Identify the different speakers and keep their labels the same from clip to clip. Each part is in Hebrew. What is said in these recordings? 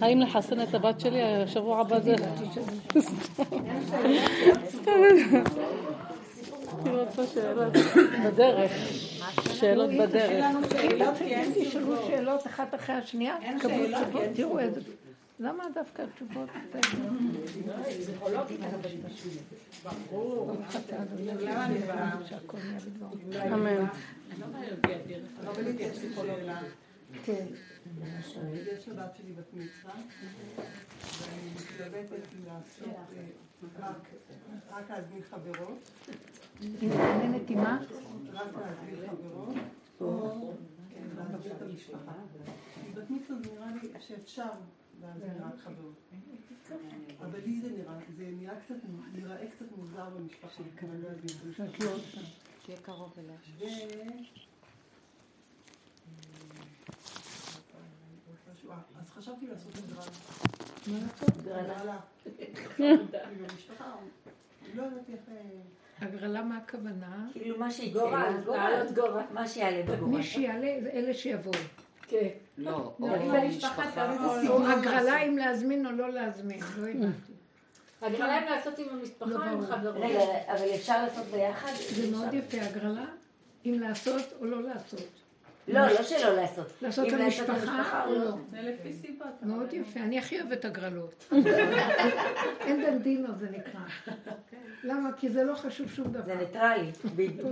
Speaker 1: האם לחסן את הבת שלי השבוע הבא זה... אני רוצה שאלות בדרך. שאלות בדרך.
Speaker 2: תשאלו שאלות אחת אחרי השנייה, תשובות, תראו איזה... למה דווקא התשובות?
Speaker 1: אמן.
Speaker 2: כן.
Speaker 3: יש הבת שלי בת מצווה, ואני מתלבטת אם לעשות רק להזמין חברות.
Speaker 2: היא מתעניינת עם מה?
Speaker 3: רק להזמין חברות, או להזמין את המשפחה. בת מצווה נראה לי שאפשר חברות. אבל לי זה נראה, זה נראה קצת, נראה קצת מוזר במשפחה.
Speaker 2: שיהיה קרוב אליה.
Speaker 3: אז חשבתי לעשות הגרלה.
Speaker 2: מה לעשות?
Speaker 3: הגרלה. המשפחה. לא יודעת איך...
Speaker 2: הגרלה מה הכוונה?
Speaker 4: כאילו מה שיצא, לעלות גובה, מה שיעלה בגובה.
Speaker 2: מי שיעלה זה אלה שיבואו.
Speaker 4: כן.
Speaker 5: לא,
Speaker 4: או
Speaker 5: משפחה.
Speaker 2: או הגרלה אם להזמין או לא להזמין, לא הבנתי.
Speaker 4: הגרלה אם לעשות עם המשפחה
Speaker 2: לא
Speaker 4: או עם. חברות.
Speaker 6: רגע, אבל אפשר לעשות ביחד?
Speaker 2: זה מאוד יפה, הגרלה, אם לעשות או לא לעשות.
Speaker 6: לא, לא שלא לעשות.
Speaker 2: לעשות למשפחה או לא.
Speaker 3: זה לפי סיבות.
Speaker 2: מאוד יפה, אני הכי אוהבת הגרלות. אין דנדינו זה נקרא. למה? כי זה לא חשוב שום
Speaker 6: זה
Speaker 2: דבר.
Speaker 6: ניטרלי. בדיוק.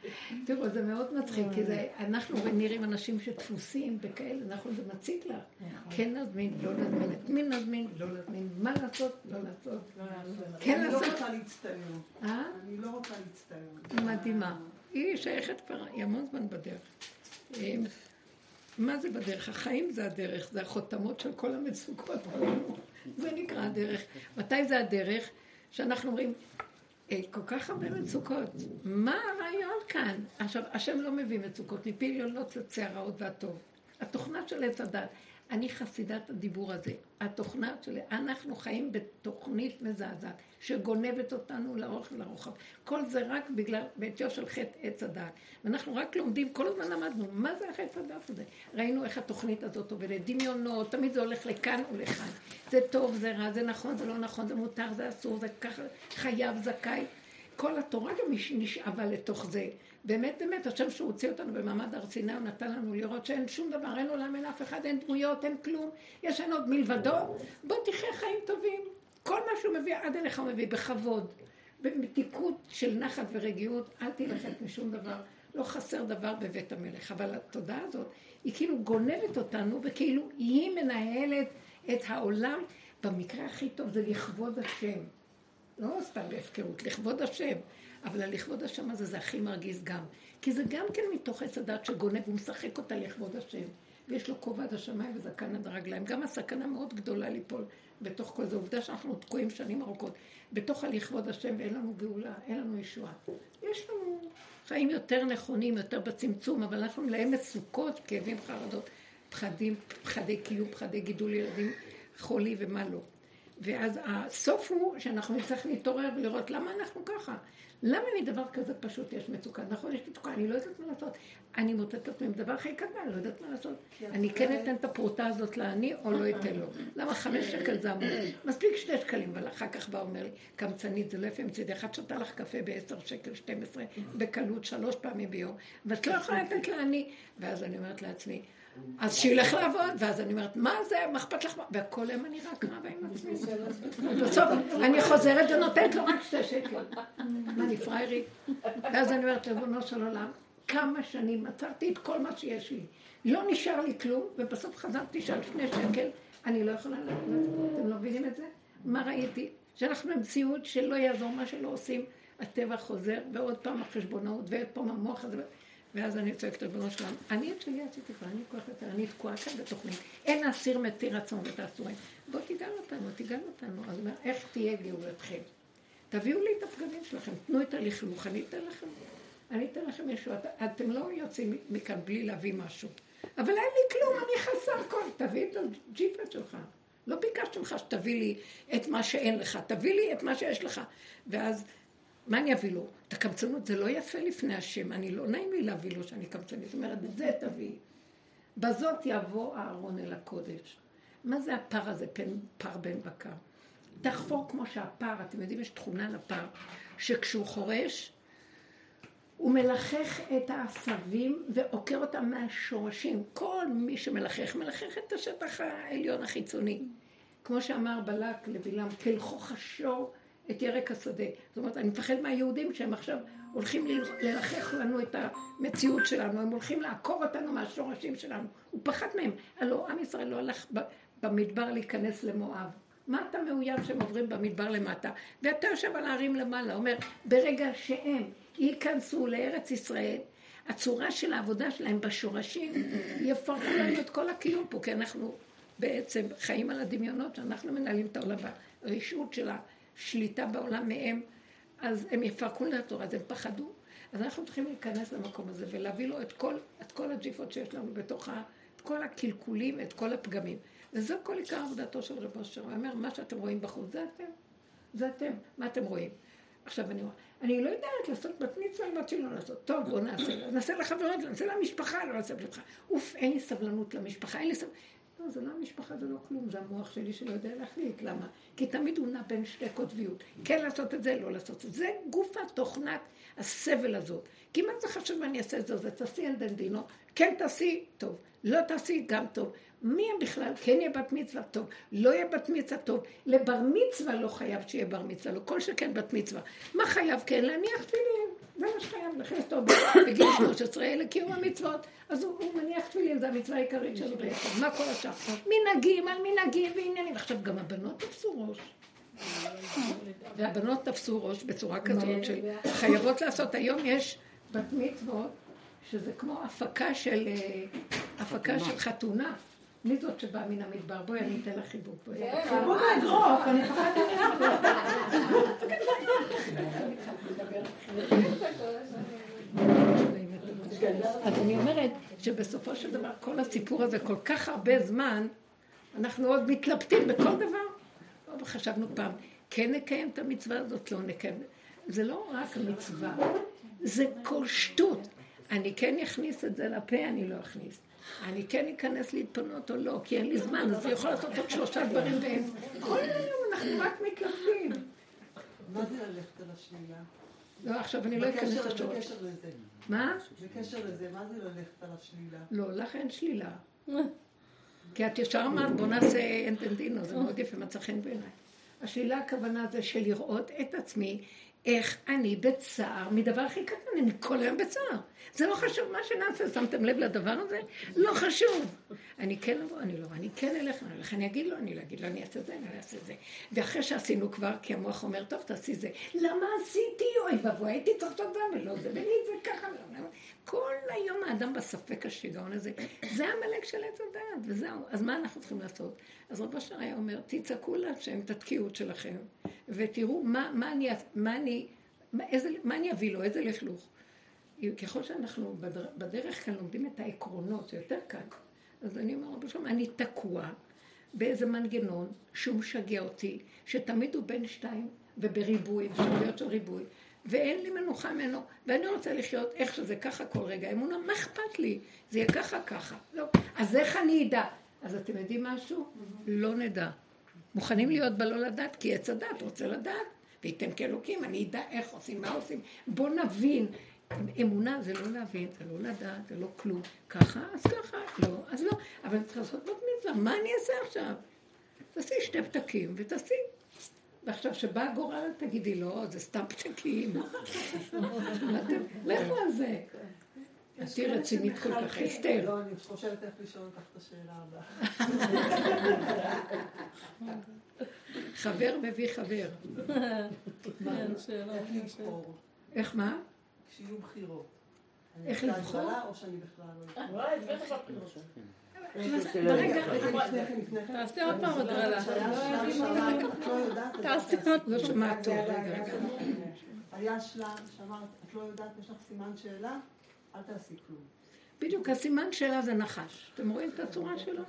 Speaker 2: תראו, זה מאוד מצחיק, כי זה, אנחנו נראים אנשים שדפוסים וכאלה, אנחנו, זה מציק לך. כן נזמין, לא נזמין, את מי נזמין, לא נזמין, מה לעשות, לא לעשות. כן
Speaker 3: אני לא
Speaker 2: לעשות.
Speaker 3: רוצה להצטער.
Speaker 2: אה?
Speaker 3: אני לא רוצה להצטער.
Speaker 2: היא מדהימה. היא שייכת כבר, היא המון זמן בדרך. אה, מה זה בדרך? החיים זה הדרך, זה החותמות של כל המצוקות. זה נקרא הדרך. מתי זה הדרך? שאנחנו אומרים, "אה, כל כך הרבה מצוקות, מה הרעיון כאן? עכשיו, השם לא מביא מצוקות, מפי עליונות יוצא הרעות והטוב. התוכנה של עץ הדת. אני חסידת הדיבור הזה. התוכנה של... אנחנו חיים בתוכנית מזעזעת, שגונבת אותנו לאורך ולרוחב. כל זה רק בגלל, בעטיו של חטא עץ הדת. ואנחנו רק לומדים, כל הזמן למדנו, מה זה החטא הדת הזה? ראינו איך התוכנית הזאת עובדת, דמיונות, תמיד זה הולך לכאן ולכאן. זה טוב, זה רע, זה נכון, זה לא נכון, זה מותר, זה אסור, זה ככה, חייב, זכאי. כל התורה גם נש- נשאבה לתוך זה. באמת, באמת, השם שהוא הוציא אותנו במעמד הר סיני, הוא נתן לנו לראות שאין שום דבר, אין עולם, אין אף אחד, אין דמויות, אין כלום. יש אין עוד מלבדו. בוא תחיה חיים טובים. כל מה שהוא מביא עד אליך הוא מביא בכבוד, במתיקות של נחת ורגיעות, אל תילחץ משום דבר. לא חסר דבר בבית המלך. אבל התודעה הזאת, היא כאילו גונבת אותנו, וכאילו היא מנהלת את העולם. במקרה הכי טוב זה לכבוד השם. לא סתם בהפקרות, לכבוד השם. אבל הלכבוד השם הזה זה הכי מרגיז גם. כי זה גם כן מתוך עץ הדת שגונב ומשחק אותה לכבוד השם. ויש לו כובע עד השמיים וזקן עד הרגליים. גם הסכנה מאוד גדולה ליפול בתוך כל זה. עובדה שאנחנו תקועים שנים ארוכות בתוך הלכבוד השם ואין לנו גאולה, אין לנו ישועה. יש לנו חיים יותר נכונים, יותר בצמצום, אבל אנחנו מלאים מצוקות, כאבים, חרדות, פחדים, פחדי קיום, פחדי גידול ילדים, חולי ומה לא. ואז הסוף הוא שאנחנו נצטרך להתעורר ולראות למה אנחנו ככה. למה מדבר כזה פשוט יש מצוקה? נכון, יש מצוקה, אני לא יודעת מה לעשות. אני מוצאת את עצמי בדבר הכי קטן, לא יודעת מה לעשות. אני כן אתן את הפרוטה הזאת לעני או לא אתן לו. למה חמש שקל זה המון? מספיק שני שקלים, אבל אחר כך בא אומר לי, קמצנית, זה לא יפה מצידי. אחת שתה לך קפה בעשר שקל, 12, בקלות, שלוש פעמים ביום, ואת לא יכולה לתת לעני. ואז אני אומרת לעצמי, אז שילך לעבוד, ואז אני אומרת, מה זה, מה אכפת לך? והכל היום אני רק רבה עם עצמי. בסוף אני חוזרת ונותנת לו רק שתי שקל. אני פריירית? ואז אני אומרת, ריבונו של עולם, כמה שנים עצרתי את כל מה שיש לי. לא נשאר לי כלום, ובסוף חזרתי שעל שני שקל, אני לא יכולה לעשות. אתם לא מבינים את זה? מה ראיתי? שאנחנו במציאות שלא יעזור מה שלא עושים, הטבע חוזר, ועוד פעם החשבונאות, ועוד פעם המוח הזה. ואז אני צועקת ריבונו שלם, אני את שלי עשיתי כבר, אני כוח יותר, אני תקועה כאן בתוכנית. אין אסיר מתיר רצון ותעשו בוא תגאל אותנו, תגאל אותנו. אז איך תהיה גאולתכם? תביאו לי את הפגמים שלכם, תנו את הלכלוך, אני אתן לכם. אני אתן לכם ישוע. אתם לא יוצאים מכאן בלי להביא משהו. אבל אין לי כלום, אני חסר כל. תביא את הג'יפט שלך. לא ביקשתי ממך שתביא לי את מה שאין לך, תביא לי את מה שיש לך. ואז מה אני אביא לו? את הקמצנות זה לא יפה לפני השם, אני לא נעים לי להביא לו שאני קמצנית. זאת אומרת, את זה תביא. בזאת יבוא אהרון אל הקודש. מה זה הפר הזה, פן, פר בן בקר? תחפור כמו שהפר, אתם יודעים, יש תכונה לפר, שכשהוא חורש, הוא מלחך את העשבים ועוקר אותם מהשורשים. כל מי שמלחך, מלחך את השטח העליון החיצוני. כמו שאמר בלק לבלעם, כלכוך השור את ירק השדה. זאת אומרת, אני מפחד מהיהודים שהם עכשיו הולכים ללחך לנו את המציאות שלנו, הם הולכים לעקור אותנו מהשורשים שלנו. הוא פחד מהם. הלוא עם ישראל לא הלך במדבר להיכנס למואב. מה אתה מאוים שהם עוברים במדבר למטה? ואתה יושב על הערים למעלה, אומר, ברגע שהם ייכנסו לארץ ישראל, הצורה של העבודה שלהם בשורשים יפרקו לנו את כל הקיום פה, כי אנחנו בעצם חיים על הדמיונות שאנחנו מנהלים את העולם, הרשעות של השליטה בעולם מהם, אז הם יפרקו התורה, אז הם פחדו. אז אנחנו צריכים להיכנס למקום הזה ולהביא לו את כל, את כל הג'יפות שיש לנו בתוך ה... את כל הקלקולים, את כל הפגמים. וזו כל עיקר עבודתו של רב אשר. הוא אומר, מה שאתם רואים בחוץ, זה אתם. זה אתם. מה אתם רואים? עכשיו אני אומרת, אני לא יודעת לעשות בת מצווה בת שלא לעשות. טוב, בוא נעשה. נעשה לחברות, נעשה למשפחה, לא נעשה לך. אוף, אין לי סבלנות למשפחה, אין לי סבלנות. לא, זה לא המשפחה, זה לא כלום, זה המוח שלי שלא יודע להחליט. למה? כי תמיד הוא נע בין שתי קוטביות. כן לעשות את זה, לא לעשות את זה. זה גוף התוכנת הסבל הזאת. כי מה זה חשוב מה אני אעשה את זה? זה תעשי אין דן דינו. כן תעשי, טוב. לא תעשי, גם טוב. מי בכלל כן יהיה בת מצווה טוב, לא יהיה בת מצווה טוב. לבר מצווה לא חייב שיהיה בר מצווה, לא כל שכן בת מצווה. מה חייב כן? להניח תפילין. זה מה שחייב לכם טוב בגיל 13 לקיום המצוות. אז הוא, הוא מניח תפילין, זו המצווה העיקרית שלו בעצם. מה כל השאר? מנהגים על מנהגים ועניינים. עכשיו גם הבנות תפסו ראש. והבנות תפסו ראש בצורה כזאת של חייבות לעשות. היום יש בת מצוות שזה כמו הפקה של, אה, הפקה של חתונה. מי זאת שבאה מן המדבר? בואי, אני אתן לך חיבוק.
Speaker 3: חיבוק האגרוף, אני חייבת
Speaker 2: אז אני אומרת שבסופו של דבר כל הסיפור הזה כל כך הרבה זמן, אנחנו עוד מתלבטים בכל דבר. לא חשבנו פעם, כן נקיים את המצווה הזאת, לא נקיים. זה לא רק מצווה, זה כל שטות. אני כן אכניס את זה לפה, אני לא אכניס. אני כן אכנס להתפנות או לא, כי אין לי זמן, אז אני יכול לעשות עוד שלושה דברים בהם. כל היום אנחנו רק מתלבטים.
Speaker 3: מה זה ללכת על השלילה?
Speaker 2: לא, עכשיו אני לא אכנס
Speaker 3: לשאול. בקשר לזה.
Speaker 2: מה?
Speaker 3: בקשר לזה, מה זה ללכת על השלילה?
Speaker 2: לא, לך אין שלילה. כי את ישר אמרת, בוא נעשה אנטנדינו, זה מאוד יפה, מצא חן בעיניי. השלילה הכוונה זה של לראות את עצמי איך אני בצער מדבר הכי קטן, אני כל היום בצער. זה לא חשוב מה שנעשה, שמתם לב לדבר הזה? לא חשוב. אני כן אבוא, אני לא, אני כן אלך, אני אלך, אני אגיד לו, אני לא אגיד לו, אני אעשה זה, אני אעשה זה. ואחרי שעשינו כבר, כי המוח אומר, טוב, תעשי זה. למה עשיתי? אוי ואבוי, הייתי צריך לעשות זה ולא זה, ולי זה ככה. כל היום האדם בספק השיגעון הזה. זה המלך של עץ הדעת, וזהו. אז מה אנחנו צריכים לעשות? אז רב אשר אומר, תצעקו להשם את התקיעות שלכם, ותראו מה, מה, אני, מה, אני, מה, איזה, מה אני אביא לו, איזה לכלוך. ככל שאנחנו בדרך כאן לומדים את העקרונות, זה יותר קל. אז אני אומר, רבי שלום, אני תקוע באיזה מנגנון שהוא משגע אותי, שתמיד הוא בין שתיים ובריבוי, אפשרויות של ריבוי, ואין לי מנוחה ממנו, ואני רוצה לחיות איך שזה ככה כל רגע. אמונה, מה אכפת לי? זה יהיה ככה ככה. לא. אז איך אני אדע? אז אתם יודעים משהו? לא נדע. מוכנים להיות בלא לדעת, כי עץ הדת רוצה לדעת. וייתם כאלוקים, אני אדע איך עושים, מה עושים. בואו נבין. אמונה זה לא להבין, זה לא לדעת, זה לא כלום. ככה, אז ככה, לא, אז לא. אבל צריכה לעשות בת מצווה, מה אני אעשה עכשיו? תעשי שתי פתקים ותעשי. ועכשיו, שבא הגורל, תגידי לו, לא, זה סתם פתקים. לכו על זה. את תהיי רצינית כל כך, אסתר.
Speaker 3: לא, אני חושבת איך לשאול אותך את השאלה הבאה.
Speaker 2: חבר מביא חבר. איך מה?
Speaker 3: כשיהיו בחירות.
Speaker 2: איך לבחור?
Speaker 3: או שאני בכלל לא...
Speaker 1: תעשי עוד פעם הגרלה.
Speaker 2: תעשי עוד פעם, לא שמעת טוב.
Speaker 3: היה שלב שאמרת, את לא יודעת, יש לך סימן שאלה? אל תעשי כלום.
Speaker 2: בדיוק, הסימן שאלה זה נחש. אתם רואים את הצורה שלו?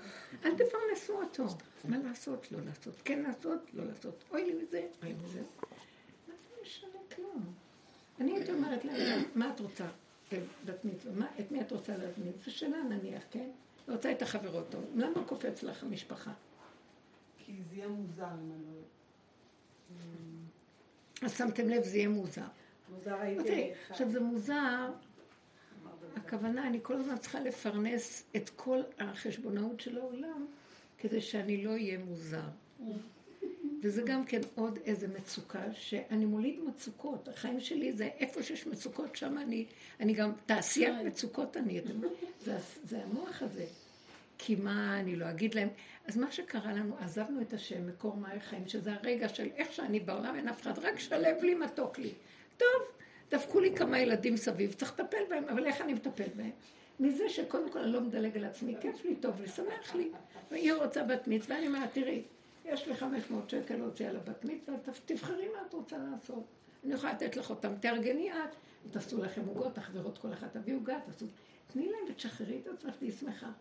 Speaker 2: אל תפרנסו אותו. מה לעשות, לא לעשות, כן לעשות, לא לעשות. אוי לי מזה, אוי לי מזה. מה זה משנה כלום? אני הייתי אומרת להם, מה את רוצה? בת מצווה, את מי את רוצה להזמין? זו שאלה נניח, כן? רוצה את החברות טוב. למה קופץ לך המשפחה?
Speaker 3: כי זה יהיה מוזר אם אני לא...
Speaker 2: אז שמתם לב, זה יהיה מוזר.
Speaker 3: מוזר הייתי...
Speaker 2: אוקיי, עכשיו זה מוזר, הכוונה, אני כל הזמן צריכה לפרנס את כל החשבונאות של העולם, כדי שאני לא אהיה מוזר. וזה גם כן עוד איזה מצוקה, שאני מוליד מצוקות. החיים שלי זה איפה שיש מצוקות, שם אני, אני גם תעשיית מצוקות אני. זה, זה המוח הזה. כי מה, אני לא אגיד להם. אז מה שקרה לנו, עזבנו את השם, מקור מים חיים, שזה הרגע של איך שאני בעולם, אין אף אחד, רק שלב לי, מתוק לי. טוב, דפקו לי כמה ילדים סביב, צריך לטפל בהם, אבל איך אני מטפל בהם? מזה שקודם כל אני לא מדלג על עצמי, כיף לי, טוב לי, שמח לי. והיא רוצה בת מצווה, אני אומרת, תראי, יש לי 500 שקל להוציא על הבת מצווה, תבחרי מה את רוצה לעשות. אני יכולה לתת לך אותם, תארגני את, תעשו לכם עוגות, תחברות כל אחת, תביאו עוגה, תעשו... תני להם ותשחררי את עצמך, תהיי שמחה.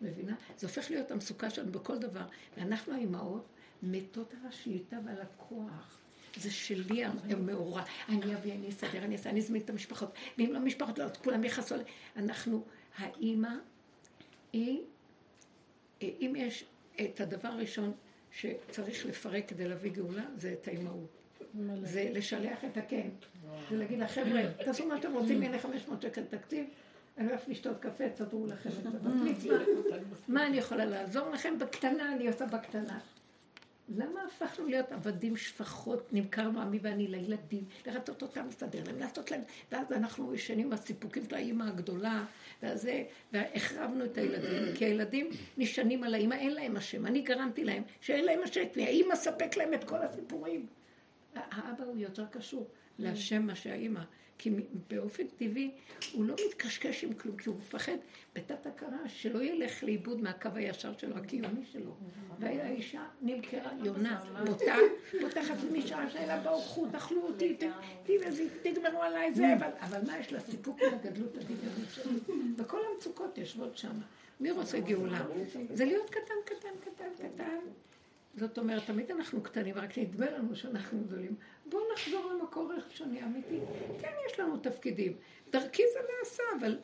Speaker 2: מבינה? זה הופך להיות המצוקה שלנו בכל דבר. ואנחנו האימהות מתות על השליטה ועל הכוח. זה שלי המאורע. אני אביא, אני אסדר, אני אעשה, אני אזמין את המשפחות. ואם לא משפחות, לא, כולם יכעסו עליי. אנחנו, האימא היא, אם יש את הדבר הראשון שצריך לפרק כדי להביא גאולה, זה את האימהות. זה לשלח את הכן. זה להגיד לחבר'ה, תעשו מה שאתם רוצים, הנה 500 שקל תקציב. אני הולכת לשתות קפה, תסדרו לכם את זה במצווה. מה אני יכולה לעזור לכם? בקטנה, אני עושה בקטנה. למה הפכנו להיות עבדים שפחות, נמכרנו עמי ואני לילדים, לרצות אותם, לסדר להם, לעשות להם, ואז אנחנו ישנים בסיפוקים של האימא הגדולה, וזה, והחרבנו את הילדים, כי הילדים נשענים על האימא, אין להם השם, אני גרמתי להם שאין להם השם, והאימא ספק להם את כל הסיפורים. האבא הוא יותר קשור להשם מה שהאימא. כי באופן טבעי הוא לא מתקשקש עם כלום, כי הוא מפחד בתת הכרה שלא ילך לאיבוד מהקו הישר שלו, הקיומי שלו. והאישה נמכרה, יונה, בוטה, בוטחת משעה שאלה באו, קחו, תאכלו אותי, תגמרו עליי זה, אבל מה יש לה? סיפוק עם הגדלות הדמיונית שלי. וכל המצוקות יושבות שם. מי רוצה גאולה? זה להיות קטן, קטן, קטן, קטן. זאת אומרת, תמיד אנחנו קטנים, רק נדמה לנו שאנחנו גדולים. בואו נחזור למקור ראשוני אמיתי. כן, יש לנו תפקידים. דרכי זה נעשה, אבל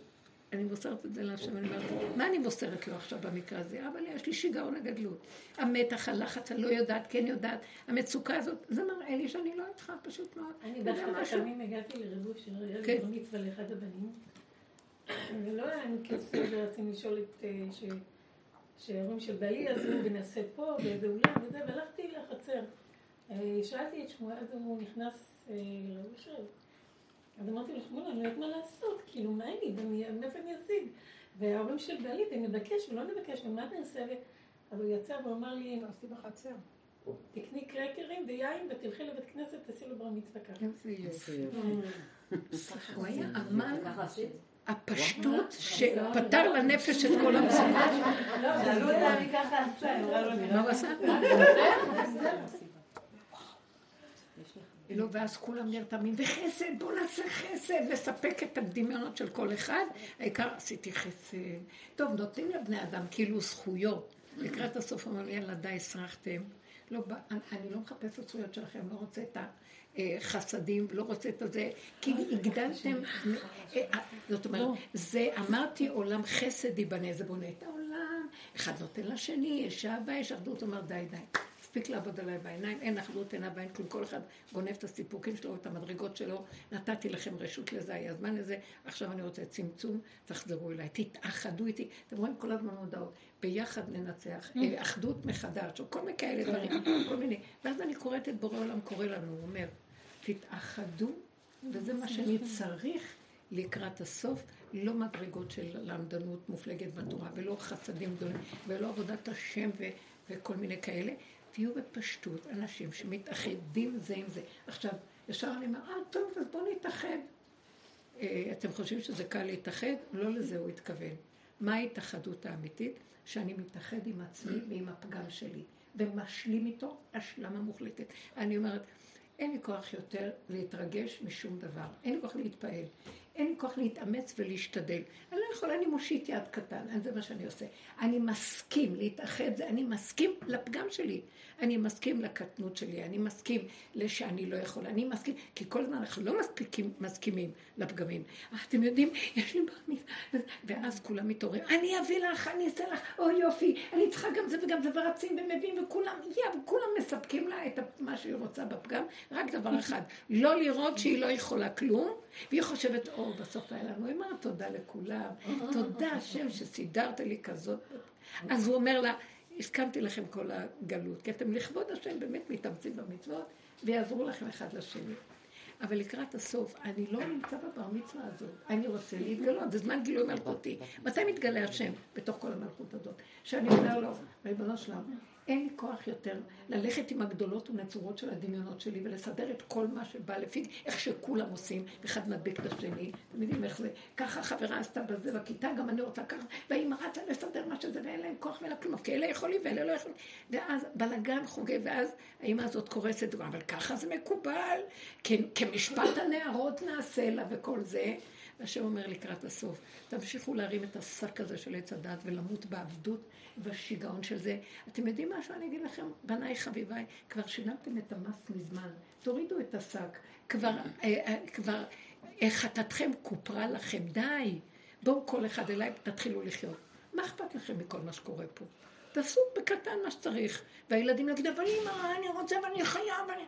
Speaker 2: אני מוסרת את זה להשם, אני אומרת, מה אני מוסרת לו עכשיו במקרה הזה? אבל יש לי שיגעון הגדלות. המתח, הלחץ, אני לא יודעת, כן יודעת, המצוקה הזאת, זה מראה לי שאני לא איתך, פשוט מאוד.
Speaker 1: אני באחד הפעמים הגעתי לריבוש של כן. מצווה לאחד הבנים, ולא היה לנו כסף, ורצינו לשאול את... אה, שההורים של בעלי עזרו ונעשה פה, באיזה אולם וזה, והלכתי לחצר. אה, שאלתי את שמואל, אז הוא נכנס אה, לראש אז אמרתי לו, שמואל, אני לא יודעת מה לעשות, כאילו, מה אני, מאיפה אני אשיג? וההורים של בעלי, אם נבקש ולא נבקש, ומה נעשה? אז הוא יצא ואמר לי,
Speaker 2: עשיתי בחצר.
Speaker 1: תקני קרקרים ויין ותלכי לבית כנסת, תעשי לו בר מצווה ככה.
Speaker 2: איזה יופי. הוא היה אמן. הפשטות שפתר לנפש את כל המצוקות.
Speaker 1: שאלו אותה, אני ככה
Speaker 2: מה הוא עשה? לא, ואז כולם נרתמים, וחסד, בואו נעשה חסד, לספק את הדמיונות של כל אחד, העיקר עשיתי חסד. טוב, נותנים לבני אדם כאילו זכויות. לקראת הסוף אמר לי, יאללה, די, הסרחתם. לא, אני לא מחפש את הזכויות שלכם, לא רוצה את החסדים, לא רוצה את הזה, כי הגדלתם, אה, אה, זאת אומרת, זה, אמרתי עולם חסד ייבנה, זה בונה את העולם, אחד נותן לשני, יש אהבה, יש אחדות, אומר די, די. מספיק לעבוד עליי בעיניים, אין אחדות, אין אין כלום, כל אחד גונב את הסיפוקים שלו, את המדרגות שלו, נתתי לכם רשות לזה, היה זמן לזה, עכשיו אני רוצה צמצום, תחזרו אליי, תתאחדו איתי, אתם רואים כל הזמן הודעות, ביחד ננצח, אה, אחדות מחדש, או כל מיני כאלה דברים, כל מיני, ואז אני קוראת את בורא עולם קורא לנו, הוא אומר, תתאחדו, וזה מה שאני צריך לקראת הסוף, לא מדרגות של למדנות מופלגת בתורה, ולא חסדים גדולים, ולא עבודת השם ו- וכל מיני כאלה. תהיו בפשטות אנשים שמתאחדים זה עם זה. עכשיו, ישר אני אומר, אה, טוב, אז בואו נתאחד. אה, אתם חושבים שזה קל להתאחד? לא לזה הוא התכוון. מה ההתאחדות האמיתית? שאני מתאחד עם עצמי ועם הפגם שלי, ומשלים איתו השלמה מוחלטת. אני אומרת, אין לי כוח יותר להתרגש משום דבר, אין לי כוח להתפעל. אין כוח להתאמץ ולהשתדל. אני לא יכולה, אני מושיט יד קטן, זה מה שאני עושה. אני מסכים להתאחד, אני מסכים לפגם שלי. אני מסכים לקטנות שלי, אני מסכים לשאני לא יכול, אני מסכים, כי כל הזמן אנחנו לא מספיקים, מסכימים לפגמים. אתם יודעים, יש לי בר ואז כולם מתעוררים, אני אביא לך, אני אעשה לך, אוי יופי, אני צריכה גם זה וגם זה, ורצים ומביאים, וכולם, יא, וכולם מספקים לה את מה שהיא רוצה בפגם, רק דבר אחד, לא לראות שהיא לא יכולה כלום, והיא חושבת, או, בסוף היה לנו, היא אמרה תודה לכולם, תודה השם שסידרת לי כזאת. אז הוא אומר לה, הסכמתי לכם כל הגלות, כי אתם לכבוד השם באמת מתאמצים במצוות, ויעזרו לכם אחד לשני. אבל לקראת הסוף, אני לא נמצא בבר מצווה הזאת, אני רוצה להתגלות, זה זמן גילוי מלכותי. מתי מתגלה השם בתוך כל המלכות הזאת? שאני אומר לו, ריבונו שלם, אין לי כוח יותר ללכת עם הגדולות ונצורות של הדמיונות שלי ולסדר את כל מה שבא לפי איך שכולם עושים, אחד מדביק את השני, אתם יודעים איך זה, ככה חברה עשתה בזה בכיתה, גם אני רוצה ככה, והאמא רצה לסדר מה שזה, ואין להם כוח ואין כלום, כי אלה יכולים ואלה לא יכולים, ואז בלאגן חוגג, ואז האמא הזאת קורסת, אבל ככה זה מקובל, כמשפט הנערות נעשה לה וכל זה. השם אומר לקראת הסוף, תמשיכו להרים את השק הזה של עץ הדת ולמות בעבדות ובשיגעון של זה. אתם יודעים משהו? אני אגיד לכם, בניי חביביי, כבר שילמתם את המס מזמן, תורידו את השק, כבר, אה, אה, כבר אה, חטאתכם כופרה לכם, די. בואו כל אחד אליי, תתחילו לחיות. מה אכפת לכם מכל מה שקורה פה? תעשו בקטן מה שצריך. והילדים יגידו, אבל אמא, אני רוצה ואני חייב, ואני...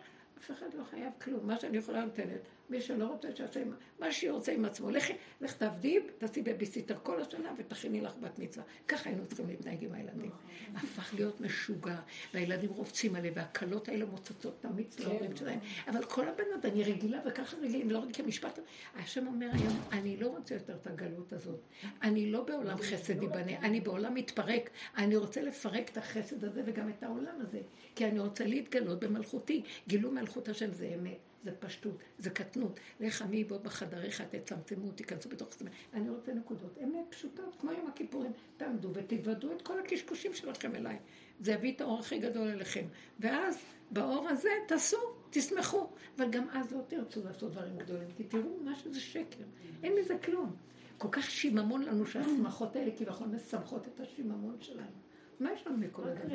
Speaker 2: אף אחד לא חייב כלום. מה שאני יכולה נותנת. מי שלא רוצה, שיעשה מה שהיא רוצה עם עצמו. לכי, לך תעבדי, תעשי בביסיטר כל השנה ותכיני לך בת מצווה. ככה היינו צריכים להתנהג עם הילדים. הפך להיות משוגע, והילדים רובצים עליה, והכלות האלה מוצצות את המיץ להורים כן. שלהם. אבל כל הבנות, אני רגילה וככה רגילים, לא רק כמשפט. השם אומר היום, אני לא רוצה יותר את הגלות הזאת. אני לא בעולם חסד ייבנה, אני בעולם מתפרק. אני רוצה לפרק את החסד הזה וגם את העולם הזה. כי אני רוצה להתגלות במלכותי. גילו מלכות השם זה אמת. זה פשטות, זה קטנות. לך עמי בו בחדריך, תצמצמו, תיכנסו בתוך הסתמה. אני רוצה נקודות אמת פשוטות, כמו יום הכיפורים. תעמדו ותתוודו את כל הקשקושים שלכם אליי. זה יביא את האור הכי גדול אליכם. ואז באור הזה תעשו, תשמחו. אבל גם אז לא תרצו לעשות דברים גדולים, כי תראו מה שזה שקר. אין מזה כלום. כל כך שיממון לנו שהשמחות האלה כביכול משמחות את השיממון שלנו. מה יש לנו מכל הדבר?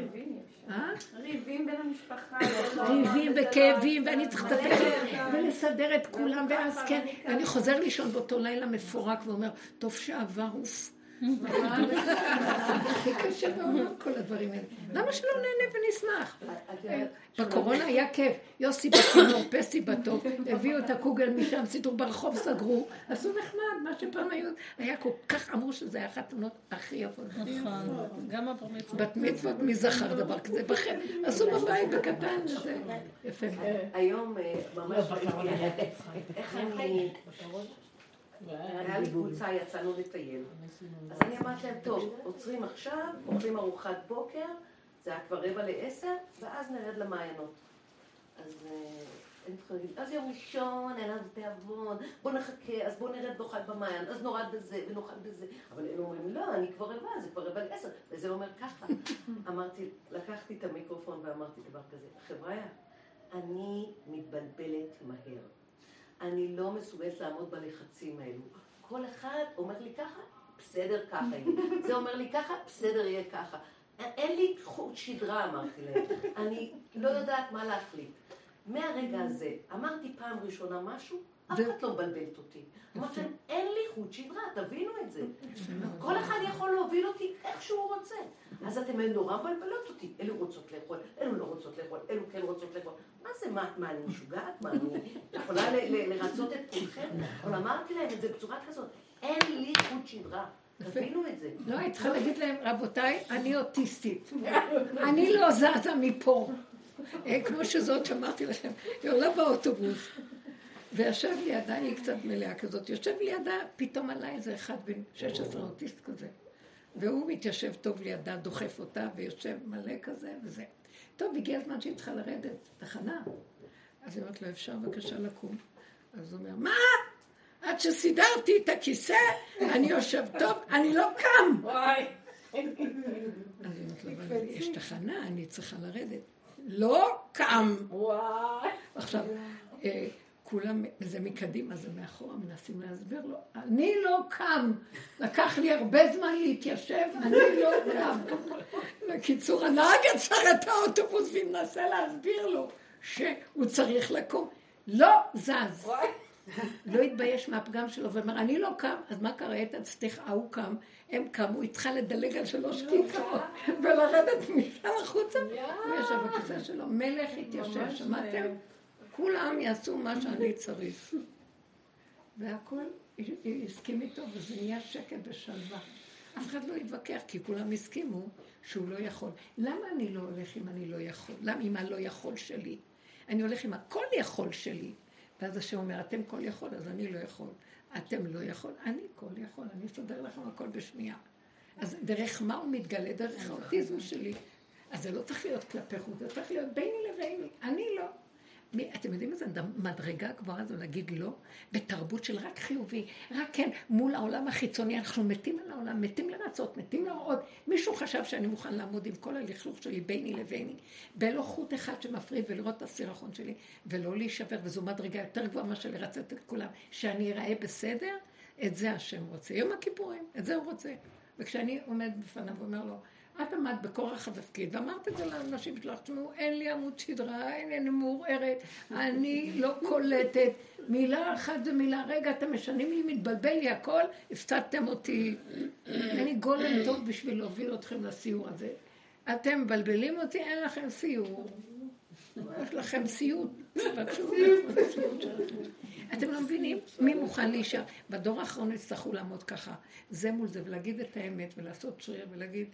Speaker 1: אה? ריבים בין המשפחה.
Speaker 2: ריבים וכאבים, ואני צריך לטפל ולסדר את כולם, ואז כן, ואני חוזר לישון באותו לילה מפורק ואומר, טוב שעבר, אוף. הכי קשה בעולם כל הדברים האלה. למה שלא נהנה ונשמח? בקורונה היה כיף. יוסי בכינור, פסי בטוב, הביאו את הקוגל משם, סידור ברחוב, סגרו, עשו נחמד, מה שפעם היו, היה כל כך, אמרו שזה היה אחת התמונות הכי יפות.
Speaker 1: נכון, גם הבר מצוות.
Speaker 2: בת מצוות, מי זכר דבר כזה? בחן, עשו בבית בקטן, זה יפה.
Speaker 6: היום ממש, איך אני... היה לי קבוצה, יצאנו לטייל. אז אני אמרתי להם, טוב, עוצרים עכשיו, אוכלים ארוחת בוקר, זה היה כבר רבע לעשר, ואז נרד למעיינות. אז אה, אז יום ראשון, אין לנו תיאבון, בוא נחכה, אז בוא נרד נאכל במעיין, אז נורד בזה ונאכל בזה. אבל הם אומרים, לא, אני כבר רבע, זה כבר רבע לעשר, וזה אומר ככה. אמרתי, לקחתי את המיקרופון ואמרתי דבר כזה, חבריא, אני מתבלבלת מהר. אני לא מסוגלת לעמוד בלחצים האלו. כל אחד אומר לי ככה, בסדר ככה יהיה. זה אומר לי ככה, בסדר יהיה ככה. אין לי חוט שדרה, אמרתי להם. אני לא יודעת מה להחליט. מהרגע הזה, אמרתי פעם ראשונה משהו, אף אחד לא מבלבלת אותי. אמרתי להם, אין לי חוט שדרה, תבינו את זה. כל אחד יכול להוביל אותי איך שהוא רוצה. אז אתם נורא מבלבלות אותי. אלו רוצות לאכול, אלו לא רוצות לאכול, אלו כן רוצות לאכול. מה זה, מה, מה אני משוגעת? מה, אני יכולה לרצות את כולכם? אבל אמרתי להם את זה בצורה כזאת, אין לי חוט שדרה. תבינו את זה.
Speaker 2: לא, היית צריכה להגיד להם, רבותיי, אני אוטיסטית. אני לא זזה מפה. אה, כמו שזאת שאמרתי לכם, היא עולה באוטובוס. וישב לידה, היא קצת מלאה כזאת, יושב לידה, פתאום עלה איזה אחד בן 16 אוטיסט כזה. והוא מתיישב טוב לידה, דוחף אותה, ויושב מלא כזה וזה. טוב, הגיע הזמן שהיא צריכה לרדת, תחנה. אז היא אומרת לו, אפשר בבקשה לקום? אז הוא אומר, מה? עד שסידרתי את הכיסא, אני יושב טוב, אני לא קם. וואי. אז היא אומרת לו, אבל יש תחנה, אני צריכה לרדת. לא קם. וואי. עכשיו, אה, כולם, זה מקדימה, זה מאחורה, מנסים להסביר לו. אני לא קם. לקח לי הרבה זמן להתיישב, אני לא קם. בקיצור, הנהג עצר את האוטובוס ומנסה להסביר לו שהוא צריך לקום. לא זז. לא התבייש מהפגם שלו ואומר, אני לא קם, אז מה קרה? את אצלך, ההוא קם, הם קמו, הוא התחל לדלג על שלוש כיכרות ולרדת משם החוצה. הוא ישב בכיסא שלו, מלך התיישב, שמעתם? כולם יעשו מה שאני צריך. והכל הסכים איתו, וזה נהיה שקט ושלווה. אף אחד לא יתווכח, כי כולם הסכימו שהוא לא יכול. למה אני לא הולך אם אני לא יכול? למה עם הלא יכול שלי? אני הולך עם הכל יכול שלי. ואז השם אומר, אתם כל יכול, אז אני לא יכול. אתם לא יכול, אני כל יכול, אני אסדר לכם הכל בשנייה. אז דרך מה הוא מתגלה? דרך האוטיזם שלי. אז זה לא צריך להיות כלפי חוץ, זה צריך להיות ביני לביני. אני לא. מי, אתם יודעים איזה מדרגה גבוהה זו להגיד לא? בתרבות של רק חיובי, רק כן, מול העולם החיצוני, אנחנו מתים על העולם, מתים לרצות, מתים להראות. מישהו חשב שאני מוכן לעמוד עם כל הלכלוך שלי ביני לביני, בלא חוט אחד שמפריד ולראות את הסירחון שלי, ולא להישבר, וזו מדרגה יותר גבוהה מאשר לרצות את כולם, שאני אראה בסדר, את זה השם רוצה. יום הכיפורים, את זה הוא רוצה. וכשאני עומד בפניו ואומר לו, את עמדת בכורח התפקיד, ואמרת את זה לאנשים שלך, תשמעו, אין לי עמוד שדרה, אין אני מעורערת, אני לא קולטת, מילה אחת מילה, רגע, אתם משנים לי, מתבלבל לי הכל, הפסדתם אותי. אני גולם טוב בשביל להוביל אתכם לסיור הזה. אתם מבלבלים אותי, אין לכם סיור. יש לכם סיוט. אתם לא מבינים מי מוכן להישאר. בדור האחרון יצטרכו לעמוד ככה, זה מול זה, ולהגיד את האמת, ולעשות שריר, ולהגיד,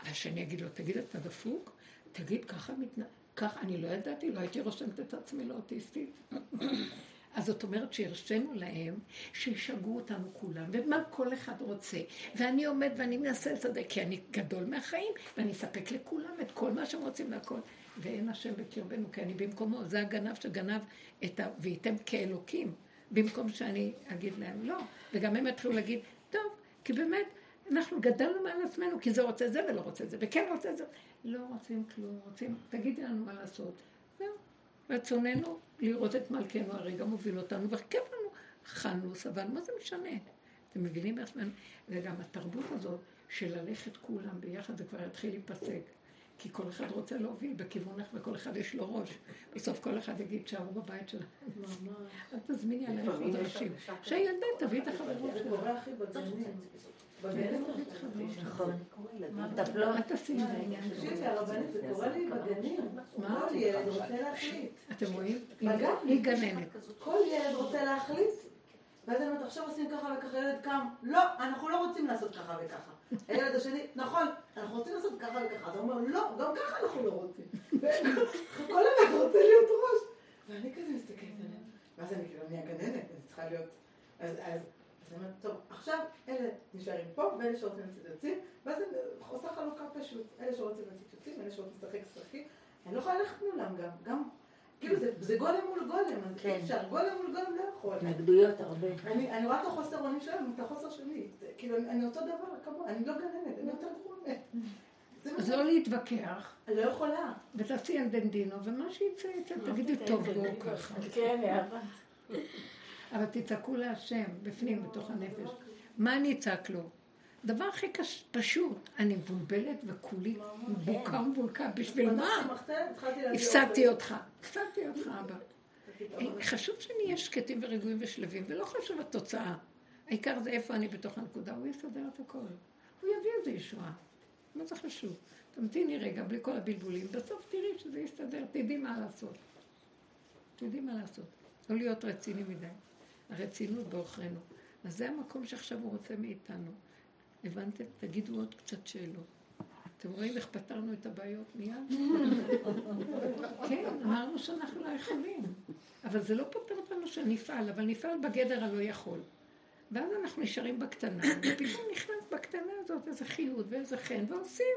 Speaker 2: השני יגיד לו, תגיד, אתה דפוק? תגיד, ככה מתנהג... ככה, אני לא ידעתי, לא הייתי רושמת את עצמי לאוטיסטית. אז זאת אומרת שהרשינו להם שישגעו אותנו כולם, ומה כל אחד רוצה. ואני עומד ואני מנסה לצדק, כי אני גדול מהחיים, ואני אספק לכולם את כל מה שהם רוצים והכל. ואין השם בקרבנו, כי אני במקומו. זה הגנב שגנב את ה... וייתם כאלוקים, במקום שאני אגיד להם לא. וגם הם יתחילו להגיד, טוב, כי באמת, אנחנו גדלנו מעל עצמנו, כי זה רוצה זה ולא רוצה זה, וכן רוצה זה. לא רוצים כלום, רוצים, תגידי לנו מה לעשות. זהו. רצוננו לראות את מלכנו הרגע מוביל אותנו, וכיף לנו. אכלנו, סבלנו, מה זה משנה? אתם מבינים בעצמנו? וגם התרבות הזאת של ללכת כולם ביחד, זה כבר יתחיל להיפסק. כי כל אחד רוצה להוביל בכיוונך וכל אחד יש לו ראש. בסוף כל אחד יגיד, שערו בבית שלנו. אל תזמיני עליהם עוד אנשים. שהילדה תביא את החברות שלה.
Speaker 3: זה קורה הכי בגנים. בגנים
Speaker 4: נכון.
Speaker 2: אל תשימי לעניין.
Speaker 3: תקשיבי, הרבנית, זה קורה לי בגנים. כל ילד רוצה להחליט.
Speaker 2: אתם רואים? היא גננת.
Speaker 3: כל ילד רוצה להחליט. ואז אני אומרת, עכשיו עושים ככה וככה, ילד קם, לא, אנחנו לא רוצים לעשות ככה וככה. הילד השני, נכון, אנחנו רוצים לעשות ככה וככה. אז הוא אומר, לא, גם ככה אנחנו לא רוצים. כל אחד רוצה להיות ראש. ואני כזה מסתכלת עליהם. ואז אני כאילו, אני הגננת, אני צריכה להיות... אז אני אומרת, טוב, עכשיו אלה נשארים פה, ואלה שרוצים לצאת יוצאים, ואז אני עושה חלוקה פשוט. אלה שרוצים לצאת יוצאים, אלה שרוצים לשחק שחקים. אני לא יכולה ללכת מולם גם. גם כאילו זה גולם מול גולם, אז
Speaker 4: כן.
Speaker 3: אפשר, גולם מול גולם לא יכול.
Speaker 4: התנגדויות הרבה.
Speaker 3: אני רואה את החוסר אונים שלהם, את החוסר שלי. כאילו, אני אותו דבר כמוה, אני לא גננת, אני יותר גרועה מהם.
Speaker 2: אז לא להתווכח,
Speaker 3: אני לא יכולה.
Speaker 2: ותעשי אנדנדינו, ומה שיצא יצא, תגידי טוב בואו ככה.
Speaker 4: כן, אהבה.
Speaker 2: אבל תצעקו להשם, בפנים, בתוך הנפש. מה אני אצעק לו? דבר הכי קש... פשוט, אני מבולבלת וכולי בוקה ומבולקה, בשביל מה? הפסדתי אותך. הפסדתי אותך, אבא. חשוב שנהיה שקטים ורגועים ושלווים, ולא חשוב התוצאה. העיקר זה איפה אני בתוך הנקודה, הוא יסדר את הכל. הוא יביא איזה ישועה. מה זה חשוב? תמתיני רגע, בלי כל הבלבולים, בסוף תראי שזה יסתדר, תדעי מה לעשות. תדעי מה לעשות. לא להיות רציני מדי. הרצינות בעוכרינו. אז זה המקום שעכשיו הוא רוצה מאיתנו. הבנתם? תגידו עוד קצת שאלות. אתם רואים איך פתרנו את הבעיות מיד? כן, אמרנו שאנחנו לא יכולים. אבל זה לא פותר אותנו שנפעל, אבל נפעל בגדר הלא יכול. ואז אנחנו נשארים בקטנה, ופתאום נכנס בקטנה הזאת איזה חיות ואיזה חן, ועושים.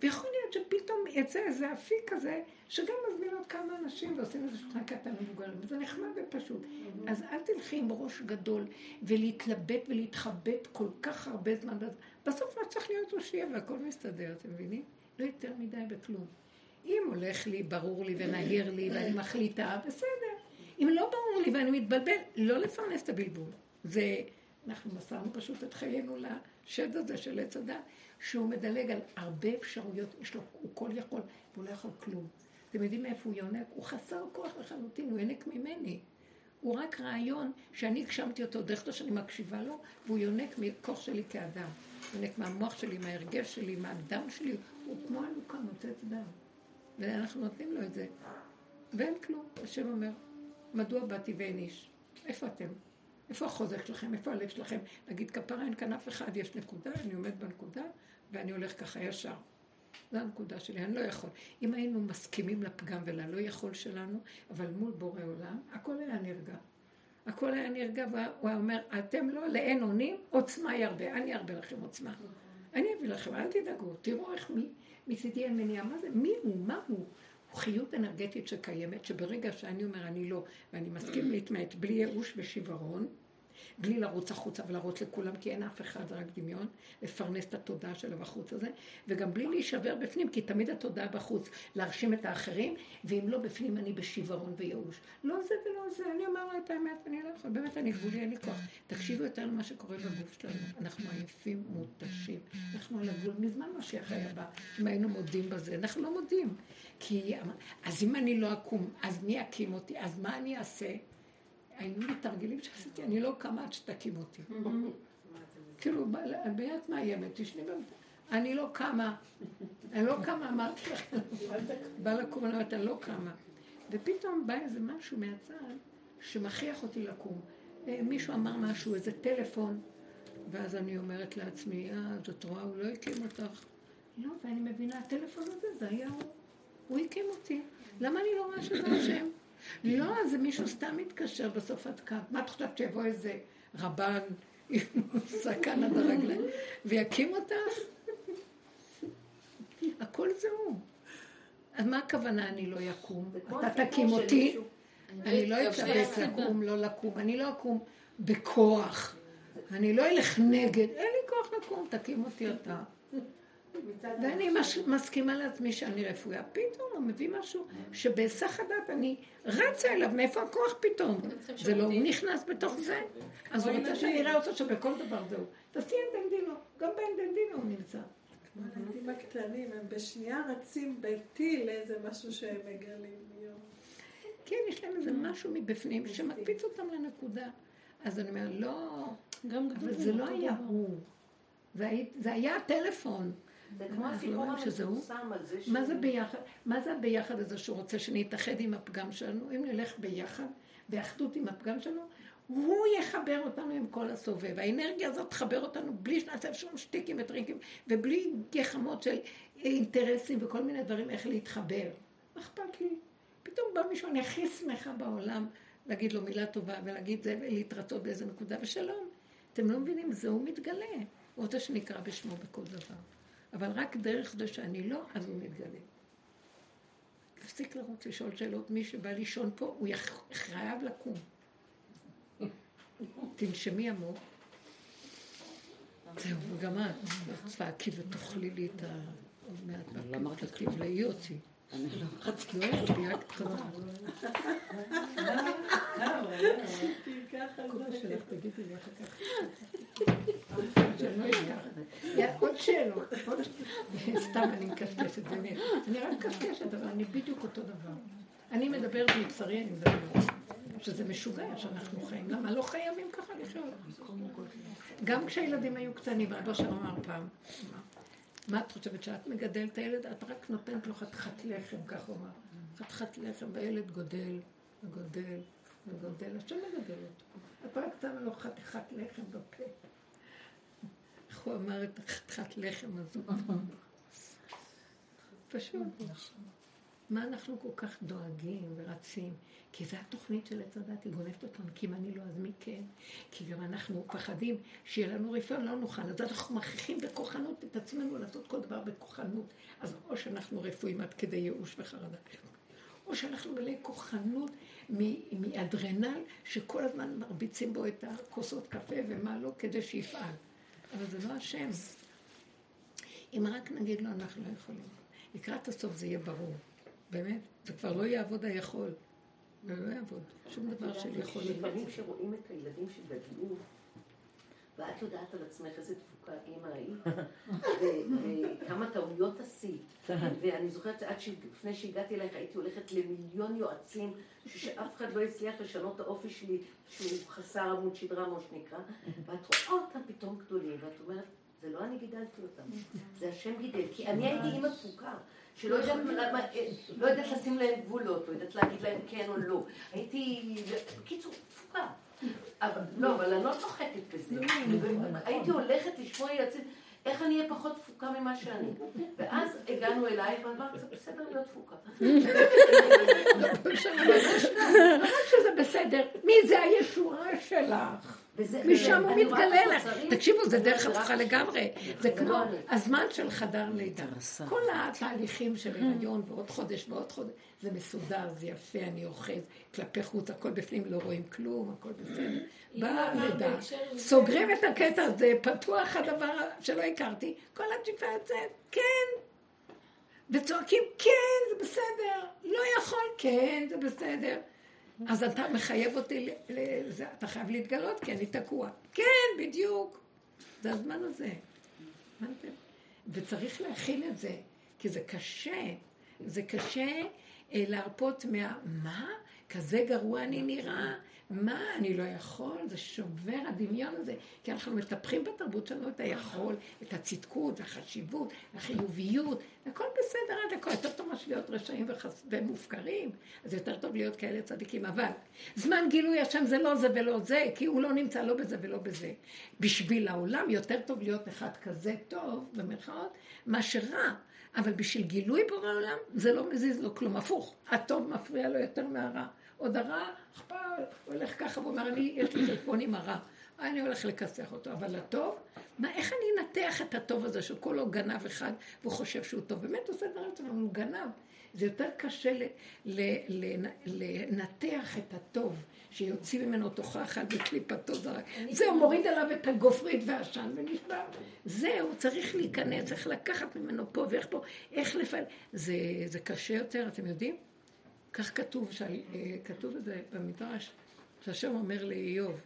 Speaker 2: ויכול להיות שפתאום יצא איזה אפיק כזה, שגם מזמין עוד כמה אנשים ועושים איזה שנה קטן למבוגרים, וזה נחמד ופשוט. אז אל תלכי עם ראש גדול ולהתלבט ולהתחבט כל כך הרבה זמן. בסוף לא צריך להיות הושיע והכל מסתדר, אתם מבינים? לא יותר מדי בכלום. אם הולך לי, ברור לי ונהיר לי ואני מחליטה, בסדר. אם לא ברור לי ואני מתבלבל, לא לפרנס את הבלבול. זה, אנחנו מסרנו פשוט את חיינו לשד הזה של עץ הדת, שהוא מדלג על הרבה אפשרויות, יש לו, הוא כל יכול, והוא לא יכול כלום. אתם יודעים מאיפה הוא יונק? הוא חסר כוח לחלוטין, הוא יונק ממני. הוא רק רעיון שאני הגשמתי אותו דרך זה שאני מקשיבה לו, והוא יונק מכוח שלי כאדם. יונק מהמוח שלי, מההרגש שלי, מהדם שלי, הוא כמו אלוקה מוצאת דם. ואנחנו נותנים לו את זה. ואין כלום. השם אומר, מדוע באתי ואין איש? איפה אתם? איפה החוזק שלכם? איפה הלב שלכם? להגיד, כפרה אין כאן אף אחד, יש נקודה, אני עומד בנקודה, ואני הולך ככה ישר. זו הנקודה שלי, אני לא יכול. אם היינו מסכימים לפגם וללא יכול שלנו, אבל מול בורא עולם, הכל היה נרגע. הכל היה נרגע, והוא היה אומר, אתם לא לאין אונים, עוצמה ירבה, אני ארבה לכם עוצמה. אני אביא לכם, אל תדאגו, תראו איך מי, מצידי אין מניעה, מה זה, מי הוא, מה הוא? חיות אנרגטית שקיימת, שברגע שאני אומר אני לא, ואני מסכים להתמעט בלי ייאוש ושיוורון, בלי לרוץ החוצה ולרוץ לכולם, כי אין אף אחד, זה רק דמיון, לפרנס את התודעה של הבחוץ הזה, וגם בלי להישבר בפנים, כי תמיד התודעה בחוץ, להרשים את האחרים, ואם לא בפנים אני בשיוורון וייאוש. לא זה ולא זה, אני אומר לו את האמת, אני לא יכול, באמת אני גבולי, אין לי כוח. תקשיבו יותר למה שקורה בגוף שלנו, אנחנו עייפים, מותשים, אנחנו על הגבול, מזמן משיח היה בא, אם היינו מודים בזה, אנחנו לא מודים. כי, אז אם אני לא אקום, אז מי יקים אותי? אז מה אני אעשה? היו לי תרגילים שעשיתי, אני לא קמה עד שתקים אותי. כאילו, ביד מאיימת, תשני במיטה. אני לא קמה, אני לא קמה, אמרתי לכם, בא לקום, אני אומרת, אני לא קמה. ופתאום בא איזה משהו מהצד שמכריח אותי לקום. אה, מישהו אמר משהו, איזה טלפון, ואז אני אומרת לעצמי, אה, זאת רואה, הוא לא הקים אותך. לא, ואני מבינה, הטלפון הזה, זה היה הוא. הוא הקים אותי. למה אני לא רואה שזה השם? לא, זה מישהו סתם מתקשר בסוף עד כאן. מה את חושבת שיבוא איזה רבן עם סכן עד הרגליים ויקים אותך? הכל זה הוא. אז מה הכוונה אני לא יקום? אתה תקים אותי? אני לא אתלבט לקום, לא לקום. אני לא אקום בכוח. אני לא אלך נגד. אין לי כוח לקום, תקים אותי אתה. ואני מש, מסכימה לעצמי שאני רפויה. פתאום הוא מביא משהו שבהיסח הדעת אני רצה אליו, מאיפה הכוח פתאום? זה לא, הוא נכנס בתוך זה. אז הוא רוצה שאני אראה אותו שבכל דבר זהו. תעשי את דנדינו, גם באנדנדינו הוא נמצא.
Speaker 1: הילדים הקטנים, הם בשנייה רצים בטיל איזה משהו שהם מגלים.
Speaker 2: כן, יש להם איזה משהו מבפנים שמקפיץ אותם לנקודה. אז אני אומרת, לא, אבל זה לא היה הוא. זה היה הטלפון.
Speaker 6: זה כמו הסיפור המפורסם על זה
Speaker 2: ש... מה זה ביחד? מה זה הביחד הזה שהוא רוצה שנתאחד עם הפגם שלנו? אם נלך ביחד, באחדות עם הפגם שלנו, הוא יחבר אותנו עם כל הסובב. האנרגיה הזאת תחבר אותנו בלי שנעשה שום שטיקים וטריקים, ובלי גחמות של אינטרסים וכל מיני דברים איך להתחבר. מה אכפת לי? פתאום בא מישהו, אני הכי שמחה בעולם להגיד לו מילה טובה ולהגיד זה ולהתרצות באיזה נקודה, ושלום. אתם לא מבינים, זה הוא מתגלה. הוא רוצה שנקרא בשמו בכל דבר. אבל רק דרך זה שאני לא, אז הוא מתגלה. תפסיק לרוץ לשאול שאלות. מי שבא לישון פה, הוא חייב לקום. תנשמי עמוק. זהו, וגם את, צעקי ותאכלי לי את ה... עוד מעט, תבלעי אותי. אני. עוד שאלות. סתם אני מקשקשת. אני רק מקשקשת, אבל אני בדיוק אותו דבר. אני מדברת מבשרי, אני מדברת. שזה משוגע שאנחנו חיים. למה לא חייבים ככה לחיות? גם כשהילדים היו קטנים, אבא שם אמר פעם, מה את חושבת, שאת מגדלת את הילד, את רק נותנת לו חתיכת לחם, כך הוא אמר. חתיכת לחם, והילד גודל, וגודל, וגודל, השם מגדל אותו. את רק שמה לו חתיכת לחם בפה. איך הוא אמר את החתיכת לחם הזו? פשוט. מה אנחנו כל כך דואגים ורצים? כי זו התוכנית של עץ הדת, היא גונבת אותנו, כי אם אני לא, אז מי כן? כי גם אנחנו פחדים שיהיה לנו רפואה, לא נוכל. אז אנחנו מכריחים בכוחנות את עצמנו לעשות כל דבר בכוחנות. אז או שאנחנו רפואים עד כדי ייאוש וחרדה, או שאנחנו מלאי כוחנות מאדרנל, שכל הזמן מרביצים בו את הכוסות קפה ומה לא, כדי שיפעל. אבל זה לא השם. אם רק נגיד לו, אנחנו לא יכולים. לקראת הסוף זה יהיה ברור. באמת, זה כבר לא יעבוד היכול. זה לא יעבוד. שום דבר של יכולת.
Speaker 6: לפעמים כשרואים את הילדים שגדלו, ואת יודעת על עצמך איזה תפוקה אימא היית, וכמה טעויות עשית. ואני זוכרת שעד לפני שהגעתי אלייך הייתי הולכת למיליון יועצים, שאף אחד לא הצליח לשנות את האופי שלי, שהוא חסר עמוד שדרה, כמו שנקרא, ואת רואה אותם פתאום גדולים, ואת אומרת, זה לא אני גידלתי אותם, זה השם גידל, כי אני הייתי אימא תפוקה. שלא יודעת, לא יודעת לשים להם גבולות, לא יודעת להגיד להם כן או לא. הייתי, בקיצור, תפוקה. אבל, לא, אבל אני לא צוחקת בזה. לא, הייתי הולכת לשמוע יועצים, איך אני אהיה פחות תפוקה ממה שאני. ואז הגענו אלייך ואמרת, זה בסדר להיות תפוקה.
Speaker 2: לא רק שזה בסדר, מי זה הישועה שלך? משם הוא מתגלה לך. תקשיבו, זה דרך הפכה לגמרי. זה כמו הזמן של חדר לידה. כל התהליכים של הריון ועוד חודש ועוד חודש, זה מסודר, זה יפה, אני אוחז כלפי חוץ, הכל בפנים, לא רואים כלום, הכל בסדר. באה לידה, סוגרים את הקטע הזה, פתוח הדבר שלא הכרתי, כל הג'יפה יוצאת, כן. וצועקים, כן, זה בסדר. לא יכול, כן, זה בסדר. אז אתה מחייב אותי, לזה, אתה חייב להתגלות, כי אני תקוע. כן, בדיוק. זה הזמן הזה. הבנתם? וצריך להכין את זה, כי זה קשה. זה קשה אה, להרפות מה... מה? כזה גרוע אני נראה? מה, אני לא יכול? זה שובר הדמיון הזה. כי אנחנו מטפחים בתרבות שלנו את היכול, את הצדקות, החשיבות, החיוביות, הכל בסדר עד הכל. יותר טוב מאשר להיות רשעים וחס... ומופקרים, אז יותר טוב להיות כאלה צדיקים. אבל זמן גילוי השם זה לא זה ולא זה, כי הוא לא נמצא לא בזה ולא בזה. בשביל העולם יותר טוב להיות אחד כזה טוב, במרכאות, מאשר רע. אבל בשביל גילוי בורא עולם, זה לא מזיז לו כלום. הפוך, הטוב מפריע לו יותר מהרע. עוד הרע, אכפת, הוא הולך ככה ואומר, אני, יש לי חשבון עם הרע. אני הולך לכסח אותו. אבל הטוב, מה, איך אני אנתח את הטוב הזה שכולו גנב אחד והוא חושב שהוא טוב? באמת עושה דברים טובים, הוא גנב. זה יותר קשה לנתח את הטוב, שיוציא ממנו תוכה אחת וקליפתו זרק. זהו, מוריד עליו את הגופרית והעשן ונשבר. זהו, צריך להיכנס, צריך לקחת ממנו פה ואיך פה, איך לפעמים. זה, זה קשה יותר, אתם יודעים? כך כתוב, שעל, אה, כתוב את זה במדרש, שהשם אומר לאיוב,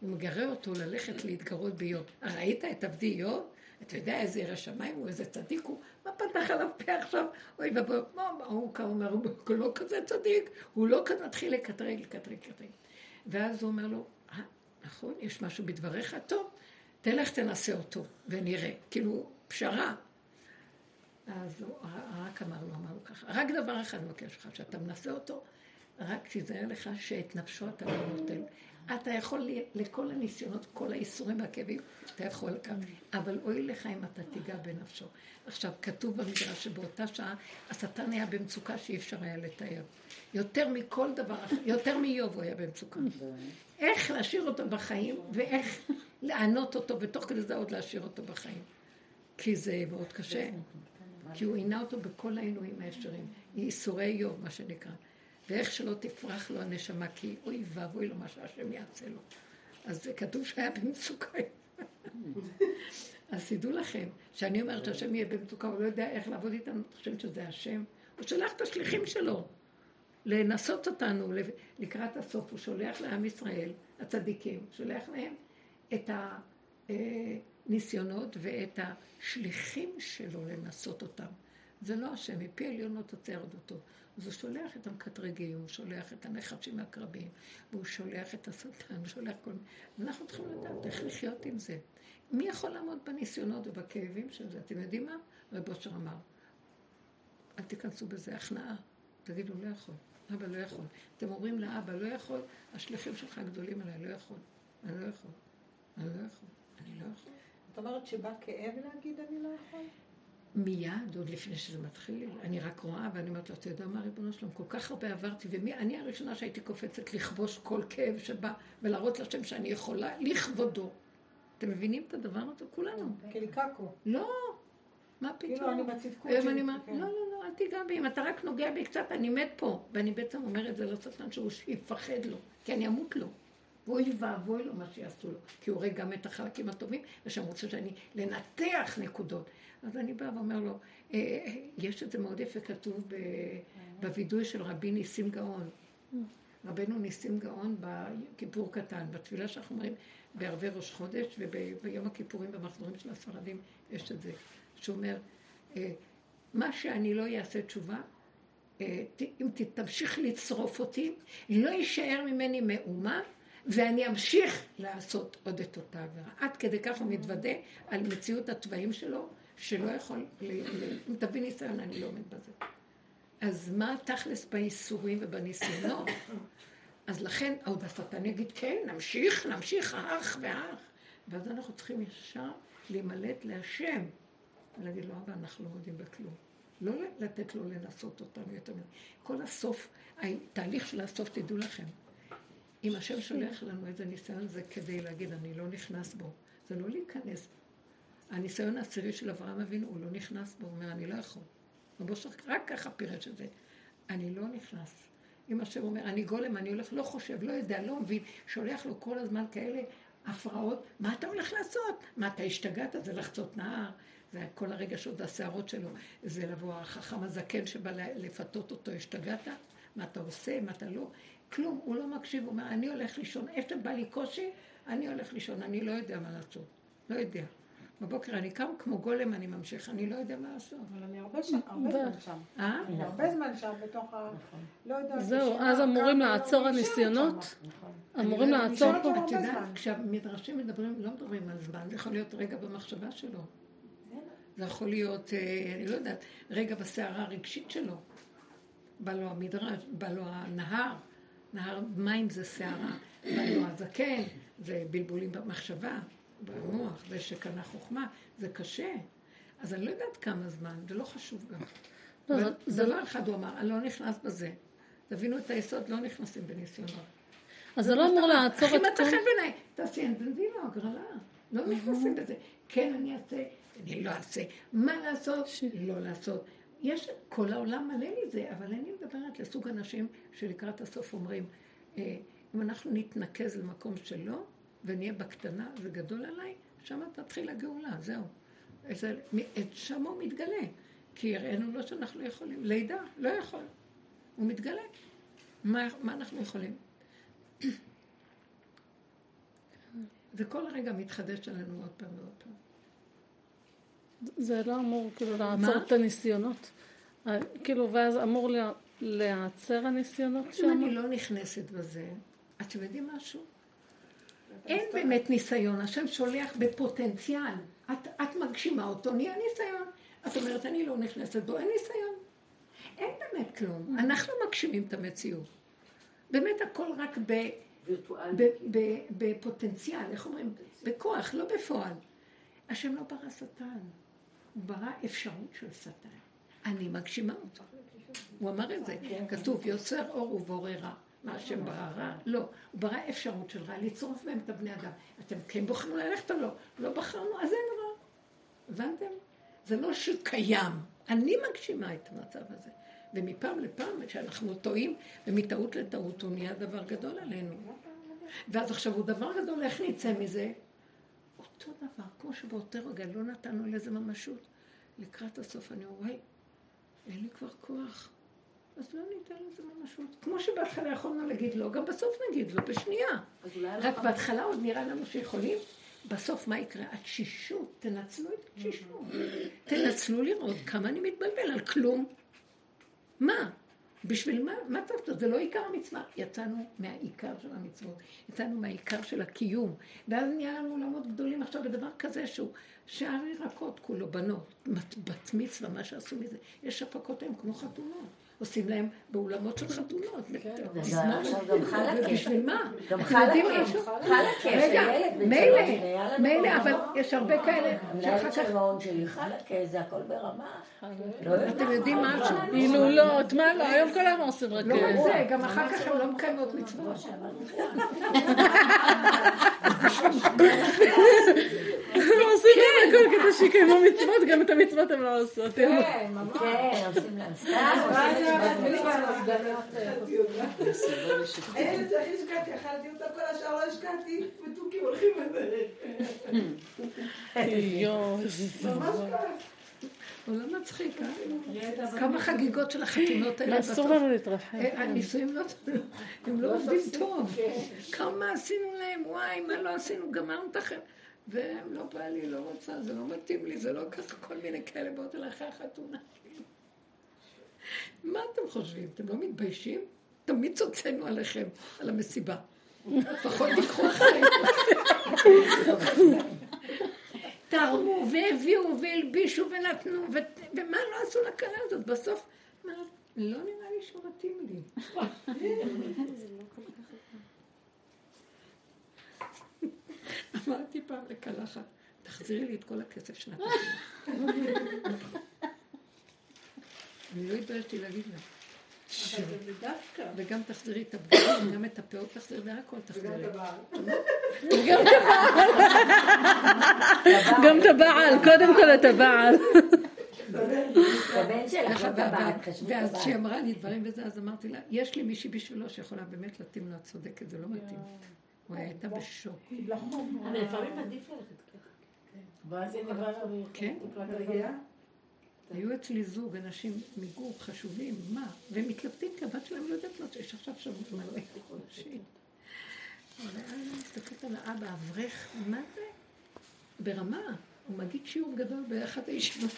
Speaker 2: הוא מגרה אותו ללכת להתגרות באיוב. ראית את עבדי איוב? אתה יודע איזה ירא שמיים הוא, איזה צדיק הוא, מה פתח עליו פה עכשיו? אוי ואבוי, מה הוא אומר, הוא לא כזה צדיק, הוא לא כזה, מתחיל לקטרג, לקטרג, לקטרג. ואז הוא אומר לו, אה, נכון, יש משהו בדבריך, טוב, תלך תנסה אותו ונראה. כאילו, פשרה. אז הוא רק אמר לו, אמר לו ככה, רק דבר אחד מבקש לך, שאתה מנסה אותו, רק תיזהר לך שאת נפשו אתה לא נוטל. אתה יכול לכל הניסיונות, כל האיסורים והכאבים, אתה יכול לקחת, אבל אוי לך אם אתה תיגע בנפשו. עכשיו, כתוב במדרש שבאותה שעה השטן היה במצוקה שאי אפשר היה לתאר. יותר מכל דבר אחר, יותר מאיוב הוא היה במצוקה. איך להשאיר אותו בחיים, ואיך לענות אותו, ותוך כדי זה עוד להשאיר אותו בחיים. כי זה מאוד קשה. כי הוא עינה אותו בכל העינויים האפשריים, ייסורי איוב, מה שנקרא. ואיך שלא תפרח לו הנשמה, כי אוי ואבוי לו מה שהשם יעשה לו. אז זה כתוב שהיה במצוקה. אז תדעו לכם, שאני אומרת שהשם יהיה במצוקה, הוא לא יודע איך לעבוד איתנו, אני חושבת שזה השם. הוא שולח את השליחים שלו לנסות אותנו לקראת הסוף. הוא שולח לעם ישראל, הצדיקים, שולח להם את הניסיונות ואת השליחים שלו לנסות אותם. זה לא השם, מפי עליונות תוצר עדותו. אז הוא שולח את המקטרגים, הוא שולח את הנחשים מהקרבים, והוא שולח את השטן, הוא שולח כל מיני... אנחנו צריכים לדעת איך לחיות עם זה. מי יכול לעמוד בניסיונות ובכאבים של זה? אתם יודעים מה? רב אושר אמר, אל תיכנסו בזה הכנעה. תגידו, לא יכול. אבא לא יכול. אתם אומרים לאבא, לא יכול, השליחים שלך גדולים עליי, לא יכול. אני לא יכול. אני לא יכול. אני לא יכול.
Speaker 3: את אומרת שבא כאב להגיד אני לא יכול?
Speaker 2: מיד, עוד לפני שזה מתחיל, אני רק רואה ואני אומרת לו, אתה יודע מה, ריבונו שלום, כל כך הרבה עברתי, ואני הראשונה שהייתי קופצת לכבוש כל כאב שבא, ולהראות לשם שאני יכולה לכבודו. אתם מבינים את הדבר הזה? כולנו.
Speaker 3: קליקקו.
Speaker 2: לא, מה פתאום?
Speaker 3: כאילו אני בצדקות
Speaker 2: שלי. אני אומרת, כן. לא, לא, לא, אל תיגע בי, אם אתה רק נוגע בי קצת, אני מת פה. ואני בעצם אומרת זה לשטן שהוא יפחד לו, כי אני אמות לו. ואוי ואבוי לו מה שיעשו לו, כי הוא רואה גם את החלקים הטובים, ושם רוצה שאני לנתח נקודות. אז אני באה ואומר לו, אה, יש את זה מאוד יפה כתוב בווידוי של רבי ניסים גאון, רבנו ניסים גאון בכיפור קטן, בתפילה שאנחנו אומרים בערבי ראש חודש וביום הכיפורים במחזורים של הספרדים יש את זה, שהוא אומר, אה, מה שאני לא אעשה תשובה, אה, אם תמשיך לצרוף אותי, לא יישאר ממני מאומה, ואני אמשיך לעשות עוד את אותה עבירה. עד כדי כך הוא מתוודה על מציאות התוואים שלו, שלא יכול, אם תביא ניסיון, אני לא עומד בזה. אז מה תכלס בייסורים ובניסיונות? אז לכן עוד השטן יגיד, כן, נמשיך, נמשיך, האח והאח. ואז אנחנו צריכים ישר להימלט להשם, ולהגיד לו, אבל אנחנו לא יודעים בכלום. לא לתת לו לנסות אותנו יותר מדי. כל הסוף, התהליך של הסוף, תדעו לכם, אם השם שולח לנו איזה ניסיון, זה כדי להגיד, אני לא נכנס בו. זה לא להיכנס. הניסיון העשירי של אברהם אבינו, הוא לא נכנס בו, הוא אומר, אני לא יכול. רבו רק ככה פירש את זה. אני לא נכנס. אם השם אומר, אני גולם, אני הולך, לא חושב, לא יודע, לא מבין, שולח לו כל הזמן כאלה הפרעות, מה אתה הולך לעשות? מה, אתה השתגעת? זה לחצות נהר, זה כל הרגשות והשערות שלו, זה לבוא החכם הזקן שבא לפתות אותו, השתגעת? מה אתה עושה, מה אתה לא? כלום, הוא לא מקשיב, הוא אומר, אני הולך לישון, איפה בא לי קושי, אני הולך לישון, אני לא יודע מה לעשות, לא יודע. בבוקר אני קם כמו גולם, אני ממשיך, אני לא יודע מה לעשות.
Speaker 5: אבל אני הרבה זמן שם.
Speaker 2: אה?
Speaker 5: אני הרבה זמן שם בתוך ה... נכון. לא יודעת.
Speaker 7: זהו, אז אמורים לעצור הניסיונות? נכון. אמורים לעצור פה?
Speaker 2: את יודעת, כשהמדרשים מדברים, לא מדברים על זמן, זה יכול להיות רגע במחשבה שלו. זה יכול להיות, אה, אני לא יודעת, רגע בסערה הרגשית שלו. בא לו המדרש, בא לו הנהר, נהר מים זה סערה, בא לו הזקן, זה בלבולים במחשבה. במוח, זה שקנה חוכמה, זה קשה. אז אני לא יודעת כמה זמן, זה לא חשוב גם. לא, זה, זה לא אחד הוא אמר, אני לא נכנס בזה. תבינו את היסוד, לא נכנסים בניסיונות.
Speaker 7: אז זה לא אמור לעצור את
Speaker 2: כל... הכי מצא חן בעיניי, תעשי אנזנזינו, הגרלה. לא נכנסים בזה. כן, אני אעשה, אני לא אעשה. מה לעשות? לא לעשות. יש, כל העולם מלא מזה, אבל אני מדברת לסוג אנשים שלקראת הסוף אומרים, אה, אם אנחנו נתנקז למקום שלא, ונהיה בקטנה, זה גדול עליי, שם תתחיל הגאולה, זהו. איזה, שם הוא מתגלה. כי הראינו לו שאנחנו לא יכולים. לידה, לא יכול. הוא מתגלה. מה, מה אנחנו יכולים? וכל רגע מתחדש עלינו עוד פעם ועוד פעם.
Speaker 7: זה לא אמור כאילו לעצור את הניסיונות. אה, כאילו, ואז אמור להיעצר הניסיונות
Speaker 2: שם? אם אני לא נכנסת בזה, אתם יודעים משהו? אין באמת ניסיון, השם שולח בפוטנציאל. את, את מגשימה אותו, נהיה ניסיון. את אומרת, אני לא נכנסת בו, אין ניסיון. אין באמת כלום. Mm. אנחנו מגשימים את המציאות. באמת הכל רק ב, ב, ב, בפוטנציאל, איך אומרים? בכוח, לא בפועל. השם לא ברא שטן, הוא ברא אפשרות של שטן. אני מגשימה אותו. הוא אמר את זה. כתוב, יוצר אור ובורא רע. מה השם ברא רע? לא. הוא ברא אפשרות של רע, לצרוף בהם את הבני אדם. אתם כן בוחרים ללכת או לא? לא בחרנו, אז אין רע. הבנתם? זה לא שקיים. אני מגשימה את המצב הזה. ומפעם לפעם, כשאנחנו טועים, ומטעות לטעות הוא נהיה דבר גדול עלינו. ואז עכשיו הוא דבר גדול, איך נצא מזה? אותו דבר, כמו שבאותו רגע לא נתנו לזה ממשות. לקראת הסוף אני אומר, אין לי כבר כוח. אז לא ניתן לזה ממשות. כמו שבהתחלה יכולנו להגיד לא, גם בסוף נגיד לא, בשנייה. רק בהתחלה עוד נראה לנו שיכולים. בסוף מה יקרה? התשישות, תנצלו את התשישות. תנצלו לראות כמה אני מתבלבל על כלום. מה? בשביל מה? מה טוב טוב? זה לא עיקר המצווה. יצאנו מהעיקר של המצוות, יצאנו מהעיקר של הקיום. ואז נהיה לנו עולמות גדולים עכשיו בדבר כזה שהוא שער ירקות כולו, בנות, בת מצווה, מה שעשו מזה. יש הפקות היום כמו חתונות. עושים להם באולמות של חתונות.
Speaker 4: כן, גם חלקה.
Speaker 2: בשביל מה?
Speaker 4: גם חלקה. חלקה,
Speaker 2: רגע, מילא, מילא, אבל יש הרבה כאלה
Speaker 4: שאחר כך... המעון שלי חלקה, זה הכל ברמה. לא
Speaker 2: אתם יודעים משהו?
Speaker 7: הילולות, מה לא, היום כולנו עושים רק...
Speaker 2: לא רק זה, גם אחר כך הם לא מקיימות מצוות.
Speaker 7: הם עושים להם הכל כדי שיקיימו מצוות, גם את המצוות הם לא עושות.
Speaker 4: כן, ממש. כן, עושים להם סתם.
Speaker 3: הילד הכי השקעתי, אכלתי אותה כל השאר לא השקעתי, מתוקים הולכים בדרך. ממש ככה.
Speaker 2: עולם מצחיק, אה? כמה חגיגות של החתימות האלה
Speaker 7: אסור לנו להתרחב.
Speaker 2: אה, הנישואים לא, הם לא עובדים טוב. כמה עשינו להם, וואי, מה לא עשינו, גמרנו את החיים. והם לא בא לי, לא רוצה, זה לא מתאים לי, זה לא ככה, כל מיני כאלה באות אליי אחרי החתונה. מה אתם חושבים? אתם לא מתביישים? תמיד צוצנו עליכם, על המסיבה. לפחות תיקחו אחרינו. תרמו והביאו והלבישו ונתנו, ומה לא עשו לכלה הזאת? בסוף, מה, לא נראה לי שהוא מתאים לי. אמרתי פעם לקלחת, תחזירי לי את כל הכסף שנתתי אני לא התביישתי להגיד לה. וגם תחזירי את הבגדים, וגם את הפאות תחזירי, והכל תחזירי.
Speaker 7: גם את הבעל, קודם כל את הבעל.
Speaker 2: ואז כשהיא אמרה לי דברים וזה, אז אמרתי לה, יש לי מישהי בשבילו שיכולה באמת להתאים לה, צודקת, זה לא מתאים. הוא הייתה בשוק.
Speaker 4: לפעמים עדיף ללכת ככה. ואז היא נברא
Speaker 2: כן. היו אצלי זוג, אנשים מגור חשובים, מה? והם מתלבטים כי הבת שלהם לא יודעת מה שיש עכשיו שבוע מלא חודשים. אבל אני מסתכלת על האבא, אברך, מה זה? ברמה, הוא מגיד שיעור גדול באחת הישיבות.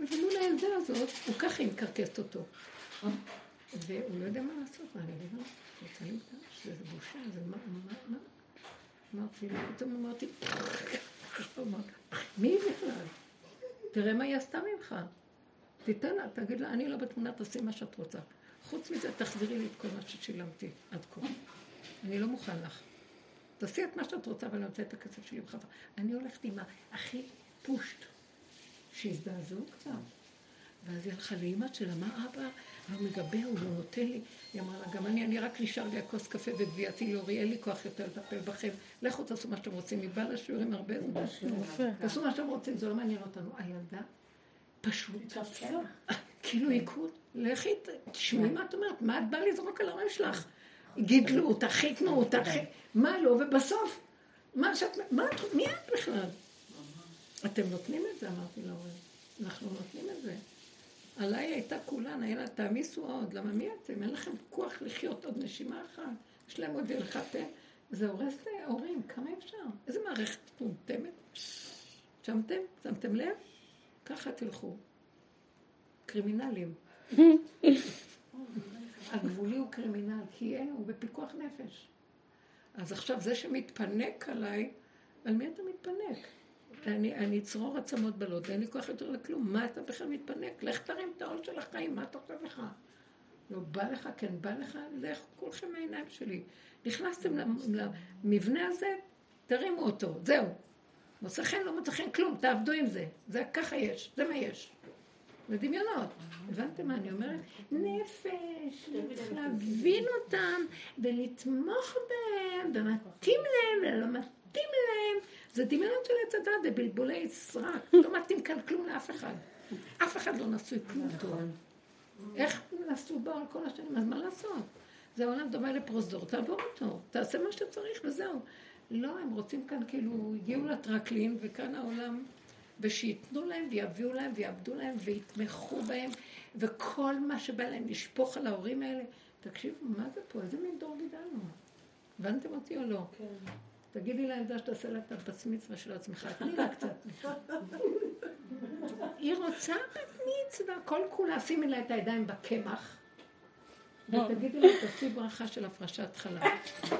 Speaker 2: ומול הילדה הזאת, הוא ככה מקרקסת אותו. והוא לא יודע מה לעשות, מה אני אגיד לו? רוצה למקדש, זה בושה, זה מה, מה, מה? אמרתי, פתאום אמרתי, מי בכלל? תראה מה היא עשתה ממך. תיתן לה, תגיד לה, אני לא בתמונה, תעשי מה שאת רוצה. חוץ מזה, תחזירי לי את כל מה ששילמתי עד כה. אני לא מוכן לך. תעשי את מה שאת רוצה, ואני רוצה את הכסף שלי בחזרה. אני הולכת עם הכי פושט, שהזדעזעו קצת. ואז היא הלכה לאימא שלה, מה אבא? והוא מגבה, הוא לא נותן לי. היא אמרה לה, גם אני, אני רק נשאר לי הכוס קפה וגבייתי לאורי, אין לי כוח יותר לטפל בכם. לכו תעשו מה שאתם רוצים. היא באה לשיעורים הרבה זמן. תעשו מה שאתם רוצים, זה לא מעניין אותנו. הילדה פשוט. כאילו עיקוד, לכי, תשמעי מה את אומרת, מה את באה לזרוק על ההורים שלך? גידלו אותך, חיתנו אותך, מה לא, ובסוף, מה שאת, מה את, מי את בכלל? אתם נותנים את זה, אמרתי להורים. אנחנו נותנים את זה. עליי הייתה כולן, היה לה, תעמיסו עוד, למה מי אתם? אין לכם כוח לחיות עוד נשימה אחת. יש להם עוד הלכתם. זה הורס את ההורים, כמה אפשר? איזה מערכת מטומטמת? שמתם? שמתם לב? ככה תלכו. קרימינלים. הגבולי הוא קרימינל, כי אין, הוא בפיקוח נפש. אז עכשיו זה שמתפנק עליי, על מי אתה מתפנק? אני, אני צרור עצמות בלוד, אין לי כוח יותר לכלום. מה אתה בכלל מתפנק? לך תרים את העול של החיים, מה אתה חושב לך? לא בא לך, כן בא לך, לך כולכם מהעיניים שלי. נכנסתם למבנה הזה, תרימו אותו, זהו. מוצא חן, לא מוצא חן כלום, תעבדו עם זה. זה ככה יש, זה מה יש. זה דמיונות. הבנתם מה אני אומרת? נפש, להבין אותם ולתמוך בהם, ומתאים להם ולא מתאים להם. זה דמיונות של עץ הדת, זה בלבולי סרק. לא מתאים כאן כלום לאף אחד. אף אחד לא נשוי כלום טוב. איך נשאו בו על כל השנים? אז מה לעשות? זה עולם דומה לפרוזדור, תעבור אותו, תעשה מה שצריך וזהו. לא, הם רוצים כאן כאילו, הגיעו לטרקלין וכאן העולם, ושייתנו להם ויביאו להם ויעבדו להם ויתמכו בהם, וכל מה שבא להם לשפוך על ההורים האלה. תקשיבו, מה זה פה? איזה מין דור גידלנו? הבנתם אותי או לא? כן. תגידי לילדה שתעשה לה את הבת מצווה של עצמך, תני לה קצת. היא רוצה בת מצווה, כל כולה, שימי לה את הידיים בקמח. ותגידי לה, תעשי ברכה של הפרשת חלב.